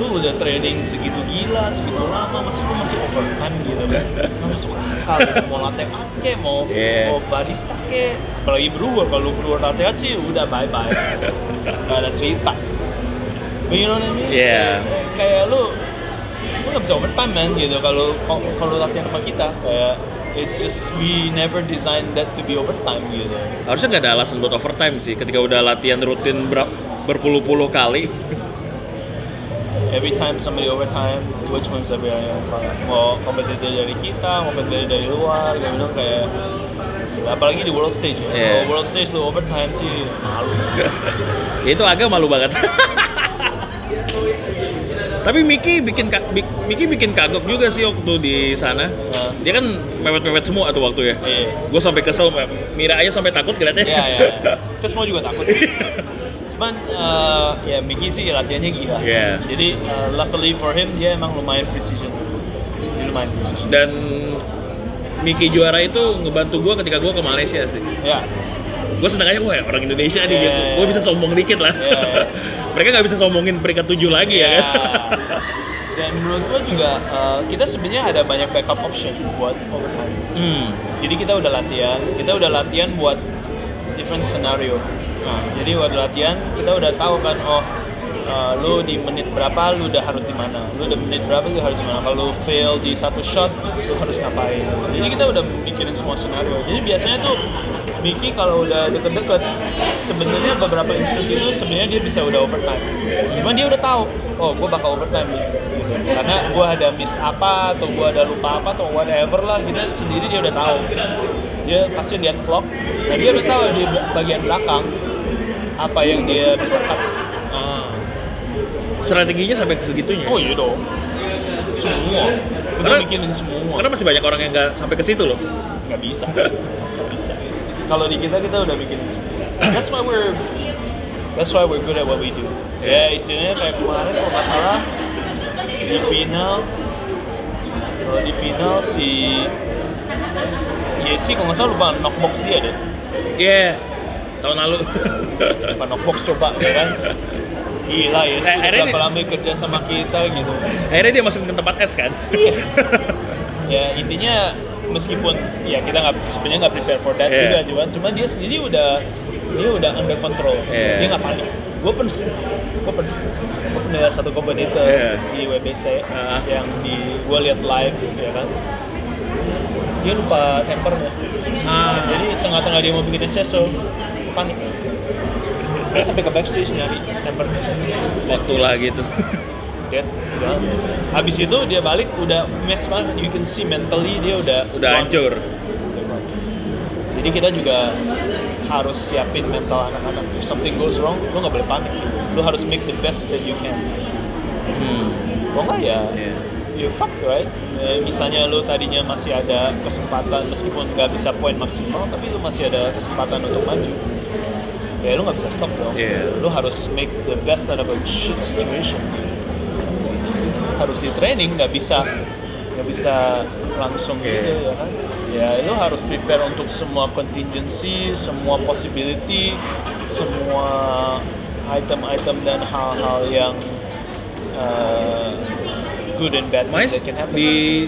lu udah training segitu gila segitu lama masih lu masih overtime gitu kan nggak masuk akal mau latte art ke mau Yeah. mau barista ke apalagi brewer kalau lu brewer latte art sih udah bye bye gak ada cerita you know what I mean? Yeah. Kayak, kayak lu lu nggak bisa overtime man gitu kalau kalau latihan sama kita kayak it's just we never designed that to be overtime gitu Harusnya nggak ada alasan buat overtime sih ketika udah latihan rutin ber- berpuluh-puluh kali. Every time somebody overtime which ones are we mau kompetitor dari kita kompetitor dari luar kayak bilang kayak apalagi di world stage ya Yeah. Kalau world stage lu overtime sih malu sih. Ya itu agak malu banget. Tapi Miki bikin Miki bikin kagok juga sih waktu di sana. Nah, Dia kan mewet-mewet semua tuh waktu ya. iya Gue sampai kesel, Mira aja sampai takut kelihatannya. Iya, iya. Kita semua juga takut. Cuman eh, ya Mickey sih latihannya gila. Iya. Jadi eh, luckily for him dia emang lumayan precision. Dia lumayan precision. Dan Miki juara itu ngebantu gue ketika gue ke Malaysia sih. Ya. Gue seneng aja, wah orang Indonesia nih, Iya, gitu. iya. gue bisa sombong dikit lah. Iya, iya. Mereka nggak bisa sombongin peringkat tujuh lagi ya Ya. kan? Dan menurut gua juga eh, kita sebenarnya ada banyak backup option buat overtime. Hmm. Jadi kita udah latihan, kita udah latihan buat different scenario. Nah, jadi waktu latihan kita udah tahu kan, oh uh, lu di menit berapa lu udah harus di mana, lu udah menit berapa lu harus di mana. Kalau lu fail di satu shot, lu harus ngapain. Jadi kita udah mikirin semua scenario. Jadi biasanya tuh Miki kalau udah deket-deket, sebenarnya beberapa instansi itu sebenarnya dia bisa udah overtime. Cuman dia udah tahu, oh gue bakal overtime nih. Gitu. Karena gue ada miss apa atau gue ada lupa apa atau whatever lah, kita sendiri dia udah tahu. Dia pasti lihat clock, dan dia udah tahu di bagian belakang apa yang dia bisa. Ah. Strateginya sampai ke segitunya. Oh iya dong, semua. Kita Karena- bikinin semua. Karena masih banyak orang yang nggak sampai ke situ loh. nggak bisa nggak bisa kalau di kita kita udah bikin semua that's why we're that's why we're good at what we do ya istilahnya kayak kemarin kalau nggak salah di final kalau di final si Yesi kalau nggak salah lupa knockbox dia deh Iya. Tahun lalu. lupa knockbox coba ya kan gila Yesi Eh, udah akhirnya berapa lama kerja sama kita gitu Akhirnya dia masuk ke tempat es kan. ya intinya meskipun ya kita nggak sebenarnya nggak prepare for that Yeah. juga cuman cuman dia sendiri udah dia udah under control Yeah. dia nggak panik gue pernah gue pernah gue pernah lihat satu kompetitor Yeah. di WBC Ah. yang di gue lihat live ya kan dia lupa tempernya Ah. jadi tengah-tengah dia mau bikin espresso panik dia sampai ke backstage nyari tempernya Waktu lah gitu. dead udah habis itu dia balik udah mess banget. You can see mentally dia udah Udah hancur. jadi kita juga harus siapin mental anak-anak. If something goes wrong lu nggak boleh panik. Lu harus make the best that you can. Hmm. kalau nggak ya Iya. you fuck right? Eh, misalnya lu tadinya masih ada kesempatan meskipun nggak bisa poin maksimal tapi lu masih ada kesempatan untuk maju ya lu nggak bisa stop dong Iya. lu harus make the best out of a shit situation harus di training nggak bisa nggak bisa langsung Iya. gitu ya kan ya lu harus prepare untuk semua contingency semua possibility semua item-item dan hal-hal yang uh, good and bad Mais that can happen di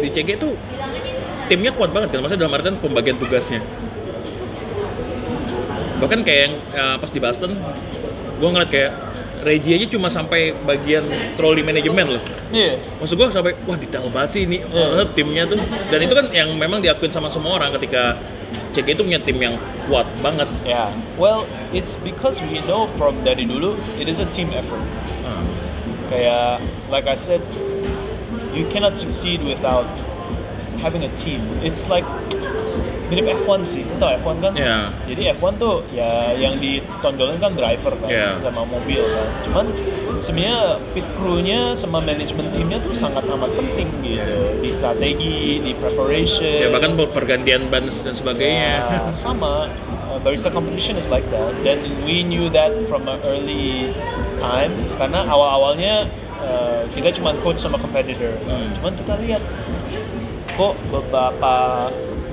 di CG tuh timnya kuat banget kan, maksudnya dalam artian pembagian tugasnya. Bahkan kayak yang uh, pas di Boston gue ngeliat kayak Reggie aja cuma sampai bagian trolley manajemen loh Iya. maksud gue sampai wah detail banget sih ini Iya. eh, timnya tuh dan itu kan yang memang diakuin sama semua orang ketika CK itu punya tim yang kuat banget Yeah. Well, it's because we know from dari dulu it is a team effort. Ah. Kayak like I said, you cannot succeed without having a team. It's like mirip F1 sih, tau F1 kan? Iya. Jadi F1 tuh ya yang ditonjolin kan driver kan Iya. sama mobil kan. Cuman sebenarnya pit crew-nya sama manajemen timnya tuh sangat amat penting gitu di strategi, di preparation. ya bahkan pergantian ban dan sebagainya Ya, sama. Uh, barista competition is like that. Dan we knew that from an early time karena awal-awalnya uh, kita cuma coach sama competitor. Hmm. Cuman kita lihat kok beberapa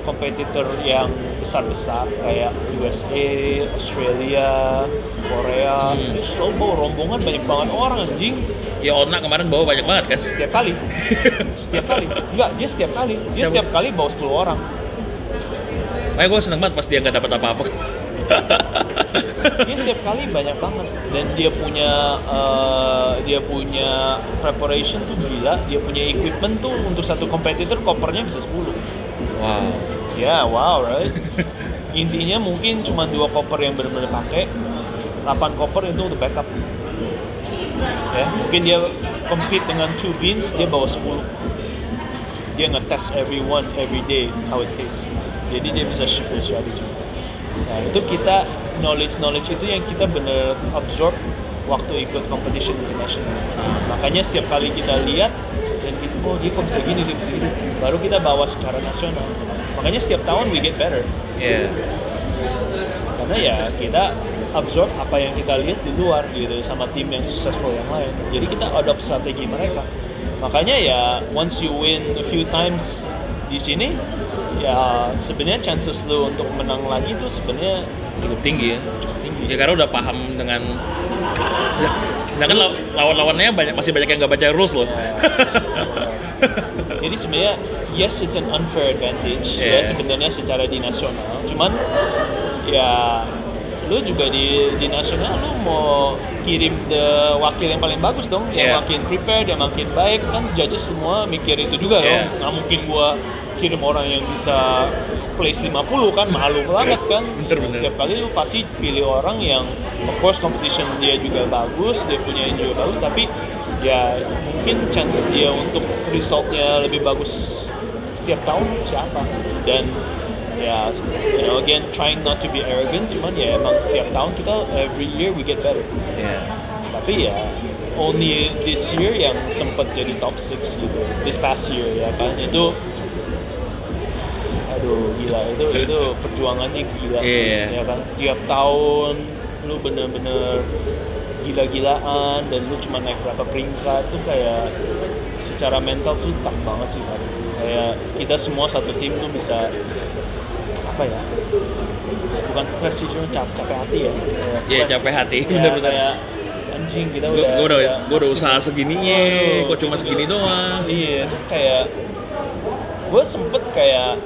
kompetitor yang besar-besar kayak USA, Australia, Korea, Hmm. slow bawa rombongan banyak banget orang anjing. Ya Ona kemarin bawa banyak banget kan? Setiap kali. Setiap kali. Enggak dia setiap kali. Dia Setiap- setiap kali bawa 10 orang. Makanya gue seneng banget pas dia nggak dapat apa-apa. Dia setiap kali banyak banget. Dan dia punya eh, dia punya preparation tuh gila. Dia punya equipment tuh untuk satu kompetitor kopernya bisa 10 wow ya wow right. Intinya mungkin cuma dua koper yang benar-benar pakai 8 koper itu untuk backup. Ya mungkin dia compete dengan two beans dia bawa 10 dia ngetes everyone every day how it tastes jadi dia bisa shift the strategy. Nah itu kita knowledge knowledge itu yang kita bener absorb waktu ikut competition international. Makanya setiap kali kita lihat dan gitu oh dia kok bisa gini dia baru kita bawa secara nasional makanya setiap tahun we get better. Ya karena ya kita absorb apa yang kita lihat di luar gitu sama tim yang successful yang lain. Jadi kita adopt strategi mereka. Makanya ya once you win a few times di sini ya sebenarnya chances lu untuk menang lagi tuh sebenarnya cukup tinggi ya. cukup tinggi. Ya karena udah paham dengan sedang- sedangkan law- lawan-lawannya banyak masih banyak yang nggak baca rules loh Jadi sebenarnya yes it's an unfair advantage Yeah. ya sebenarnya secara di nasional. Cuman ya lu juga di di nasional lu mau kirim the wakil yang paling bagus dong, yang Yeah. makin prepared, yang makin baik kan judges semua mikir itu juga Yeah. dong. Nggak mungkin gua kirim orang yang bisa place 50 kan malu banget kan. Bener-bener. Setiap kali lu pasti pilih orang yang of course competition dia juga bagus, dia punya juga bagus tapi ya mungkin chances dia untuk resultnya lebih bagus setiap tahun siapa? Dan ya you know again trying not to be arrogant cuman ya emang setiap tahun kita every year we get better. Ya. Tapi ya only this year yang sempat jadi top 6 gitu. This past year ya kan? Itu aduh gila. Itu itu perjuangannya gila sih Iya. ya kan? Tiap tahun lu bener-bener gila-gilaan dan lu cuma naik berapa peringkat tuh kayak secara mental tuh tough banget sih kan kayak kita semua satu tim tuh bisa apa ya bukan stres sih cuma cap capek hati ya. Ya capek hati ya, bener-bener kayak anjing kita gue udah udah udah gue udah usaha segininya Waduh. kok cuma segini doang. Iya itu kayak gue sempet kayak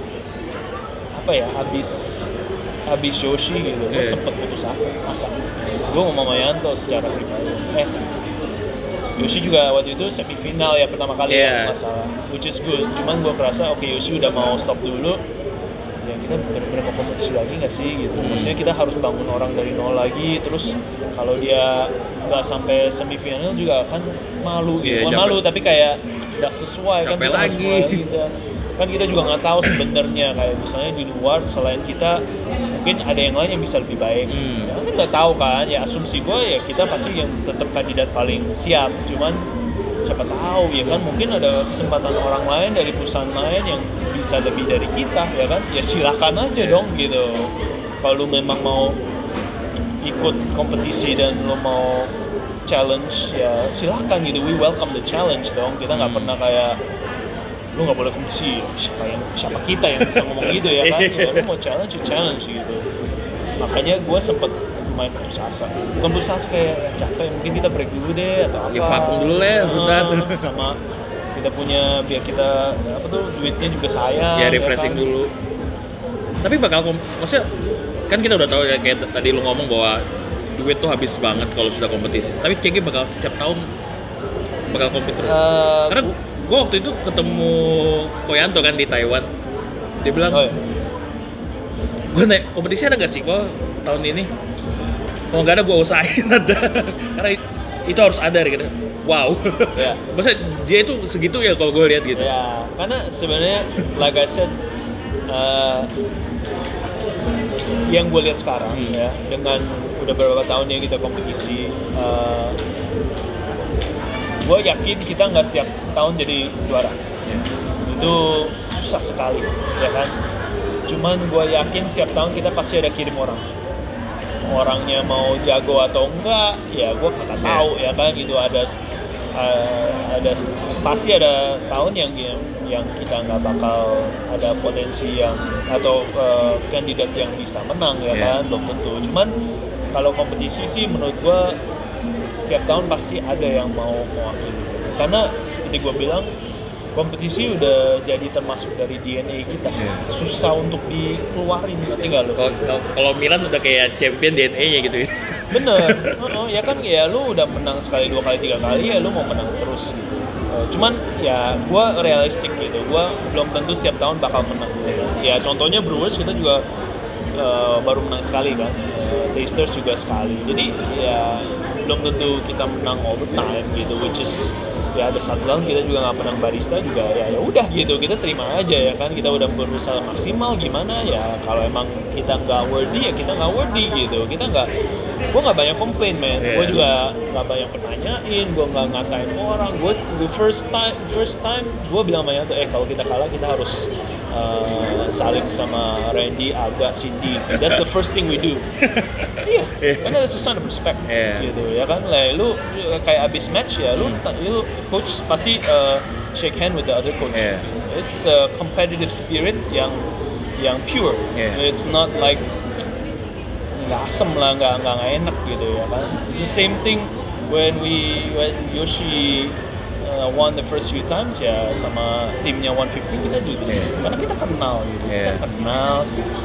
apa ya habis habis Yoshi gitu gue Iya. sempet putus asa asa gue ngomong sama Yanto secara pribadi eh Yoshi juga waktu itu semifinal ya pertama kali Iya. ya nggak salah which is good cuman gue kerasa oke Yoshi udah mau stop dulu ya kita benar-benar mau kompetisi lagi nggak sih gitu Hmm. maksudnya kita harus bangun orang dari nol lagi terus kalau dia nggak sampai semifinal juga kan malu Iya, gitu Bukan capek. malu tapi kayak nggak sesuai kan Capek kita harus lagi. mulai lagi, kan. kita juga nggak tahu sebenarnya kayak misalnya di luar selain kita mungkin ada yang lain yang bisa lebih baik Hmm. ya, kan nggak tahu kan ya asumsi gue ya kita pasti yang tetap kandidat paling siap cuman siapa tahu ya kan mungkin ada kesempatan orang lain dari perusahaan lain yang bisa lebih dari kita ya kan ya silakan aja Iya. dong gitu kalau lu memang mau ikut kompetisi dan lu mau challenge ya silakan gitu we welcome the challenge dong kita nggak Hmm. pernah kayak lu nggak boleh kompetisi siapa yang siapa kita yang bisa ngomong gitu ya kan? Ya lu mau challenge ya challenge gitu. Makanya gue sempet main putus asa. Bukan putus asa kayak capek mungkin kita break dulu deh atau apa. Ya, vakum dulu Ah, bentar. sama kita punya biar kita apa tuh duitnya juga sayang ya ya refreshing kan? dulu. Tapi bakal kom- maksudnya kan kita udah tahu ya kayak tadi lu ngomong bahwa duit tuh habis banget kalau sudah kompetisi. Tapi CG bakal setiap tahun bakal kompet terus. Eh, karena gua waktu itu ketemu Koyanto kan di Taiwan. Dia bilang oh, iya. gue naik kompetisi ada gak sih? Kok tahun ini. Kalau nggak ada gue usahain ada. Karena itu harus ada gitu. Wow. Ya. maksudnya dia itu segitu ya kalau gue lihat gitu. Ya, karena sebenarnya like I said uh, yang gue lihat sekarang Hmm. ya dengan udah beberapa tahun yang kita kompetisi uh, gue yakin kita nggak setiap tahun jadi juara Ya. itu susah sekali ya kan cuman gue yakin setiap tahun kita pasti ada kirim orang orangnya mau jago atau enggak ya gue nggak Iya. tahu ya kan gitu ada uh, ada pasti ada tahun yang yang, yang kita nggak bakal ada potensi yang atau uh, kandidat yang bisa menang ya Iya. kan belum tentu cuman kalau kompetisi sih menurut gue setiap tahun pasti ada yang mau mewakili. Karena seperti gue bilang kompetisi udah jadi termasuk dari DNA kita. Iya. susah untuk dikeluarin ngerti nggak lo Kalau- Milan udah kayak champion DNA-nya gitu ya. Bener. Ya kan ya lu udah menang sekali dua kali tiga kali ya lu mau menang terus gitu. Eh, cuman ya gua realistik gitu. Gua belum tentu setiap tahun bakal menang. Gitu. ya contohnya Brewers kita juga eh, baru menang sekali kan. Tasters juga sekali. Jadi ya belum tentu kita menang all the time gitu which is ya ada satu tahun kita juga nggak menang barista juga ya ya udah gitu kita terima aja ya kan? Kita udah berusaha maksimal gimana? Ya kalau emang kita nggak worthy ya kita nggak worthy gitu. Kita nggak gue nggak banyak komplain man. Iya. gue juga nggak banyak pertanyain gue nggak ngatain orang. Gue the first time first time gue bilang banyak tuh eh kalau kita kalah kita harus uh, saling sama Randy, Aga, Cindy that's the first thing we do iya Iya. karena that's a sign of respect Iya. gitu ya kan like, lu kayak abis match ya lu, ta- lu coach pasti uh, shake hand with the other coach Iya. it's a competitive spirit yang yang pure Iya. it's not like nggak asem lah nggak nggak enak gitu ya kan it's the same thing when we when Yoshi uh, won the first few times ya sama timnya 150 kita juga sih Iya. karena kita kenal gitu Iya. kita kenal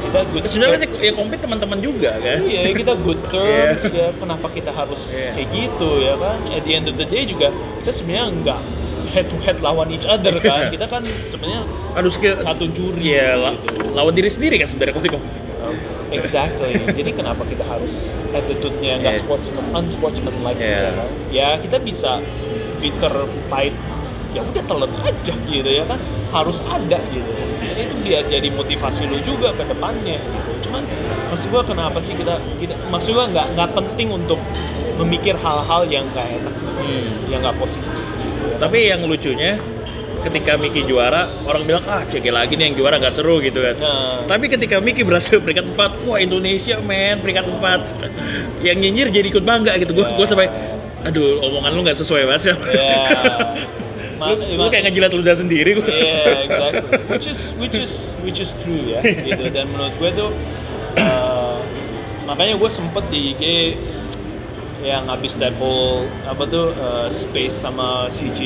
kita good sebenarnya ya kompet teman-teman juga kan Iya, kita good terms Iya. ya. Kenapa kita harus Iya. kayak gitu ya kan? At the end of the day juga kita sebenarnya nggak head to head lawan each other kan. Kita kan sebenarnya aduh skill satu juri Iya, la- gitu. lawan diri sendiri kan sebenarnya kalau kompet Um, exactly. Jadi kenapa kita harus attitude-nya nggak Iya. sportsman, unsportsmanlike Iya. ya kan? Ya kita bisa bitter fight ya udah telan aja gitu ya kan harus ada gitu Ya, itu biar jadi motivasi lu juga ke depannya gitu cuman maksud gua kenapa sih kita kita maksud gua nggak nggak penting untuk memikir hal-hal yang nggak enak Hmm. yang nggak positif gitu ya. Tapi yang lucunya ketika Miki juara orang bilang ah CG lagi nih yang juara nggak seru gitu kan nah, Tapi ketika Miki berhasil peringkat 4, wah Indonesia men peringkat 4 Yang nyinyir jadi ikut bangga gitu, gua, Ya. gua sampai Aduh omongan lu nggak sesuai banget sih Ma- lu, lu kayak ngejilat ludah sendiri gua Yeah, exactly. Which is which is which is true ya. Gitu. Dan menurut gue tuh uh, makanya gue sempet di IG yang habis that whole apa tuh uh, space sama CG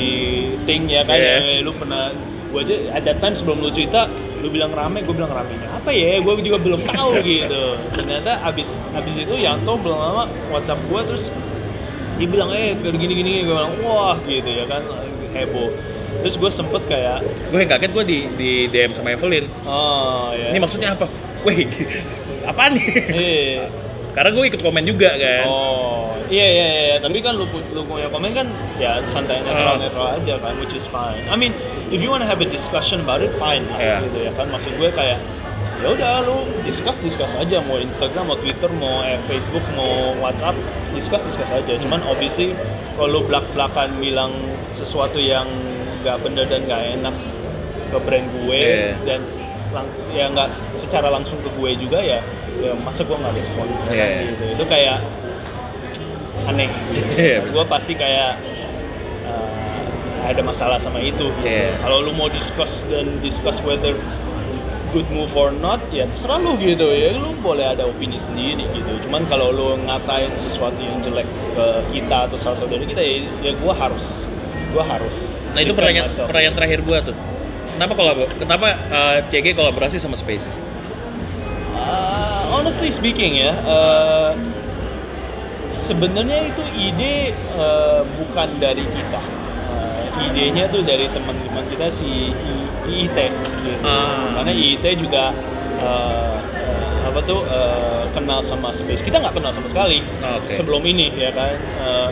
thing ya kan Yeah. ya, lu pernah gue aja at that time sebelum lu cerita lu bilang rame gue bilang ramenya apa ya gue juga belum tahu gitu ternyata abis abis itu Yanto belum lama WhatsApp gue terus dia bilang eh kayak gini gini gue bilang wah gitu ya kan heboh terus gue sempet kayak Gue yang kaget gue di, di DM sama Evelyn oh ya Ini maksudnya apa? Weh, apa nih? Iya. Karena gue ikut komen juga kan Oh, iya iya iya, tapi kan lu lu punya komen kan ya santai netral Ah. netral aja kan, which is fine. I mean, if you wanna have a discussion about it, fine Iya. gitu ya kan. Maksud gue kayak ya udah lu discuss discuss aja mau Instagram mau Twitter mau eh, Facebook mau WhatsApp discuss discuss aja. Cuman obviously kalau lu belak belakan bilang sesuatu yang nggak bener dan nggak enak ke brand gue Iya. dan lang- ya nggak secara langsung ke gue juga ya ya masa gue nggak respon kan, Iya. gitu itu kayak aneh Iya, gue pasti kayak uh, ada masalah sama itu gitu. Iya. kalau lu mau discuss dan discuss whether good move or not ya terserah lu gitu ya lu boleh ada opini sendiri gitu cuman kalau lu ngatain sesuatu yang jelek ke kita atau salah satu dari kita ya, ya gue harus gue harus Nah itu pertanyaan, myself. pertanyaan terakhir gue tuh Kenapa kolab kenapa uh, CG kolaborasi sama Space? Honestly speaking ya, eh, sebenarnya itu ide eh, bukan dari kita. Eh, idenya tuh dari teman-teman kita si I- IIT gitu. Ah. Karena IIT juga eh, apa tuh eh, kenal sama space. Kita nggak kenal sama sekali Oke. sebelum ini ya kan. Eh,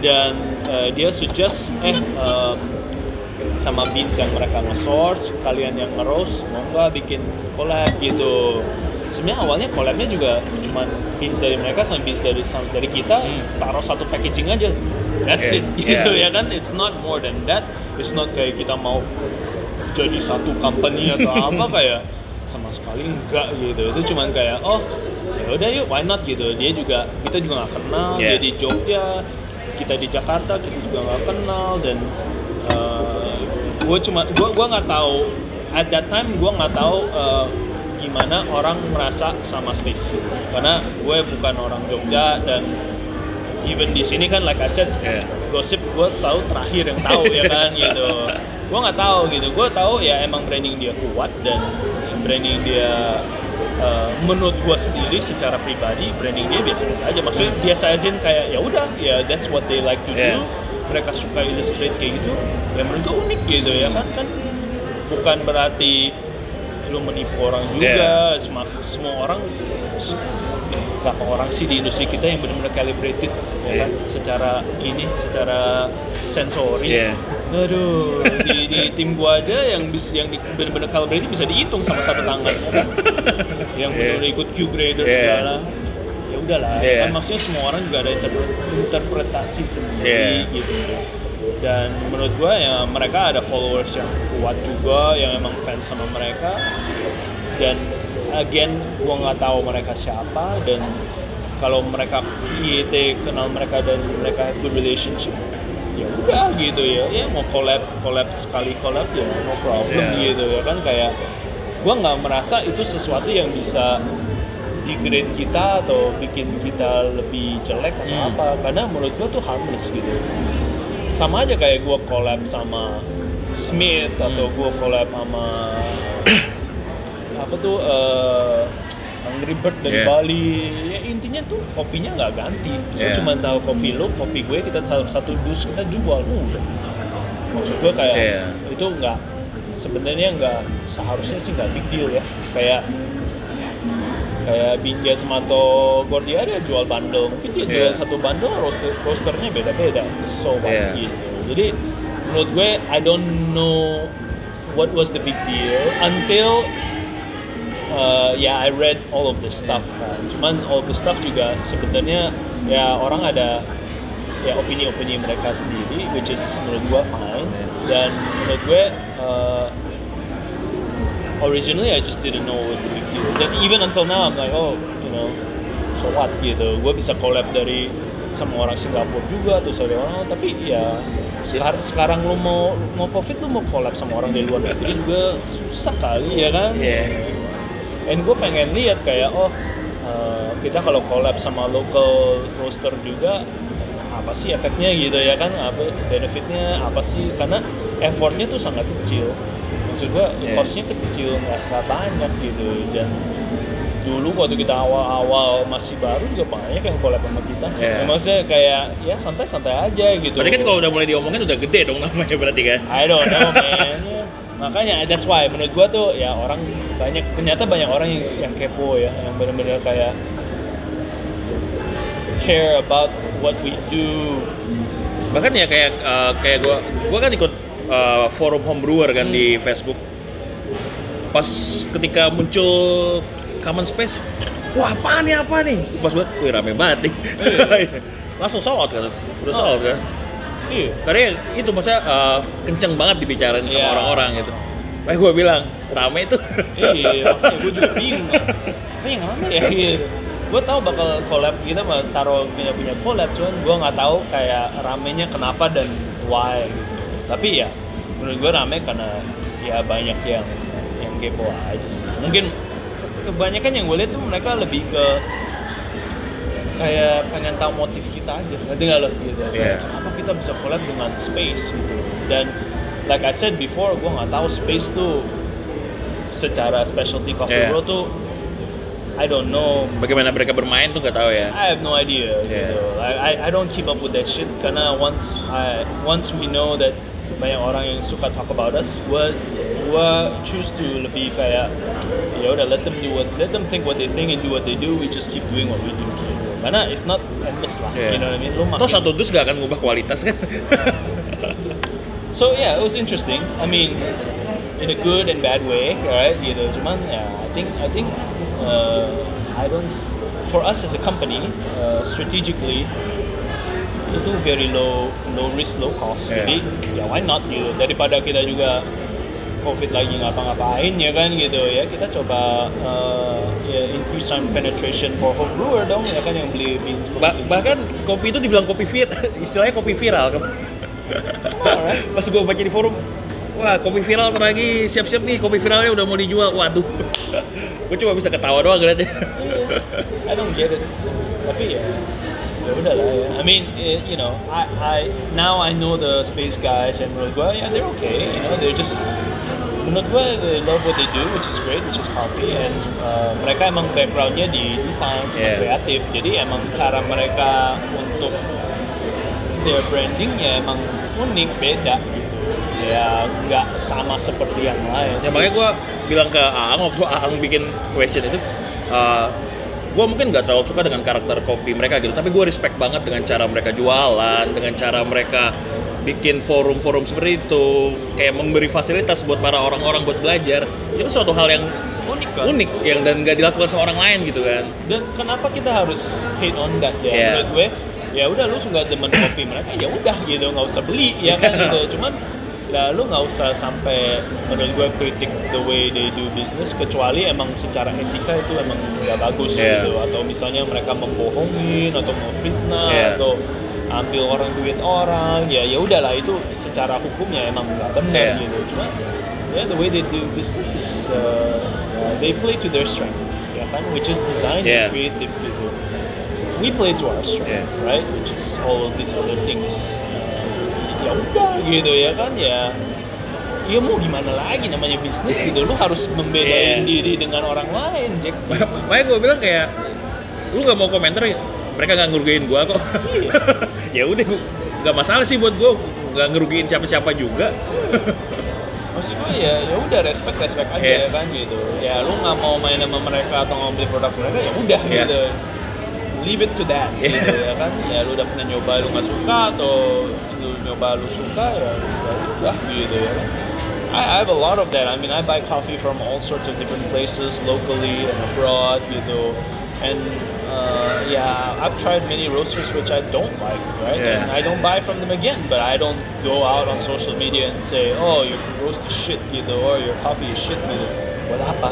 dan eh, dia suggest eh eh, sama beans yang mereka nge-source, kalian yang nge-roast, mau nggak bikin collab gitu. Sebenarnya awalnya collabnya juga cuma beans dari mereka sama beans dari dari kita, Hmm. taruh satu packaging aja. That's Okay. it, gitu Yeah. ya kan? It's not more than that. It's not kayak kita mau jadi satu company atau apa kayak sama sekali enggak gitu. Itu cuman kayak oh ya udah yuk why not gitu. Dia juga kita juga nggak kenal, dia Yeah. di Jogja, kita di Jakarta kita juga nggak kenal dan gue cuma gue gua nggak tahu at that time gue nggak tahu uh, gimana orang merasa sama space. Karena gue bukan orang Jogja dan even di sini kan like I said Yeah. gosip gue selalu terakhir yang tahu ya kan gitu. Gue nggak tahu gitu. Gue tahu ya emang branding dia kuat dan branding dia uh, menurut gue sendiri secara pribadi branding dia biasa-biasa aja. Maksudnya biasa aja kayak ya udah ya that's what they like to do. Yeah. mereka suka illustrate kayak gitu ya menurut gue unik gitu ya kan kan? Bukan berarti lu menipu orang juga Sem- semua orang s- berapa orang sih di industri kita yang benar-benar calibrated ya kan secara ini secara sensori Iya. aduh di, di tim gua aja yang bisa yang benar-benar calibrated bisa dihitung sama satu tangan ya kan? yang Iya. benar-benar ikut Q grader Iya. segala ya udahlah Iya. kan maksudnya semua orang juga ada interpre- interpretasi sendiri Iya. gitu dan menurut gua ya mereka ada followers yang kuat juga yang emang fans sama mereka. Dan again gua nggak tahu mereka siapa. Dan kalau mereka IET kenal mereka dan mereka have good relationship ya udah gitu ya. Ya mau collab collab sekali collab ya no problem Yeah. gitu ya kan. Kayak gua nggak merasa itu sesuatu yang bisa degrade kita atau bikin kita lebih jelek atau Hmm. apa. Karena menurut gua tuh harmless gitu sama aja kayak gua collab sama Smith atau Hmm. gua collab sama apa tuh eh, Angry Bird dari Yeah. Bali ya intinya tuh kopinya nggak ganti Yeah. cuma tahu kopi lu kopi gue kita satu satu dus kita jual udah maksud gue kayak Yeah. itu nggak sebenarnya nggak seharusnya sih nggak big deal ya kayak kayak Bingga Semato Gordia dia jual bundle mungkin dia jual Yeah. satu bundle roaster roasternya beda-beda. So Yeah. gitu. Jadi menurut gue I don't know what was the big deal until uh, ya I read all of this stuff kan. Cuman all the stuff juga sebenarnya ya orang ada ya opini-opini mereka sendiri which is menurut gue fine. Dan menurut gue uh, originally I just didn't know what was the big deal dan even until now I'm like oh you know so what gitu. Gue bisa collab dari sama orang Singapura juga atau sama orang tapi ya sekarang sekarang lu mau mau profit lu mau collab sama orang dari luar negeri juga susah kali ya kan? Iya. and gue pengen lihat kayak oh eh, kita kalau collab sama local roaster juga apa sih efeknya gitu ya kan? Apa benefitnya apa sih? Karena effortnya tuh sangat kecil maksud gue Yeah. costnya kecil nggak banyak gitu dan dulu waktu kita awal-awal masih baru juga banyak yang collab sama kita Yeah. Ya, maksudnya kayak ya santai-santai aja gitu Berarti kan kalau udah mulai diomongin udah gede dong namanya berarti kan? I don't know man Ya, makanya that's why menurut gua tuh ya orang banyak ternyata banyak orang yang yang kepo ya yang benar-benar kayak care about what we do Bahkan ya kayak eh, kayak gua gua kan ikut eh, forum homebrewer kan di Facebook. Pas ketika muncul Common Space, wah apa nih apa nih? Pas banget, wih rame banget nih. Langsung sold out kan, udah sold out kan. iya Karena itu maksudnya eh, kenceng banget dibicarain sama Iya. orang-orang gitu. Makanya gue bilang, rame itu. iya makanya gue juga bingung yang rame ya gitu gue tahu bakal collab kita mah taruh punya punya collab cuman gue nggak tahu kayak ramenya kenapa dan why gitu tapi ya menurut gue rame karena ya banyak yang yang kepo aja sih mungkin kebanyakan yang gue lihat tuh mereka lebih ke kayak pengen tahu motif kita aja ngerti nggak lo gitu Iya. kenapa kita bisa collab dengan space gitu dan like I said before gue nggak tahu space tuh secara specialty coffee Iya. bro tuh I don't know Bagaimana mereka bermain tuh nggak tahu ya. I have no idea. Yeah. Gitu. I, I I don't keep up with that shit karena once I once we know that banyak orang yang suka talk about us, gua gua choose to lebih kayak ya udah let them do what let them think what they think and do what they do. We just keep doing what we do. Karena if not endless lah. Yeah. You know what I mean? Toh makin- satu dus nggak akan ngubah kualitas kan? So yeah, it was interesting. I mean, in a good and bad way, right? Gitu. Cuman ya, I think I think uh, I don't. For us as a company, uh, strategically, itu very low low risk low cost. Yeah. Jadi ya why not gitu. Daripada kita juga COVID lagi ngapa-ngapain ya kan gitu ya kita coba uh, ya increase our penetration for home brewer dong ya kan yang beli beans Ba- bahkan kopi itu dibilang kopi vir, istilahnya kopi viral. Alright. Pas gue baca di forum, wah kopi viral lagi siap-siap nih kopi viralnya udah mau dijual. Waduh, gue cuma bisa ketawa doang ngeliatnya. Iya, I don't get it. Tapi ya, ya udah lah ya. I mean, eh, you know, I, I now I know the space guys and menurut gue ya they're okay. You know, they're just menurut gue they love what they do, which is great, which is coffee. And uh, mereka emang backgroundnya di desain sama Yeah. kreatif. Jadi emang cara mereka untuk their branding ya emang unik, beda gitu. Ya nggak sama seperti yang lain. Ya makanya gue bilang ke Aang waktu Aang bikin question itu, gue mungkin nggak terlalu suka dengan karakter kopi mereka gitu, tapi gue respect banget dengan cara mereka jualan, dengan cara mereka bikin forum-forum seperti itu, kayak memberi fasilitas buat para orang-orang buat belajar, itu suatu hal yang unik kan? unik yang dan nggak dilakukan sama orang lain gitu kan. dan kenapa kita harus hate on that ya Yeah. menurut gue ya udah lu nggak demen kopi mereka ya udah gitu nggak usah beli ya kan gitu cuman lah lu nggak usah sampai menurut gue kritik the way they do business kecuali emang secara etika itu emang nggak bagus Yeah. gitu atau misalnya mereka membohongin atau memfitnah Yeah. atau ambil orang duit orang ya ya udahlah itu secara hukumnya emang nggak benar Yeah. gitu cuma ya the way they do business is uh, uh, they play to their strength ya kan which is design Yeah. and creative gitu we play to our strength Yeah. right which is all of these other things ya udah gitu ya kan ya ya mau gimana lagi namanya bisnis gitu lu harus membedain Yeah. diri dengan orang lain Jack Makanya gue bilang kayak lu nggak mau komentar ya mereka nggak ngerugiin gue kok. Iya. ya udah nggak masalah sih buat gue nggak ngerugiin siapa-siapa juga. maksud gue ya ya udah respect respect aja Yeah. ya kan gitu ya lu nggak mau main sama mereka atau beli produk mereka ya udah Yeah. gitu leave it to that Yeah. gitu ya kan ya lu udah pernah nyoba lu nggak suka atau lu nyoba lu suka ya ya udah gitu ya I, I have a lot of that. I mean, I buy coffee from all sorts of different places, locally and abroad, You know, And uh, yeah, I've tried many roasters which I don't like, right? Yeah. And I don't buy from them again. But I don't go out on social media and say, oh, your roast is shit, you know, or your coffee is shit, gitu. Buat apa?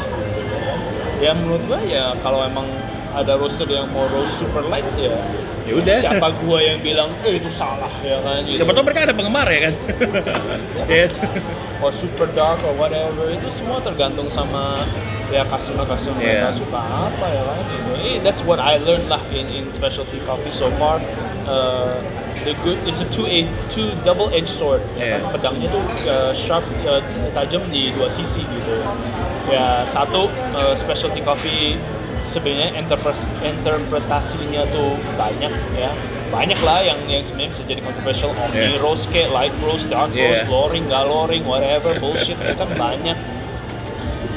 Ya menurut gue ya kalau emang ada roaster yang mau roast super light ya Ya udah. siapa gua yang bilang eh itu salah ya kan gitu. Siapa tahu mereka ada penggemar ya kan? Ya. or super dark or whatever itu semua tergantung sama ya customer customer mereka Yeah. suka apa ya kan gitu. Eh, that's what I learned lah in in specialty coffee so far. Uh, the good it's a two a two double edged sword. Ya Yeah. kan? Pedangnya tuh uh, sharp uh, tajam di dua sisi gitu. Ya satu uh, specialty coffee sebenarnya interpretasinya tuh banyak ya banyak lah yang yang sebenarnya bisa jadi controversial omni Yeah. roast kayak light roast dark roast Yeah. loring gak loring whatever bullshit itu kan banyak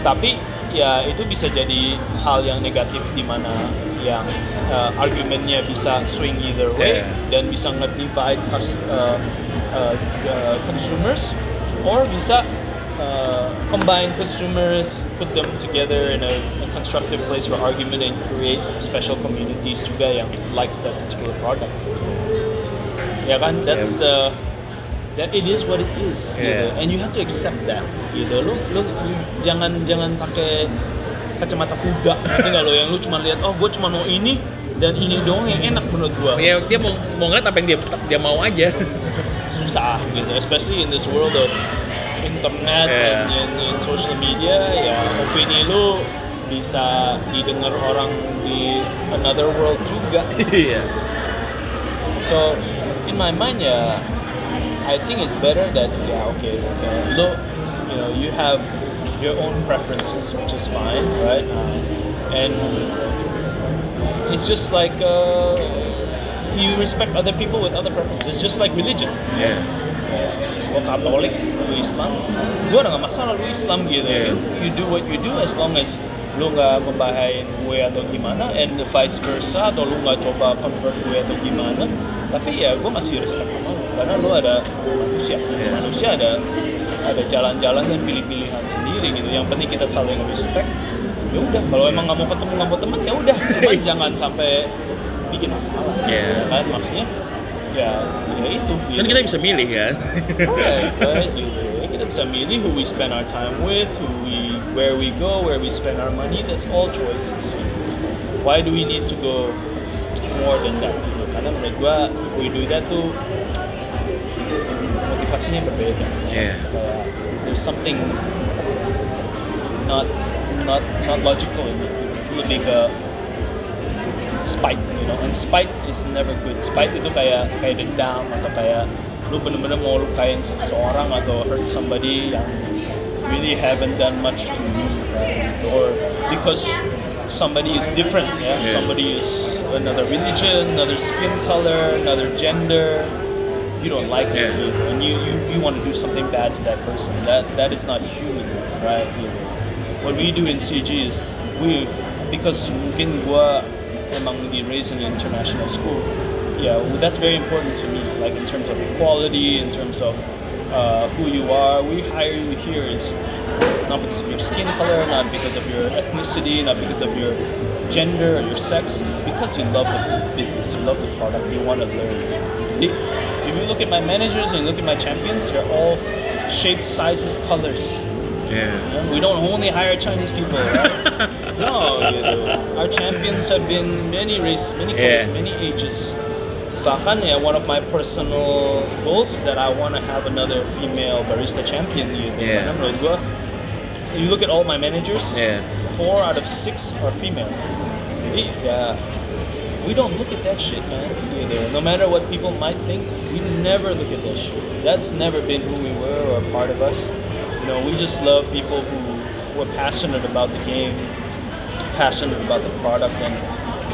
tapi ya itu bisa jadi hal yang negatif di mana yang uh, argumennya bisa swing either way Yeah. dan bisa nge-divide uh, uh, uh, consumers or bisa uh, combine consumers, put them together in a, a constructive place for argument and create special communities juga yang likes that particular product. Ya kan, that's uh, that it is what it is, gitu. Yeah. and you have to accept that. Gitu, lu, lu, lu jangan jangan pakai kacamata kuda, ngerti nggak lo yang lu cuma lihat, oh gue cuma mau ini dan ini doang yang enak menurut gua. ya dia mau mau ngeliat apa yang dia dia mau aja. susah gitu, especially in this world of internet Yeah. and, and, and social media ya opini lu bisa didengar orang di another world juga. Iya. So in my mind ya, I think it's better that yeah okay, uh, lo you know you have your own preferences which is fine, right? And it's just like uh, you respect other people with other preferences. It's just like religion. Yeah. Gue Katolik, lu Islam. Gue udah gak masalah lu Islam gitu. Yeah. You, you do what you do as long as lu nggak membahayain gue atau gimana, and the vice versa, atau lu nggak coba convert gue atau gimana. Tapi ya gue masih respect sama lu, karena lu ada manusia. Yeah. Manusia ada ada jalan-jalan dan pilih-pilihan sendiri gitu. Yang penting kita saling respect. Ya udah, kalau emang nggak mau ketemu nggak mau teman ya udah, jangan sampai bikin masalah. Yeah. Kan maksudnya ya ya itu. Kan gitu. kita bisa milih kan. Right, right, gitu. Ya, Kita bisa milih who we spend our time with, who we, where we go, where we spend our money. That's all choices. Why do we need to go more than that? Gitu. Karena menurut gua, if we do that tuh motivasinya berbeda. Yeah. Kayak there's something not not not logical in it. Lebih ke spite, you know. And spite is never good. Spite itu kayak kayak dendam atau kayak lu bener-bener mau lukain seseorang atau hurt somebody yang really haven't done much to you, right? Or because somebody is different, yeah. Yeah. Somebody is another religion, another skin color, another gender. You don't like it, Yeah. you know, and you, you, you want to do something bad to that person. That that is not human, right? You know. What we do in CG is we because mungkin gua emang di raised in an international school. Yeah, well, that's very important to me. Like in terms of equality, in terms of uh, who you are, we hire you here. It's not because of your skin color, not because of your ethnicity, not because of your gender or your sex. It's because you love the business, you love the product, you want to learn. If you look at my managers and you look at my champions, they're all shapes, sizes, colors. Yeah. Yeah, We don't only hire Chinese people, right? no, you know, our champions have been many races, many colors, Yeah. many ages. Bahkan ya, one of my personal goals is that I want to have another female barista champion. Gitu. Yeah. Karena menurut gua, you look at all my managers, Yeah. four out of six are female. Jadi ya, we don't look at that shit, man. Either. No matter what people might think, we never look at that shit. That's never been who we were or part of us. You know, we just love people who who are passionate about the game, passionate about the product, and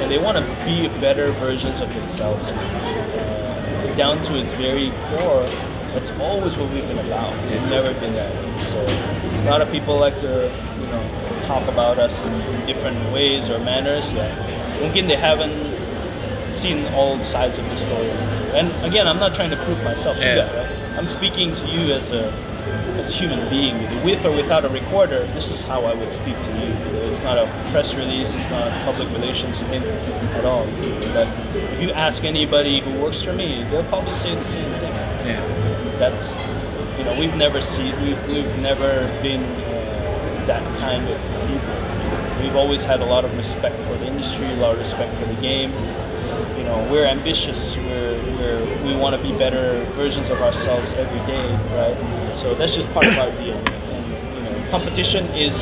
and they want to be better versions of themselves. Uh, down to its very core, that's always what we've been about. We've never been that. So a lot of people like to, you know, talk about us in, different ways or manners. Yeah, mungkin they haven't seen all sides of the story. And again, I'm not trying to prove myself. Yeah. juga, right? I'm speaking to you as a as a human being, with or without a recorder. This is how I would speak to you. It's not a press release. It's not a public relations thing at all. But if you ask anybody who works for me, they'll probably say the same thing. Yeah. That's you know we've never seen we've we've never been uh, that kind of people. We've always had a lot of respect for the industry, a lot of respect for the game. You know, we're ambitious. We want to be better versions of ourselves every day, right? So that's just part of our DNA. And you know, competition is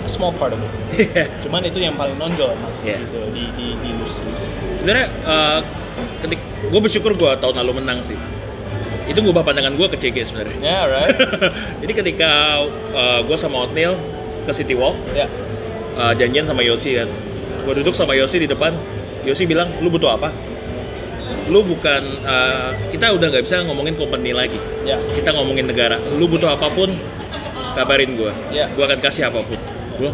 a small part of it. Yeah. Cuman itu yang paling nonjol Yeah. gitu, di, di, di industri. Sebenarnya uh, ketik gue bersyukur gue tahun lalu menang sih. Itu ngubah pandangan gue ke CG sebenarnya. Yeah, right? Jadi ketika uh, gue sama Otnil ke City Walk, yeah. uh, janjian sama Yosi kan. Gue duduk sama Yosi di depan. Yosi bilang, lu butuh apa? Lu bukan, uh, kita udah nggak bisa ngomongin company lagi. Yeah. Kita ngomongin negara. Lu butuh apa pun, kabarin gue. Iya. Gue akan kasih apa pun. Gue,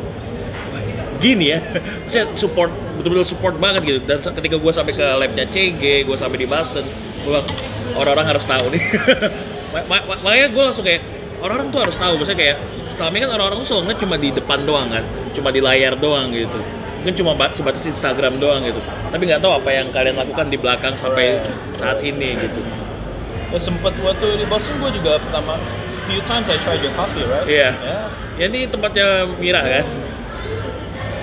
gini ya, saya support betul-betul support banget gitu. Dan ketika gue sampai ke labnya CG, gue sampai di Boston, gue orang-orang harus tahu nih. Ma- ma- ma- makanya gue langsung kayak orang-orang tuh harus tahu. Maksudnya kayak selama ini kan orang-orang tuh selalu cuma di depan doang kan, cuma di layar doang gitu. Mungkin cuma ba- sebatas Instagram doang gitu. Tapi nggak tahu apa yang kalian lakukan di belakang sampai saat ini gitu. Ya sempet waktu di Boston gue juga pertama few times I tried your coffee, right? Iya. Yeah. Ya ini tempatnya Mira kan.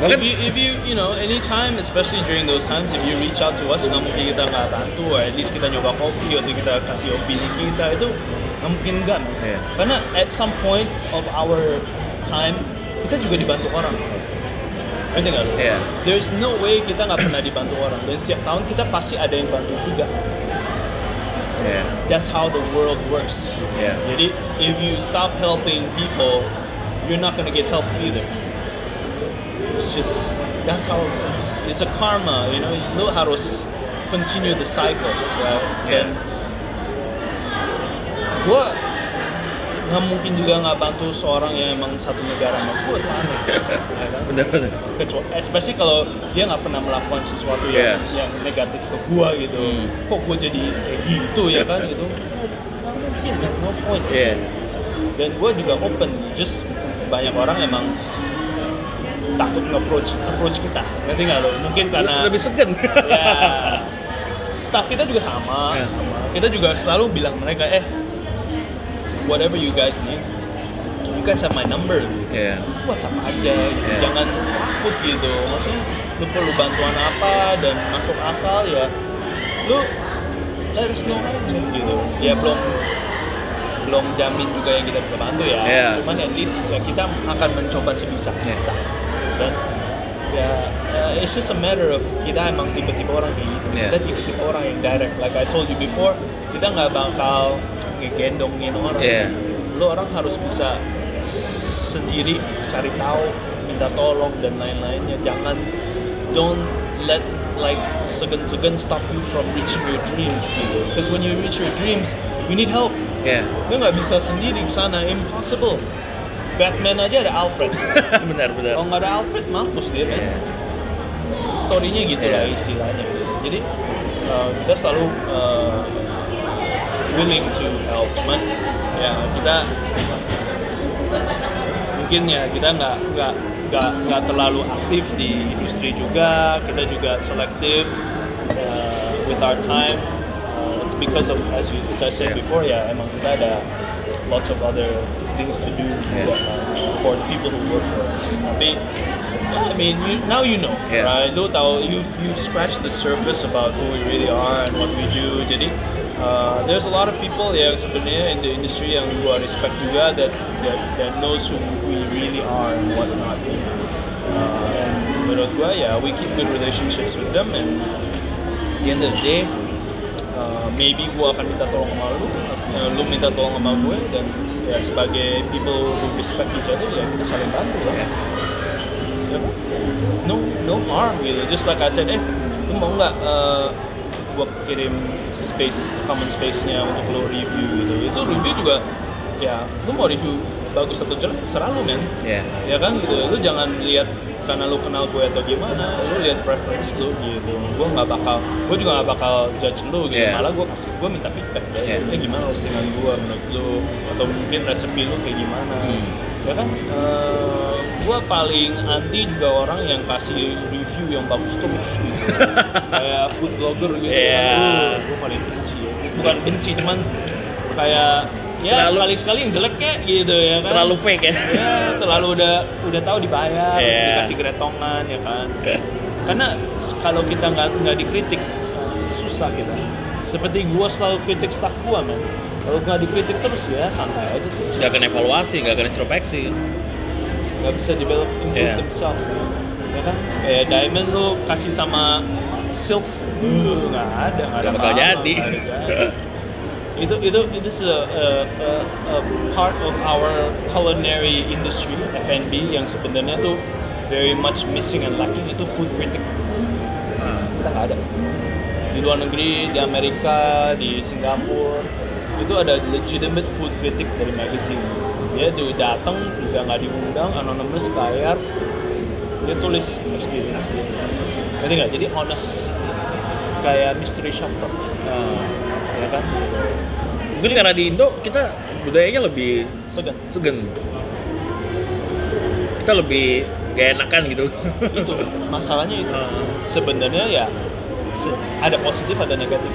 Bahkan If you, if you, you know, anytime, especially during those times, if you reach out to us, nggak mungkin kita nggak bantu, or at least kita nyoba kopi, atau kita kasih opini kita, itu nggak mungkin man. Iya. Karena at some point of our time, kita juga dibantu orang. Ngerti nggak lu? Iya. There's no way kita nggak pernah dibantu orang. Dan setiap tahun kita pasti ada yang bantu juga. ya, That's how the world works. ya. Jadi, if you stop helping people, you're not gonna get help either. it's just that's how it goes. It's a karma, you know. Lu harus continue the cycle, right? Yeah. Dan gue nggak mungkin juga nggak bantu seorang yang emang satu negara sama gue tuh aneh, ya kan? Bener-bener. kecuali especially kalau dia nggak pernah melakukan sesuatu yang Yeah. yang negatif ke gua gitu Hmm. kok gua jadi kayak gitu ya kan gitu nggak mungkin man, no point Iya. dan gua juga open just banyak orang emang takut nge-approach approach kita ngerti nggak lo mungkin karena Lebih segen. ya staff kita juga sama, Ya. sama. kita juga selalu bilang mereka eh whatever you guys need you guys have my number gitu Iya. WhatsApp aja gitu. Yeah. jangan takut gitu maksudnya lu perlu bantuan apa dan masuk akal ya lu let us know aja gitu ya belum belum jamin juga yang kita bisa bantu ya Yeah. cuman at least ya kita akan mencoba sebisa Yeah. kita dan ya uh, it's just a matter of kita emang tipe-tipe orang kayak gitu Yeah. kita tipe-tipe orang yang direct like I told you before kita nggak bakal ngegendongin orang Yeah. lo orang harus bisa sendiri cari tahu minta tolong dan lain-lainnya jangan don't let like segan-segan stop you from reaching your dreams gitu because when you reach your dreams you need help Iya. lo nggak bisa sendiri ke sana impossible Batman aja ada Alfred Benar, benar. kalau nggak ada Alfred mampus dia kan Iya. story-nya gitu lah Iya. istilahnya jadi uh, kita selalu uh, willing to help cuman ya kita mungkin ya kita nggak nggak nggak nggak terlalu aktif di industri juga kita juga selektif uh, with our time uh, it's because of as you as I said Yeah. before ya emang kita ada lots of other things to do Yeah. juga, uh, for the people who work for us tapi I mean, you, now you know, Yeah. right? Lu tahu, you've you've scratched the surface about who we really are and what we do. Jadi, uh, there's a lot of people yang sebenarnya in the industry yang gua respect juga that that, that knows who we really are and what not. Uh, and menurut gua ya, we keep good relationships with them and at the end of the day, uh, maybe gua akan minta tolong sama lu, uh, lu minta tolong sama gue dan ya sebagai people who respect each other ya kita saling bantu lah Iya. ya kan? no no harm gitu just like I said eh lu mau nggak eh, gua kirim space common space nya untuk lo review gitu itu review juga ya lu mau review bagus atau jelek terserah lu men Iya. ya kan gitu lu jangan lihat karena lu kenal gue atau gimana lu lihat preference lu gitu gue nggak bakal gue juga nggak bakal judge lu gitu Yeah. malah gue kasih gue minta feedback ya Yeah. eh gimana roastingan gue menurut lu atau mungkin resepi lu kayak gimana Hmm. ya kan gue paling anti juga orang yang kasih review yang bagus terus gitu kayak food blogger gitu Yeah. gue paling benci ya bukan benci cuman kayak ya Terlalu- sekali-sekali yang jelek kayak gitu ya kan Terlalu fake ya. ya terlalu udah udah tahu dibayar Iya. dikasih gretongan ya kan karena kalau kita nggak nggak dikritik susah kita seperti gua selalu kritik staff gua men kalau nggak dikritik terus ya santai aja terus Gak akan evaluasi, gak akan introspeksi. Nggak bisa develop improve Iya. themselves ya kan? Kayak diamond lu kasih sama silk. Uh, nggak ada nggak ada bakal jadi. itu itu itu is a, a, a, a part of our culinary industry F&B yang sebenarnya tuh very much missing and lacking itu food critic. Ah. kita nggak ada. Di luar negeri di Amerika di Singapura itu ada legitimate food critic dari magazine dia tuh datang juga nggak diundang anonymous bayar. Dia tulis experience dia. Ngerti nggak? Jadi honest. Kayak mystery shopper Ah. ya kan? Mungkin karena di Indo kita budayanya lebih segan. segen. Kita lebih gak enakan gitu. itu masalahnya itu. Ah. sebenarnya ya ada positif ada negatif.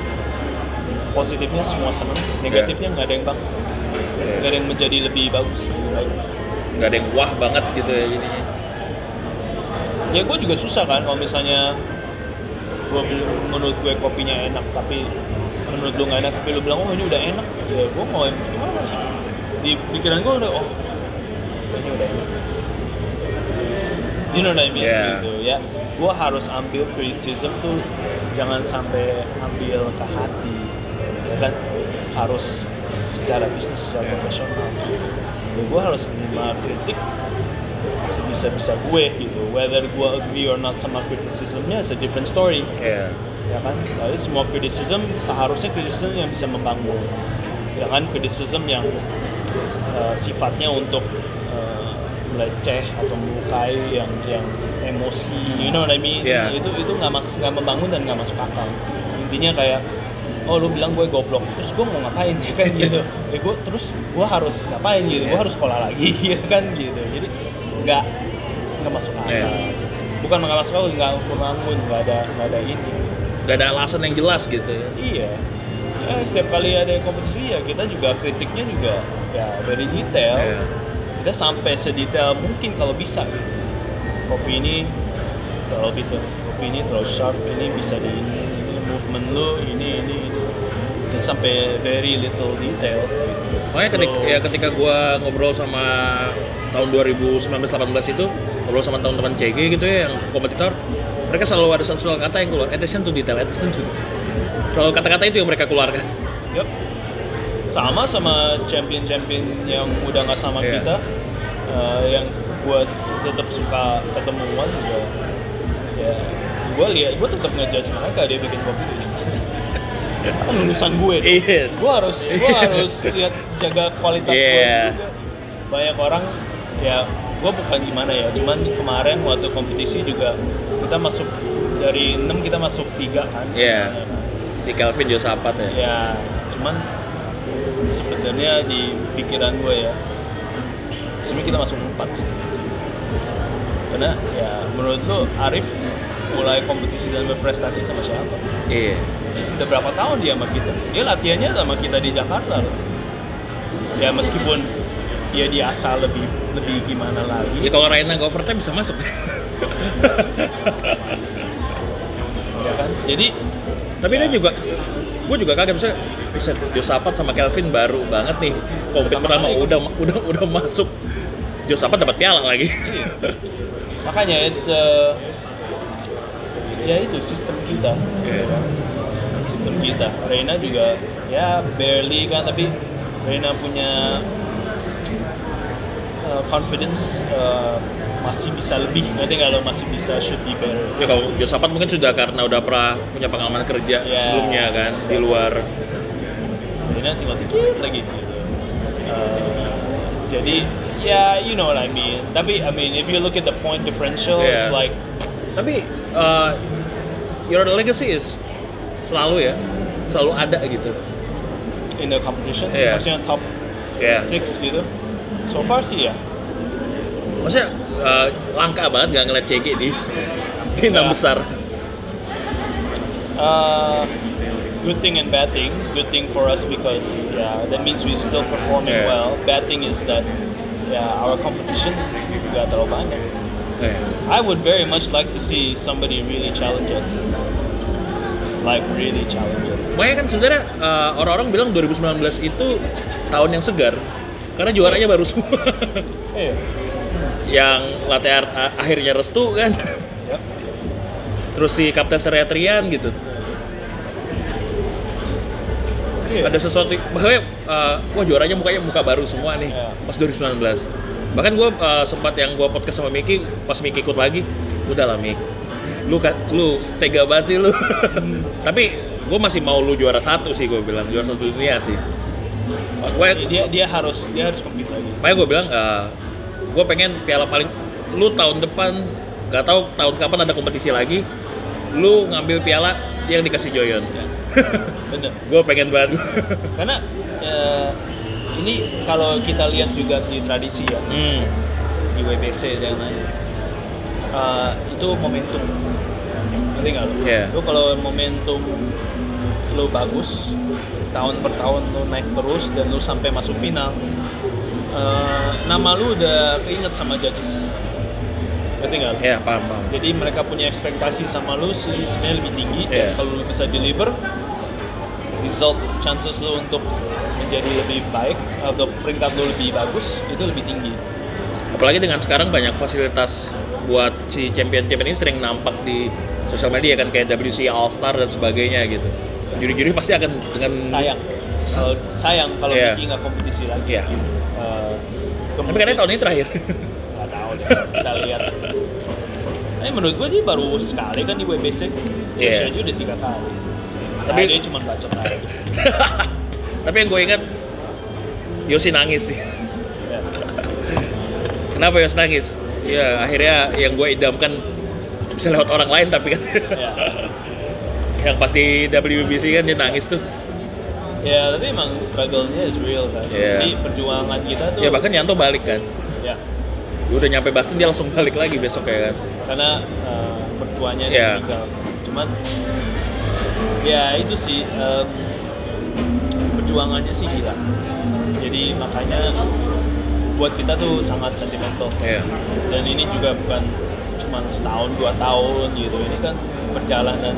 Positifnya semua senang negatifnya nggak ada yang bang nggak ada yang menjadi lebih bagus lebih baik. Gak ada yang wah banget gitu ya jadinya. ya gue juga susah kan kalau misalnya gue menurut gue kopinya enak tapi menurut lu nggak enak tapi lu bilang oh ini udah enak. Ya gue mau yang gimana? Di pikiran gue udah oh kayaknya udah enak. You know what I mean? Yeah. gitu ya. Gue harus ambil criticism tuh jangan sampai ambil ke hati ya kan? Harus secara bisnis secara Yeah. profesional. Ya gue harus terima kritik sebisa-bisa gue gitu. Whether gue agree or not sama criticismnya is a different story. Iya. ya kan? Tapi semua criticism seharusnya criticism yang bisa membangun. Jangan criticism yang uh, sifatnya untuk uh, meleceh atau melukai yang yang emosi you know what I mean? Yeah. itu itu nggak mas nggak membangun dan nggak masuk akal. Intinya kayak oh lu bilang gue goblok terus gue mau ngapain ya kan gitu ya gue terus gue harus ngapain gitu gue Yeah. harus sekolah lagi ya kan gitu jadi nggak nggak masuk akal Yeah. bukan nggak masuk akal nggak membangun nggak ada nggak ada ini Gak ada alasan yang jelas gitu ya. Iya. Ya, setiap kali ada kompetisi ya kita juga kritiknya juga ya very detail. Iya. Kita sampai sedetail mungkin kalau bisa gitu. Kopi ini terlalu bitter, kopi ini terlalu sharp, ini bisa di ini, ini movement lu, ini ini ini. Sampai very little detail. Makanya ketika, So, ya ketika gua ngobrol sama tahun 2019-18 itu ngobrol sama teman-teman CG gitu ya yang kompetitor mereka selalu ada satu kata yang keluar attention to detail attention to detail selalu kata-kata itu yang mereka keluarkan Yup. Sama sama champion-champion yang udah nggak sama Iya. kita, eh, yang gue tetap suka ketemuan juga. Ya, gue lihat, gue tetap ngejudge mereka dia bikin kopi. Kan lulusan gue. Iya. Gue harus, gue harus lihat jaga kualitas gue Iya. juga. Banyak orang ya gue bukan gimana ya cuman kemarin waktu kompetisi juga kita masuk dari 6 kita masuk tiga kan Iya. Ya kan? si Kelvin Josapat ya ya cuman sebenarnya di pikiran gue ya sebenarnya kita masuk empat sih karena ya menurut lo Arif mulai kompetisi dan berprestasi sama siapa iya udah berapa tahun dia sama kita? Dia latihannya sama kita di Jakarta loh. Ya meskipun dia di asal lebih lebih gimana lagi. Ya kalau Raina nggak overtime bisa masuk. Ya kan? Jadi tapi dia juga gue juga kaget. Bisa bisa Josapat sama Kelvin baru banget nih. Kompet Pertama pertama udah udah udah masuk. Josapat dapat piala lagi. Iya. makanya it's uh, ya itu sistem kita. Iya. Sistem kita Reina juga ya barely kan tapi Reina punya uh, confidence uh, masih bisa lebih nanti kalau masih bisa should be better ya kalau Josapat mungkin sudah karena udah pernah punya pengalaman kerja Ya, sebelumnya kan bisa. di luar Reina tinggal dikit lagi gitu. Uh, jadi ya you know what I mean tapi I mean if you look at the point differential it's Yeah. like tapi uh, your legacy is selalu ya selalu ada gitu in the competition Yeah. maksudnya top ya six gitu so far sih ya maksudnya uh, langka banget gak ngeliat CG di di enam Ya. besar uh, good thing and bad thing. Good thing for us because yeah, that means we're still performing Yeah. well. Bad thing is that yeah, our competition gak terlalu banyak. Eh, I would very much like to see somebody really challenge us. Like really challenge us. makanya kan sebenarnya uh, orang-orang bilang 2019 itu tahun yang segar karena juaranya baru semua Iya. yang latte art uh, akhirnya restu kan Yep. terus si Kapten Seriatrian gitu Iya. ada sesuatu bahwa uh, wah juaranya mukanya muka baru semua nih Iya. pas 2019 bahkan gue sempat yang gue podcast sama Miki pas Miki ikut lagi udah lah Mik lu lu tega banget sih lu. Tapi gue masih mau lu juara satu sih gue bilang. Juara satu dunia sih. Gue dia dia harus dia harus compete lagi. makanya gue bilang gue pengen piala paling lu tahun depan gak tahu tahun kapan ada kompetisi lagi lu ngambil piala yang dikasih Joyon Bener. gue pengen banget. Karena eh, ini kalau kita lihat juga di tradisi ya hmm. di WBC dan lain eh, itu momentum ngerti nggak lu? Iya. Lu kalau momentum lu bagus tahun per tahun lu naik terus dan lu sampai masuk final eh, nama lu udah keinget sama judges ngerti nggak lu? ya paham paham jadi mereka punya ekspektasi sama lu sih sebenarnya lebih tinggi dan Iya. kalau lu bisa deliver result chances lu untuk menjadi lebih baik atau peringkat lu lebih bagus itu lebih tinggi apalagi dengan sekarang banyak fasilitas buat si champion-champion ini sering nampak di sosial media kan kayak WC All Star dan sebagainya gitu juri-juri pasti akan dengan sayang kalau sayang kalau Iya. Vicky nggak kompetisi lagi Iya. Eh, tapi katanya tahun ini terakhir nggak tahu kita lihat Ini menurut gue dia baru sekali kan di WBC Iya. Terus aja udah tiga kali Tapi- Tapi dia cuma bacot aja Tapi yang gue ingat Yosi nangis sih. Ya. Kenapa Yosi nangis? Ya akhirnya yang gue idamkan bisa lewat orang lain tapi kan Ya. yang pas di WBC kan dia nangis tuh. ya tapi emang struggle-nya is real kan Iya. Jadi perjuangan kita tuh Ya bahkan Yanto balik kan. ya, Dia udah nyampe Boston dia langsung balik lagi besok ya kan. Karena uh, mertuanya Iya. dia meninggal Cuman Ya itu sih em, Perjuangannya sih gila Jadi makanya Buat kita tuh sangat sentimental. Iya. dan ini juga bukan cuma setahun dua tahun gitu. Ini kan perjalanan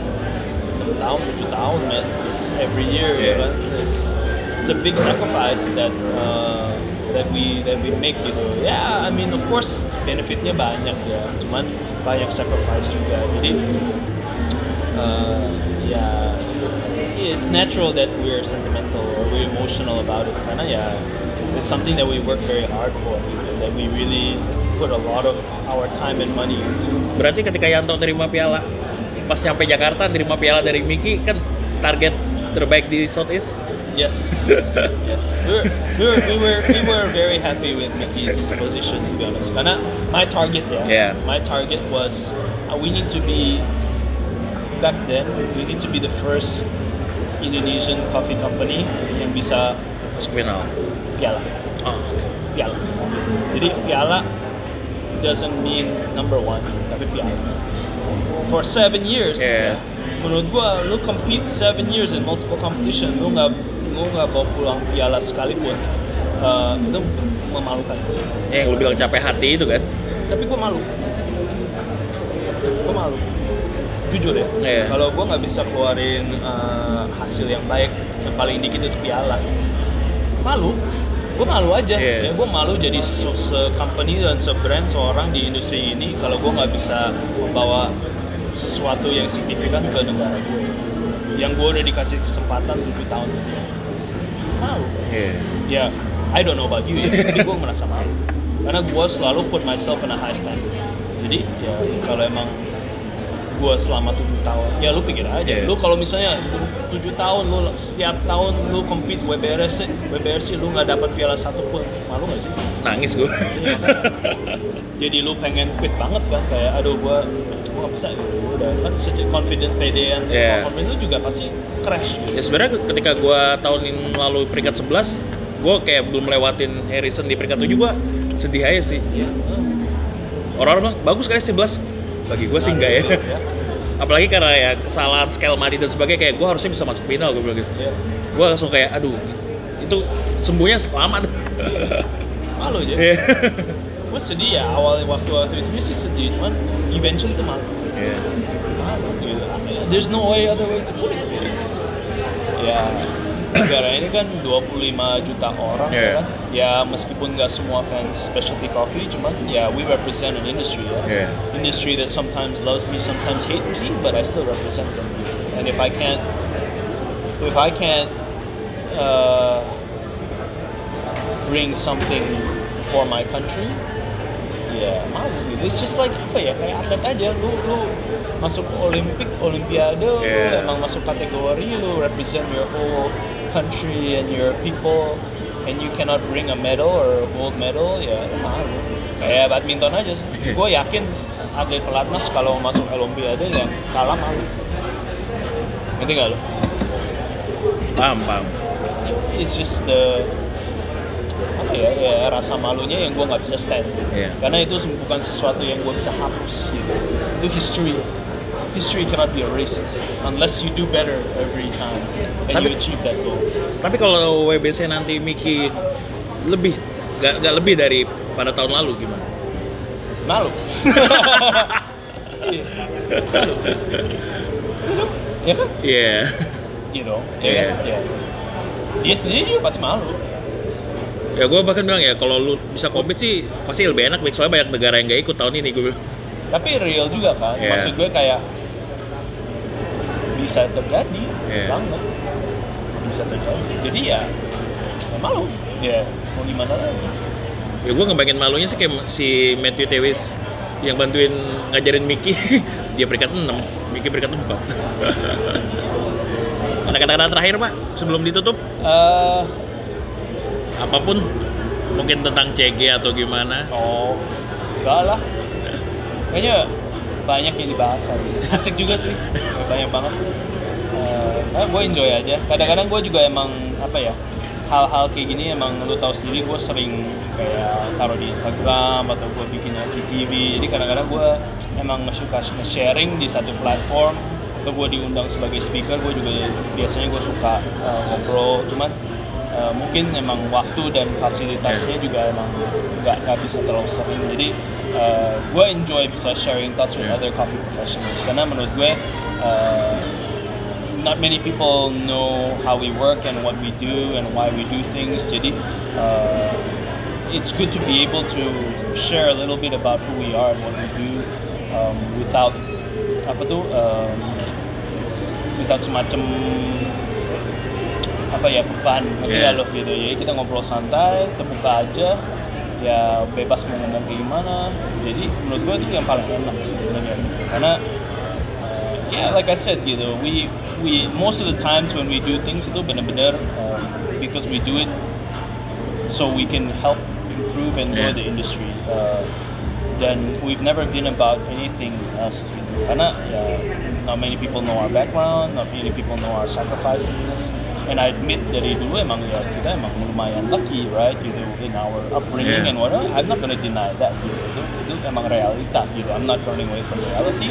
enam tahun tujuh tahun man. It's every year Yeah. kan. It's it's a big sacrifice that uh, that we that we make gitu. Ya I mean of course benefitnya banyak ya. Cuman banyak sacrifice juga. Jadi uh, ya it's natural that we're sentimental or we're emotional about it. Karena ya it's something that we work very hard for gitu that we really put a lot of our time and money into Berarti ketika Yanto terima piala pas nyampe Jakarta terima piala dari Miki kan target terbaik di Southeast. yes yes we were, we were we were we were very happy with Mickey's position to be honest karena my target ya Yeah. my target was uh, we need to be back then we need to be the first Indonesian coffee company yang bisa Masuk final. Piala Oh. piala. Jadi piala doesn't mean number one, tapi piala. For seven years, Yeah. menurut gua, lu compete seven years in multiple competition, lu nggak lu nggak bawa pulang piala sekalipun, eh, itu memalukan. Eh, yang lu bilang capek hati itu kan? Tapi gua malu, gua malu. Jujur ya, Iya. kalau gua nggak bisa keluarin eh, hasil yang baik, yang paling dikit itu piala, malu. Gue malu aja, Iya. ya gue malu jadi se, se company dan se brand seorang di industri ini kalau gue nggak bisa membawa sesuatu yang signifikan ke negara gue yang gue udah dikasih kesempatan 7 tahun. Malu. Iya. ya I don't know about you ya. Tapi gue merasa malu. Karena gue selalu put myself in a high standard. Jadi ya kalau emang gue selama tujuh tahun ya lu pikir aja Yeah. lu kalau misalnya tujuh tahun lu setiap tahun lu compete WBRC WBRC lu nggak dapat piala satu pun malu nggak sih Nangis gue. jadi lu pengen quit banget kan kayak aduh gua gua nggak bisa gitu udah kan sejak confident pedean Yeah. confident lu juga pasti crash gitu ya sebenarnya ketika gue tahun ini lalu peringkat 11 gue kayak belum lewatin Harrison di peringkat 7 gue sedih aja sih Iya. hmm. orang-orang bilang bagus kali 11 bagi gue sih enggak ya Ya. apalagi karena ya kesalahan scale mati dan sebagainya kayak gue harusnya bisa masuk final gue bilang gitu Ya. gue langsung kayak aduh itu sembuhnya lama tuh malu aja Iya. gue sedih ya awal waktu waktu itu sih sedih cuman eventually itu malu Iya. malu gitu there's no way other way to put it ya negara ini kan 25 juta orang Yeah. ya kan ya meskipun nggak semua fans specialty coffee cuman ya we represent an industry ya Yeah. industry that sometimes loves me sometimes hates me but I still represent them and if I can't if I can't uh, bring something for my country ya malu gitu it's just like apa ya kayak atlet aja lu lu masuk olimpik olimpiade Yeah. lu emang masuk kategori lu represent your whole country and your people and you cannot bring a medal or a gold medal ya malu kayak badminton aja sih. Gue yakin atlet pelatnas kalau masuk olimpiade ya kalah malu ngerti gak lu? paham paham. It's just the apa ya, ya rasa malunya yang gue nggak bisa stand. Iya. karena itu bukan sesuatu yang gue bisa hapus gitu. Itu history history cannot be erased unless you do better every time and Tapi- you achieve that goal. tapi kalau WBC nanti Miki lebih gak, gak lebih dari pada tahun lalu gimana? Malu. Iya, malu ya kan? Iya. You know ya Iya. kan? Ya. Dia sendiri juga pasti malu. Ya gue bahkan bilang ya kalau lu bisa compete sih pasti lebih enak soalnya banyak negara yang gak ikut tahun ini gue bilang tapi real juga kan Iya. maksud gue kayak bisa terjadi Iya. banget. Bisa terjadi. Jadi ya, ya malu. Ya mau gimana lagi? Ya gue ngebayangin malunya sih kayak si Matthew Tewis yang bantuin ngajarin Mickey. Dia peringkat 6 Mickey peringkat 4 ada kata-kata terakhir pak sebelum ditutup? Eh, apa pun. Mungkin tentang CG atau gimana. Oh, enggak lah. Kayaknya banyak yang dibahas hari. ini. Asik juga sih, banyak banget. Eh, gue enjoy aja. Kadang-kadang gue juga emang apa ya, hal-hal kayak gini emang lu tahu sendiri gue sering kayak taruh di Instagram atau gue bikin di TV. Jadi kadang-kadang gue emang suka sharing di satu platform atau gue diundang sebagai speaker gue juga biasanya gue suka eh, ngobrol cuman eh, mungkin emang waktu dan fasilitasnya juga emang nggak nggak bisa terlalu sering jadi eh, gue enjoy bisa sharing thoughts with Yeah. other coffee professionals. Karena menurut gue eh, not many people know how we work and what we do and why we do things. Jadi uh, it's good to be able to share a little bit about who we are and what we do um, without apa tuh um, without semacam apa ya beban. Yeah. gitu. Ya kita ngobrol santai terbuka aja ya bebas mau ngomong kayak gimana jadi menurut gue itu yang paling enak sebenarnya karena uh, yeah like I said gitu we we most of the times when we do things itu benar-benar um, because we do it so we can help improve and grow Yeah. the industry uh, dan we've never been about anything else gitu. karena ya not many people know our background not many people know our sacrifices and I admit dari dulu emang ya kita emang lumayan lucky right? Gitu in our upbringing Yeah. and whatnot I'm not gonna deny that. Gitu itu, itu emang realita. Gitu I'm not running away from reality.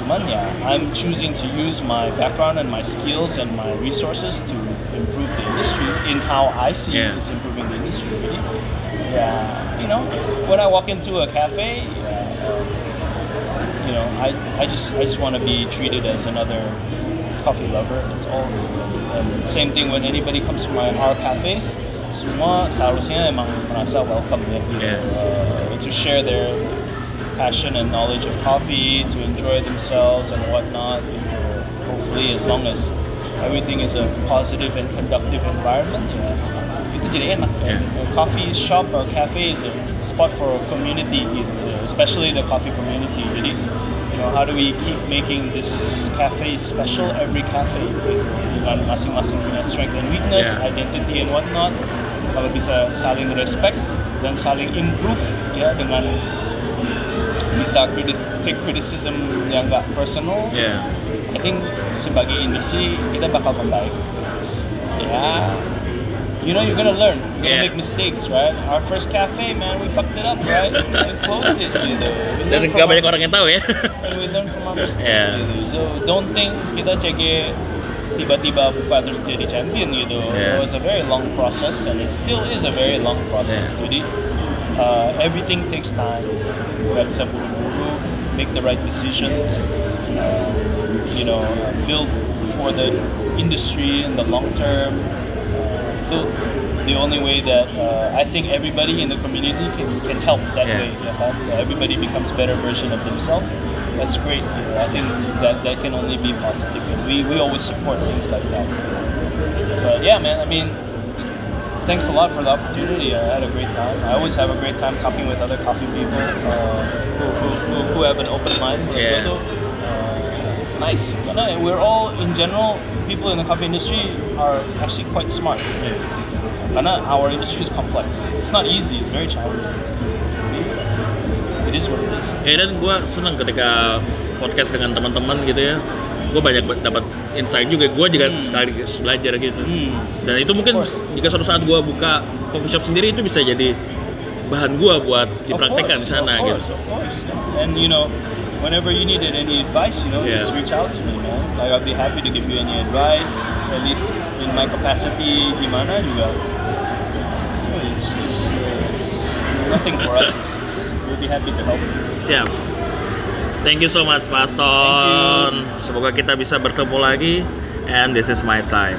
Cuman ya I'm choosing to use my background and my skills and my resources to improve the industry in how I see Yeah. it's improving the industry jadi ya you know when I walk into a cafe um, you know I, I just I just want to be treated as another coffee lover It's all and same thing when anybody comes to my our cafes semua seharusnya emang merasa welcome ya Yeah. uh, to share their passion and knowledge of coffee to enjoy themselves and whatnot hopefully as long as everything is a positive and conductive environment ya itu jadi enak. Yeah. A coffee shop or cafe is a spot for a community especially the coffee community. Jadi know how do we keep making this cafe special every cafe with masing-masing punya strength and weakness Yeah. identity and whatnot kalau bisa saling respect dan saling improve ya dengan bisa criti- take criticism yang nggak personal Yeah. I think sebagai industri kita bakal membaik. Ya, you know you're gonna learn, you're gonna Yeah. make mistakes, right? Our first cafe, man, we fucked it up, right? We closed it, gitu. We dan from banyak orang yang tahu ya and we learn from our mistakes, Yeah. gitu. So don't think kita CG tiba-tiba buka terus jadi champion gitu. Yeah. It was a very long process and it still is a very long process. Yeah. Jadi uh, everything takes time. Gak bisa buru-buru, make the right decisions. Uh, you know, build for the industry in the long term. The only way that uh, I think everybody in the community can, can help that Yeah. way. kan? Everybody becomes better version of themselves. That's great. I think that that can only be positive, and we, we always support things like that. But yeah, man. I mean, thanks a lot for the opportunity. I had a great time. I always have a great time talking with other coffee people uh, who, who, who, who have an open mind. Yeah. Nice. Karena we're all, in general, people in the coffee industry are actually quite smart. Karena our industry is complex. It's not easy. It's very challenging. It is what it is. ya dan gue senang ketika podcast dengan teman-teman gitu ya gue banyak ba- dapat insight juga gue juga sekali belajar gitu Hmm. dan itu mungkin jika suatu saat gue buka coffee shop sendiri itu bisa jadi bahan gue buat dipraktekkan di sana of gitu course, Of course, And you know, whenever you needed any advice, you know, Yeah. just reach out to me, man. Like I'll be happy to give you any advice, at least in my capacity. Gimana juga. know, It's, it's, it's nothing for us. It's, it's, we'll be happy to help. siap thank you so much Pak Aston semoga kita bisa bertemu lagi and this is my time